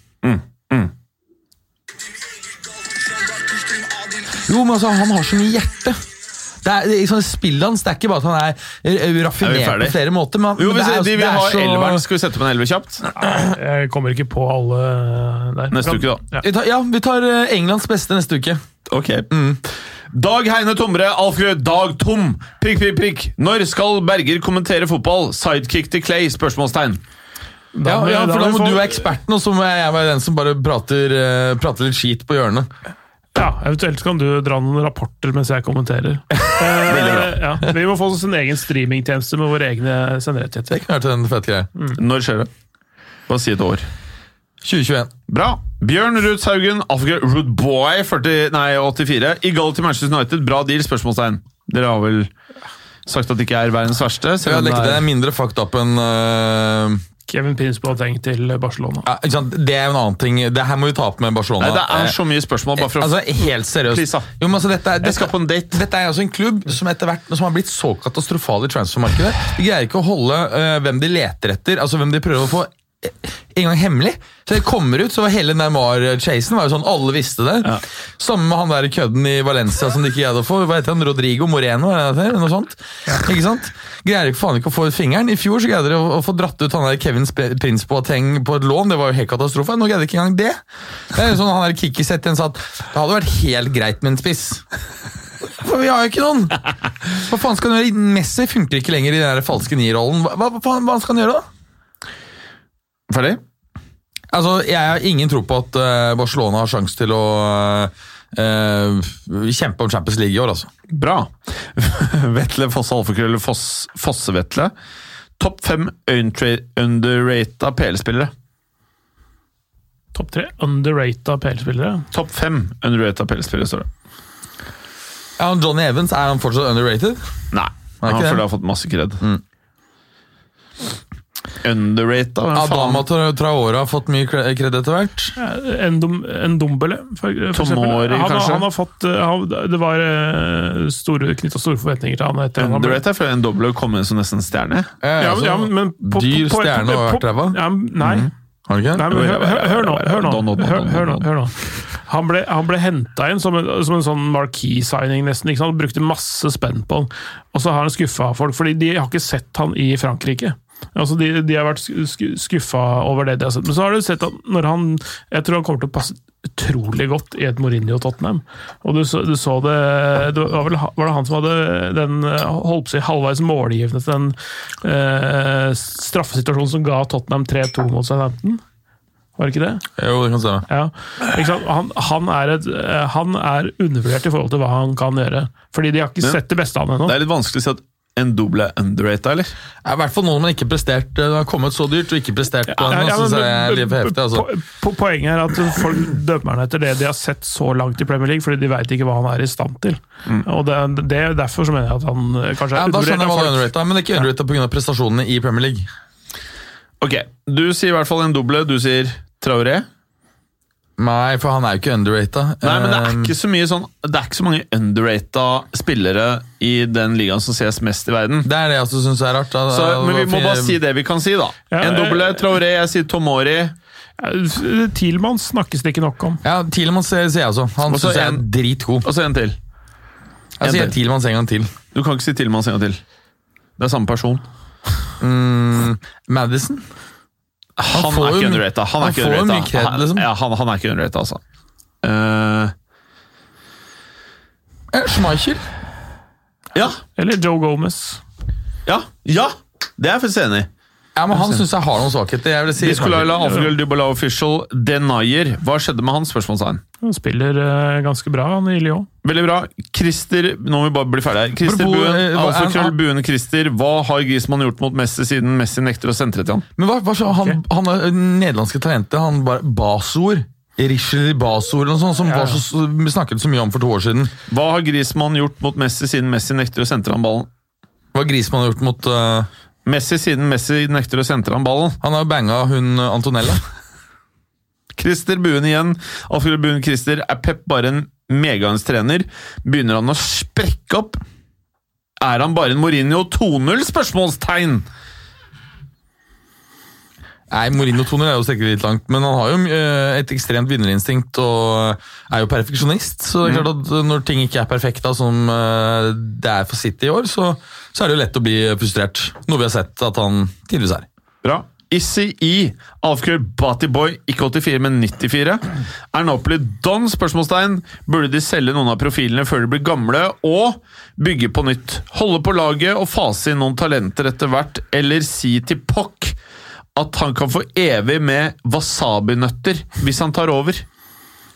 Jo, men altså, han har så mye hjerte. Det er, det, er liksom, spillet hans det er ikke bare at han er raffinert Er raffinert på flere måter. Men, Jo, men det er, de det vil er ha så- elveren, skal vi sette på en elver kjapt? Jeg kommer ikke på alle der. Neste uke, da. Ja. Vi tar, ja, vi tar eh, Englands beste neste uke. Ok. Dag Heine Tomre, Alfred Dag Tom. Prikk, prikk, prikk. Når skal Berger kommentere fotball? Sidekick til Clay? Spørsmålstegn. Da Ja, ja, for da må du være eksperten, og så må jeg være den som bare prater, eh, prater litt skit på hjørnet. Ja, Eventuelt kan du dra noen rapporter mens jeg kommenterer. Eh, ja, vi må få oss en egen streamingtjeneste med våre egne senderettigheter. Det kan være til en fett greie. Når skjer det? Bare si et år. 2021. Bra. Bjørn Ruud Saugen, Alfred Rootboy 40, nei, 84. I til Manchester United. Bra deal? spørsmålstegn. Dere har vel sagt at det ikke er verdens verste? Selv jeg om det er- mindre fucked up enn eh, Kevin Prince Boateng til Barcelona. ja, ikke sant? Det er jo en annen ting. Det her må vi ta opp med Barcelona. Nei, det er Eh, så mye spørsmål. bare for å... Altså, Helt seriøst. Jo, men altså, dette, er, Jeg skal dette, på en date. dette er altså en klubb som etter hvert som har blitt så katastrofal i transfermarkedet. De greier ikke å holde uh, hvem de leter etter, altså hvem de prøver å få eh, en gang hemmelig. Så det kommer ut, så var hele Neymar-chasen var jo sånn, alle visste det. Samme med han der kødden i Valencia som de ikke greide å få. Hva heter han? Rodrigo Moreno? Er det? Noe sånt? Ikke sant? Greier ikke faen ikke å få ut fingeren. I fjor så greide de å, få dratt ut han der Kevin Prins på et lån. Det var jo helt katastrofe. Nå greide de ikke engang det. Det er jo sånn Han der Kikki Setien sa at det hadde vært helt greit med en spiss. For vi har jo ikke noen! Hva faen skal han gjøre? Messi funker ikke lenger i den der falske nierrollen. Hva, hva, hva skal han gjøre, da? Ferdig? Altså, Jeg har ingen tro på at eh, Barcelona har sjanse til å Uh, kjempe om Champions League i år, altså. Bra. Vetle Fosse Alfakrøll Foss, Fosse-Vetle. Topp fem underrata PL-spillere. Topp tre underrata PL-spillere. Topp fem underrata PL-spillere, står det. Ja, Johnny Evans, er han fortsatt underrated? Nei, han føler jeg har fått masse kred. Mm. Underrata? Adama Traore har fått mye kre- kred etter hvert. En Endombele, for, for. Tomori, han, har- kanskje? Han har fått, eh, han, det var eh, store, knytta store forventninger til han etter han Underrata for en doble kom inn som nesten stjerne. Ja, altså, ja, men, men på, dyr på- på- stjerne har vært ræva. Ja, nei. Har du ikke? Nei, men hør, hør, hør nå. Hør nå. Hør, nå, hør nå. Han ble, han ble henta inn som en, som en sånn marquee-signing, nesten. ikke sant? Brukte masse spenn på han. Og så har han skuffa folk, fordi de har ikke sett han i Frankrike. Altså, de, de har vært skuffa over det de har sett. Men så har du sett at når han Jeg tror han kommer til å passe utrolig godt i et Mourinho-Tottenham. Og du så, du så det Det var vel var det han som hadde den holdt på å si halvveis målgivende til den eh, straffesituasjonen som ga Tottenham 3-2 mot Southampton? Var det ikke det? Jo, det kan stemme. Ja? Han, han, er et, eh, han er undervurdert i forhold til hva han kan gjøre. Fordi de har ikke sett det beste av ham ennå. Det er litt vanskelig å si at en doble er underrata, eller? Ja, I hvert fall noen man ikke prestert. Det har kommet så dyrt og ikke prestert på Ja, ja, ja, heftig. Altså. po- po- Poenget er at folk dømmer han etter det de har sett så langt i Premier League, fordi de veit ikke hva han er i stand til. Og det, det er Derfor så mener jeg at han kanskje kanskje Ja, er da skjønner jeg hva du er men ikke underrata pga. prestasjonene i Premier League. Ok, du sier i hvert fall en doble. Du sier Traoré. Nei, for han er jo ikke underrated. Nei, men det er Um, ikke så mye sånn Det er ikke så mange underrata spillere i den ligaen som ses mest i verden. Det er det jeg også syns er rart. da. Så, men vi må bare si det vi kan si, da. Ja, En doble Traoré, jeg sier Tomori. Eh, Thielmann snakkes det ikke nok om. Ja, Thielmann ser ser jeg også. Han syns jeg er dritgod. Og så en til. Jeg sier til. En gang til. Du kan ikke si Tillmanns en gang til. Det er samme person. Mm, Madison? Han, han er ikke underrated. Han han får jo underrated. Han- liksom. Ja, han, han er ikke underrated, altså. Uh, Schmeichel? ja, Eller Joe Gomez. ja, ja! Det er jeg faktisk enig i. Ja, men Han syns jeg har noen svakheter. Jeg vil si Schmeichel. Alfred Dybala Official, Denier. Hva skjedde med hans spørsmålstegn? Han spiller uh, ganske bra, han i Lyon. Veldig bra. Christer Nå må vi bare bli ferdige her. Christer Apropos, Buen, altså Krøll Buen Christer. Hva har Griezmann gjort mot Messi siden Messi nekter å sentre til han? Men hva, hva så, han, han er nederlandske talentet, han bare Basord Richel Basor eller noe sånt, som Ja, ja. var så, vi snakket så mye om for to år siden. Hva har Griezmann gjort mot Messi siden Messi nekter å sentre han ballen? Hva har Griezmann gjort mot eh, Messi siden Messi nekter å sentre han ballen. Han har banga hun eh, Antonella. Christer Buen igjen. Alfred Buen Christer. Er Pep bare en megangstrener? Begynner han å sprekke opp? Er han bare en Mourinho 2-0? Spørsmålstegn! Nei, Mourinho-toner er jo strekke litt langt, men han har jo eh, et ekstremt vinnerinstinkt og er jo perfeksjonist. Så det er klart at når ting ikke er perfekte, som eh, det er for City i år, så, så er det jo lett å bli frustrert. Noe vi har sett at han tidligvis er. Bra. Issi I. Alfred Batiboy, ikke 84, men 94. Er Napoli don? spørsmålstegn. Burde de selge noen av profilene før de blir gamle, og bygge på nytt? Holde på laget og fase inn noen talenter etter hvert, eller si til Poch at han kan få evig med wasabinøtter hvis han tar over?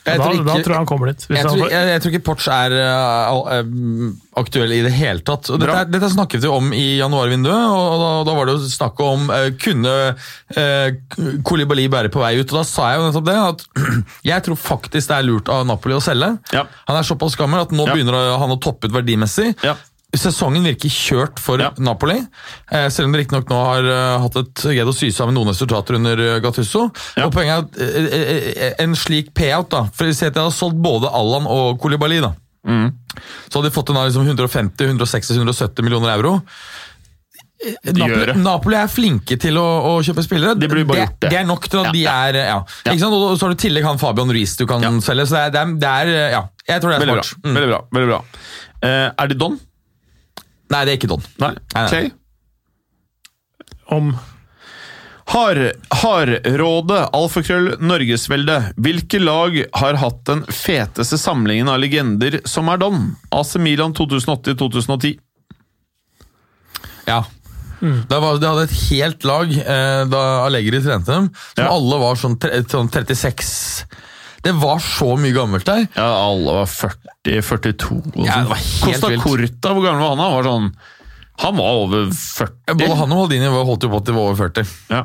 Jeg da, tror ikke- da tror jeg han kommer dit. Hvis Jeg han tror, jeg, jeg tror ikke Porch er uh, aktuell i det hele tatt. Og dette, er- dette snakket vi om i januarvinduet, og da, da var det jo snakk om uh, kunne uh, Kolibali bære på vei ut. Og da sa jeg jo nettopp det, at jeg tror faktisk det er lurt av Napoli å selge. Ja. Han er såpass gammel at nå Ja. begynner han å toppe ut verdimessig. Ja. Sesongen virker kjørt for Ja. Napoli, eh, selv om de riktignok nå har uh, hatt et greid å sy sammen noen resultater under eh, Gattusso. Ja. Og poenget er at eh, en slik payout da, for Si at jeg hadde solgt både Allan og Koulibaly, da. Mm. så hadde de fått en av liksom 150, 160, 170 millioner euro. Napoli. Napoli er flinke til å, å kjøpe spillere. De blir bare det, det. det er nok til at de er ja. Sant? Og så har du i tillegg han Fabian Ruiz du kan Ja. selge. Så det er, det er, det Ja, jeg tror det er Veldig bra. Mm. Veldig bra. Veldig bra. Uh, er det don? Nei, det er ikke Don. Nei. Clay? om Har, Hardråde, alfakrøll, Norgesvelde. Hvilke lag har hatt den feteste samlingen av legender som er don? AC Milan 2008-2010. Ja. Det, var, det hadde et helt lag eh, da Allegri trente dem, som Ja. alle var sånn, tre, sånn 36 Det var så mye gammelt der. Ja, alle var 40, 42 og Ja, sånn. det var helt Costa vilt. Corta, hvor gammel var han? da? Han var sånn Han var over 40. Både han og Maldini holdt jo på at de var over 40. Ja.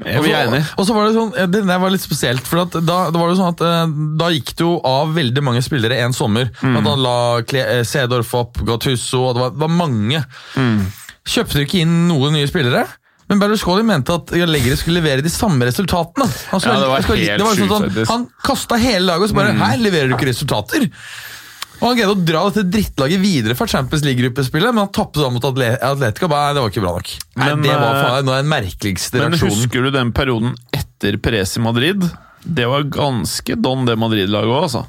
Jeg er enig. Og så var det sånn, det der var litt spesielt, for da, da var det sånn at eh, da gikk det jo av veldig mange spillere en sommer. Mm. At han la eh, opp, Gattusso, og det var, det var mange. Mm. Kjøpte du ikke inn noen nye spillere? Men Berlusconi mente at Allegri skulle levere de samme resultatene. Han, skulle- Ja, det var skulle- helt det var sånn han, kasta hele laget og så bare Her leverer du ikke resultater! Og Han greide å dra dette drittlaget videre fra Champions League-gruppespillet, men han tapte da mot Atle- Atletica. Nei, det var ikke bra nok. Nei, Men, det var eh, faen, den merkeligste reaksjonen. Men husker du den perioden etter Perez i Madrid? Det var ganske don, det Madrid-laget òg, altså.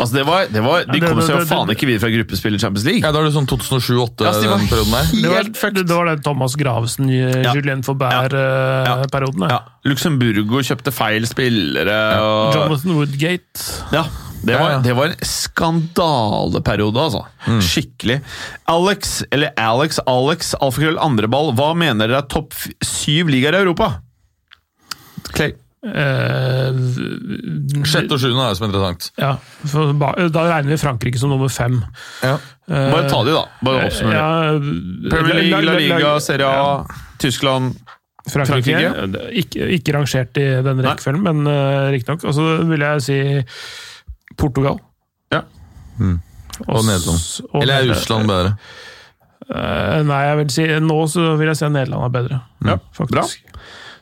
Altså, det var, det var, de Ja, det- kom seg jo det- det- faen ikke videre fra gruppespill i Champions League. Ja, Da er det sånn 2007-2008, Ja, de var det var, det var den Thomas Gravesen, eh, Ja. Julien Ja. Faubert-perioden. Ja, Luxemburgo kjøpte feil spillere. Og, Jonathan Woodgate. ja, det, var, ja. det var en skandaleperiode, altså. Skikkelig. Alex, eller Alex, Alex, alfakrøll andreball, hva mener dere er topp syv ligaer i Europa? Clay. Eh, Sjette og sjuende er det som er interessant. ja, da regner vi Frankrike som nummer fem. Ja. Eh, Bare ta de, da. Bare oppsummer ja, Premier League, La Liga, Serie A, Tyskland Frankrike. Frankrike? Ikke, ikke rangert i denne rekkefølgen, men uh, riktignok. Og så vil jeg si Portugal. Ja. Og Nederland. og Eller er Russland bedre? Uh, nei, jeg vil si nå så vil jeg si at Nederland er bedre. Ja, faktisk.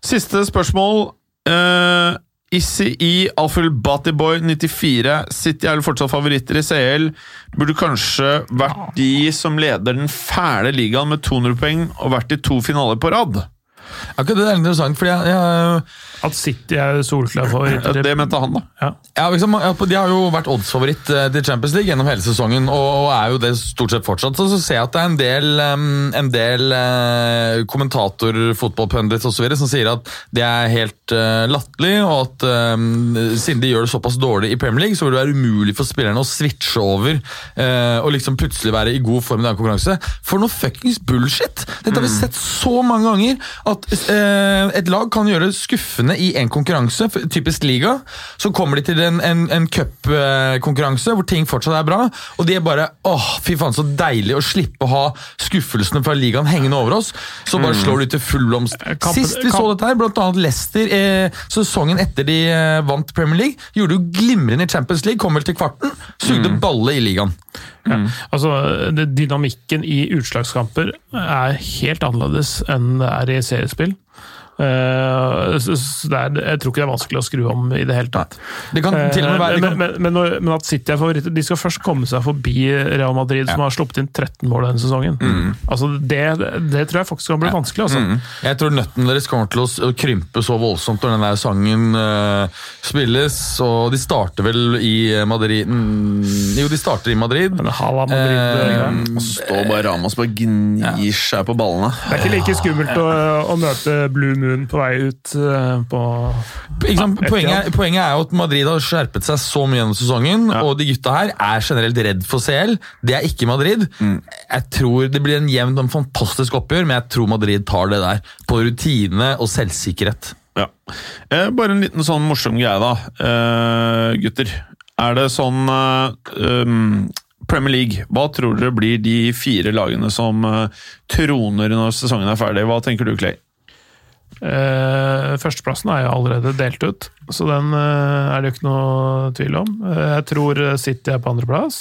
Siste spørsmål. Uh, Issi i Alfred Batiboy 94. City er vel fortsatt favoritter i CL. Burde kanskje vært de som leder den fæle ligaen med 200 poeng og vært i to finaler på rad. Akkurat det er interessant, fordi jeg, jeg At City er solklar favoritt? Ja, det mente han, da. Ja. Ja, liksom, De har jo vært oddsfavoritt eh, til Champions League gjennom hele sesongen, og, og er jo det stort sett fortsatt. Så, så ser jeg at det er en del, en del eh, kommentatorer, fotballpundits osv. som sier at det er helt uh, latterlig, og at siden de gjør det såpass dårlig i Premier League, så vil det være umulig for spillerne å switche over eh, og liksom plutselig være i god form i den konkurranse. For noe fuckings bullshit! Dette har vi sett så mange ganger, at eh, et lag kan gjøre skuffende i en konkurranse, typisk liga. Så kommer de til en, en, en cupkonkurranse hvor ting fortsatt er bra, og de er bare åh, fy faen så deilig å slippe å ha skuffelsene fra ligaen hengende over oss. Så bare slår de til full blomst. Sist vi så dette her, blant annet Leicester, eh, sesongen etter de eh, vant Premier League, gjorde jo glimrende i Champions League, kom vel til kvarten, sugde balle i ligaen. Ja. Altså, det, Dynamikken i utslagskamper er helt annerledes enn det er i seriespill. Eh, det er, jeg tror ikke det er vanskelig å skru om i det hele tatt. Det kan til og med være Eh, men, men, men, men at City er favoritter De skal først komme seg forbi Real Madrid, som har sluppet inn 13 mål denne sesongen. Mm. Altså det, det tror jeg faktisk kan bli vanskelig. Altså. Jeg tror nøtten deres kommer til å krympe så voldsomt når den der sangen uh, spilles. Og de starter vel i Madrid mm, Jo, de starter i Madrid. Men Hala Madrid, uh, Står bare Ramos og gnir seg på ballene. det er ikke like skummelt å, å møte Blue Moon på vei ut eh, på Ikke sant? Poenget, er- poenget er jo at Madrid har skjerpet seg så mye gjennom sesongen, og de gutta her er generelt redd for CL. Det er ikke Madrid. Jeg tror Det blir en jevn og fantastisk oppgjør, men jeg tror Madrid tar det der. På rutine og selvsikkerhet. Ja. Eh, bare en liten sånn morsom greie, da, eh, gutter. Er det sånn eh, um, Premier League, hva tror dere blir de fire lagene som eh, troner når sesongen er ferdig? Hva tenker du, Clay? Eh, førsteplassen er jo allerede delt ut, så den eh, er det jo ikke noe tvil om. Eh, jeg tror City er på andreplass.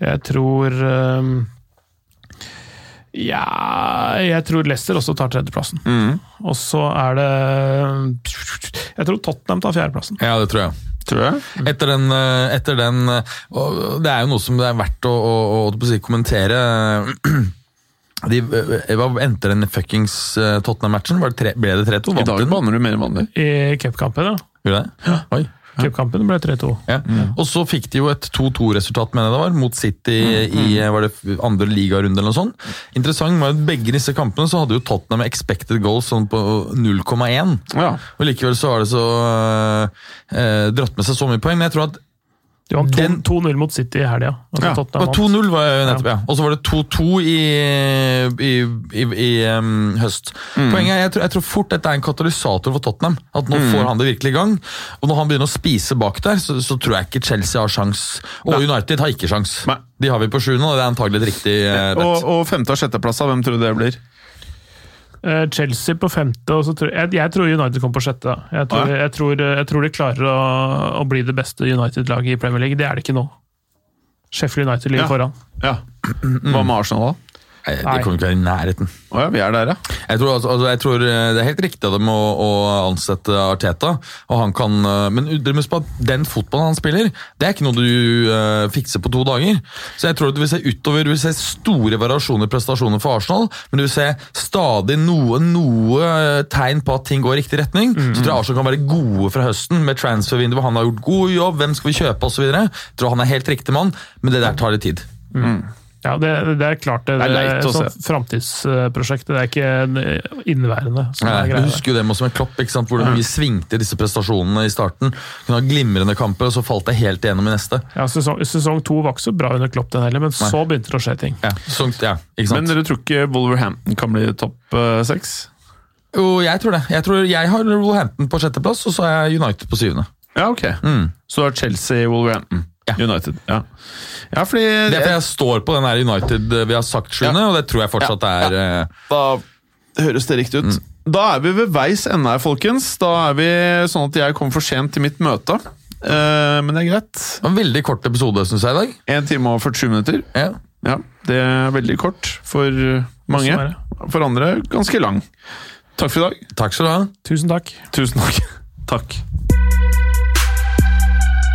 Jeg tror eh, Ja Jeg tror Leicester også tar tredjeplassen. Og så er det Jeg tror Tottenham tar fjerdeplassen. Ja, det tror jeg. Tror jeg? Etter den, eh, etter den eh, og Det er jo noe som det er verdt å, å, å, å kommentere. De, eh, hva endte den fuckings eh, Tottenham-matchen? Var det tre- Ble det 3-2? I dag banner du mer enn vanlig. I cupkampen, ja. Gjorde det? Oi. Cupkampen ble 3-2. Ja. Og så fikk de jo et 2-2-resultat, mener jeg det var, mot City i var det andre ligarunde eller noe sånt. Interessant var at begge disse kampene så hadde jo Tottenham expected goals sånn på 0,1. Ja. Og likevel så har det så eh, dratt med seg så mye poeng. Men jeg tror at De vant 2-0 mot City i helga. Altså Ja, Tottenham og vant. 2-0 var nettopp, ja. Og så var det 2-2 i, i, i, i um, høst. Poenget er, jeg tror, jeg tror fort dette er en katalysator for Tottenham. At nå får han det virkelig i gang. Og når han begynner å spise bak der, så, så tror jeg ikke Chelsea har sjans. Og United har ikke sjans. Nei. De har vi på sjuende, og det er antagelig et riktig eh, Og, og femte- og sjetteplasser, hvem tror du det blir? Eh, Chelsea på femte, og så tror jeg, jeg tror United kommer på sjette. Jeg tror, Ja. jeg tror, jeg tror de klarer å, å bli det beste United-laget i Premier League. Det er det ikke nå. Sheffield United ligger Ja. foran. Ja. Hva med Arsenal, da? Nei, De kommer ikke være i nærheten. Oh ja, vi er der, ja. Jeg tror, altså, altså, jeg tror eh, Det er helt riktig av dem å, å ansette Arteta. og han kan, eh, Men dere på at den fotballen han spiller, det er ikke noe du uh, fikser på to dager. Så jeg tror at Du vil se utover, du vil se store variasjoner i prestasjoner for Arsenal, men du vil se stadig noe, noe tegn på at ting går i riktig retning. Så tror jeg Arsenal kan være gode fra høsten med transfervinduet. Han har gjort god jobb, hvem skal vi kjøpe osv. Jeg tror han er helt riktig mann, men det der tar litt tid. Ja, det, det er klart det, Det er leit å sånn framtidsprosjekt. Det er ikke en inneværende. Nei, er du husker jo det med som en klopp, ikke sant? hvor ja. vi svingte disse prestasjonene i starten. Kunne ha glimrende kamper, og så falt det helt igjennom i neste. Ja, sesong, sesong to var ikke så bra under Klopp, den heller, men så begynte det å skje ting. Ja, sesong, ja ikke sant? Men dere tror ikke Wolverhampton kan bli topp eh, seks? jo, jeg tror det. Jeg, tror jeg har Wolverhampton på sjetteplass, og så har jeg United på syvende. Ja, ok. Mm. Så er Chelsea, Wolverhampton, Ja. United. Ja, ja fordi Det er fordi jeg står på den her United eh, vi har sagt sjuende, og det tror jeg fortsatt er eh, Da høres det riktig ut. Da er vi ved veis ende her, folkens. Da er vi sånn at jeg kom for sent til mitt møte. Uh, men det er greit. en veldig kort episode, syns jeg, i dag. 1 time og 47 minutter. Ja. Ja, Det er veldig kort for mange. Sånn. For andre ganske lang. Takk for i dag. Takk skal du ha. Tusen takk. Tusen takk. Takk.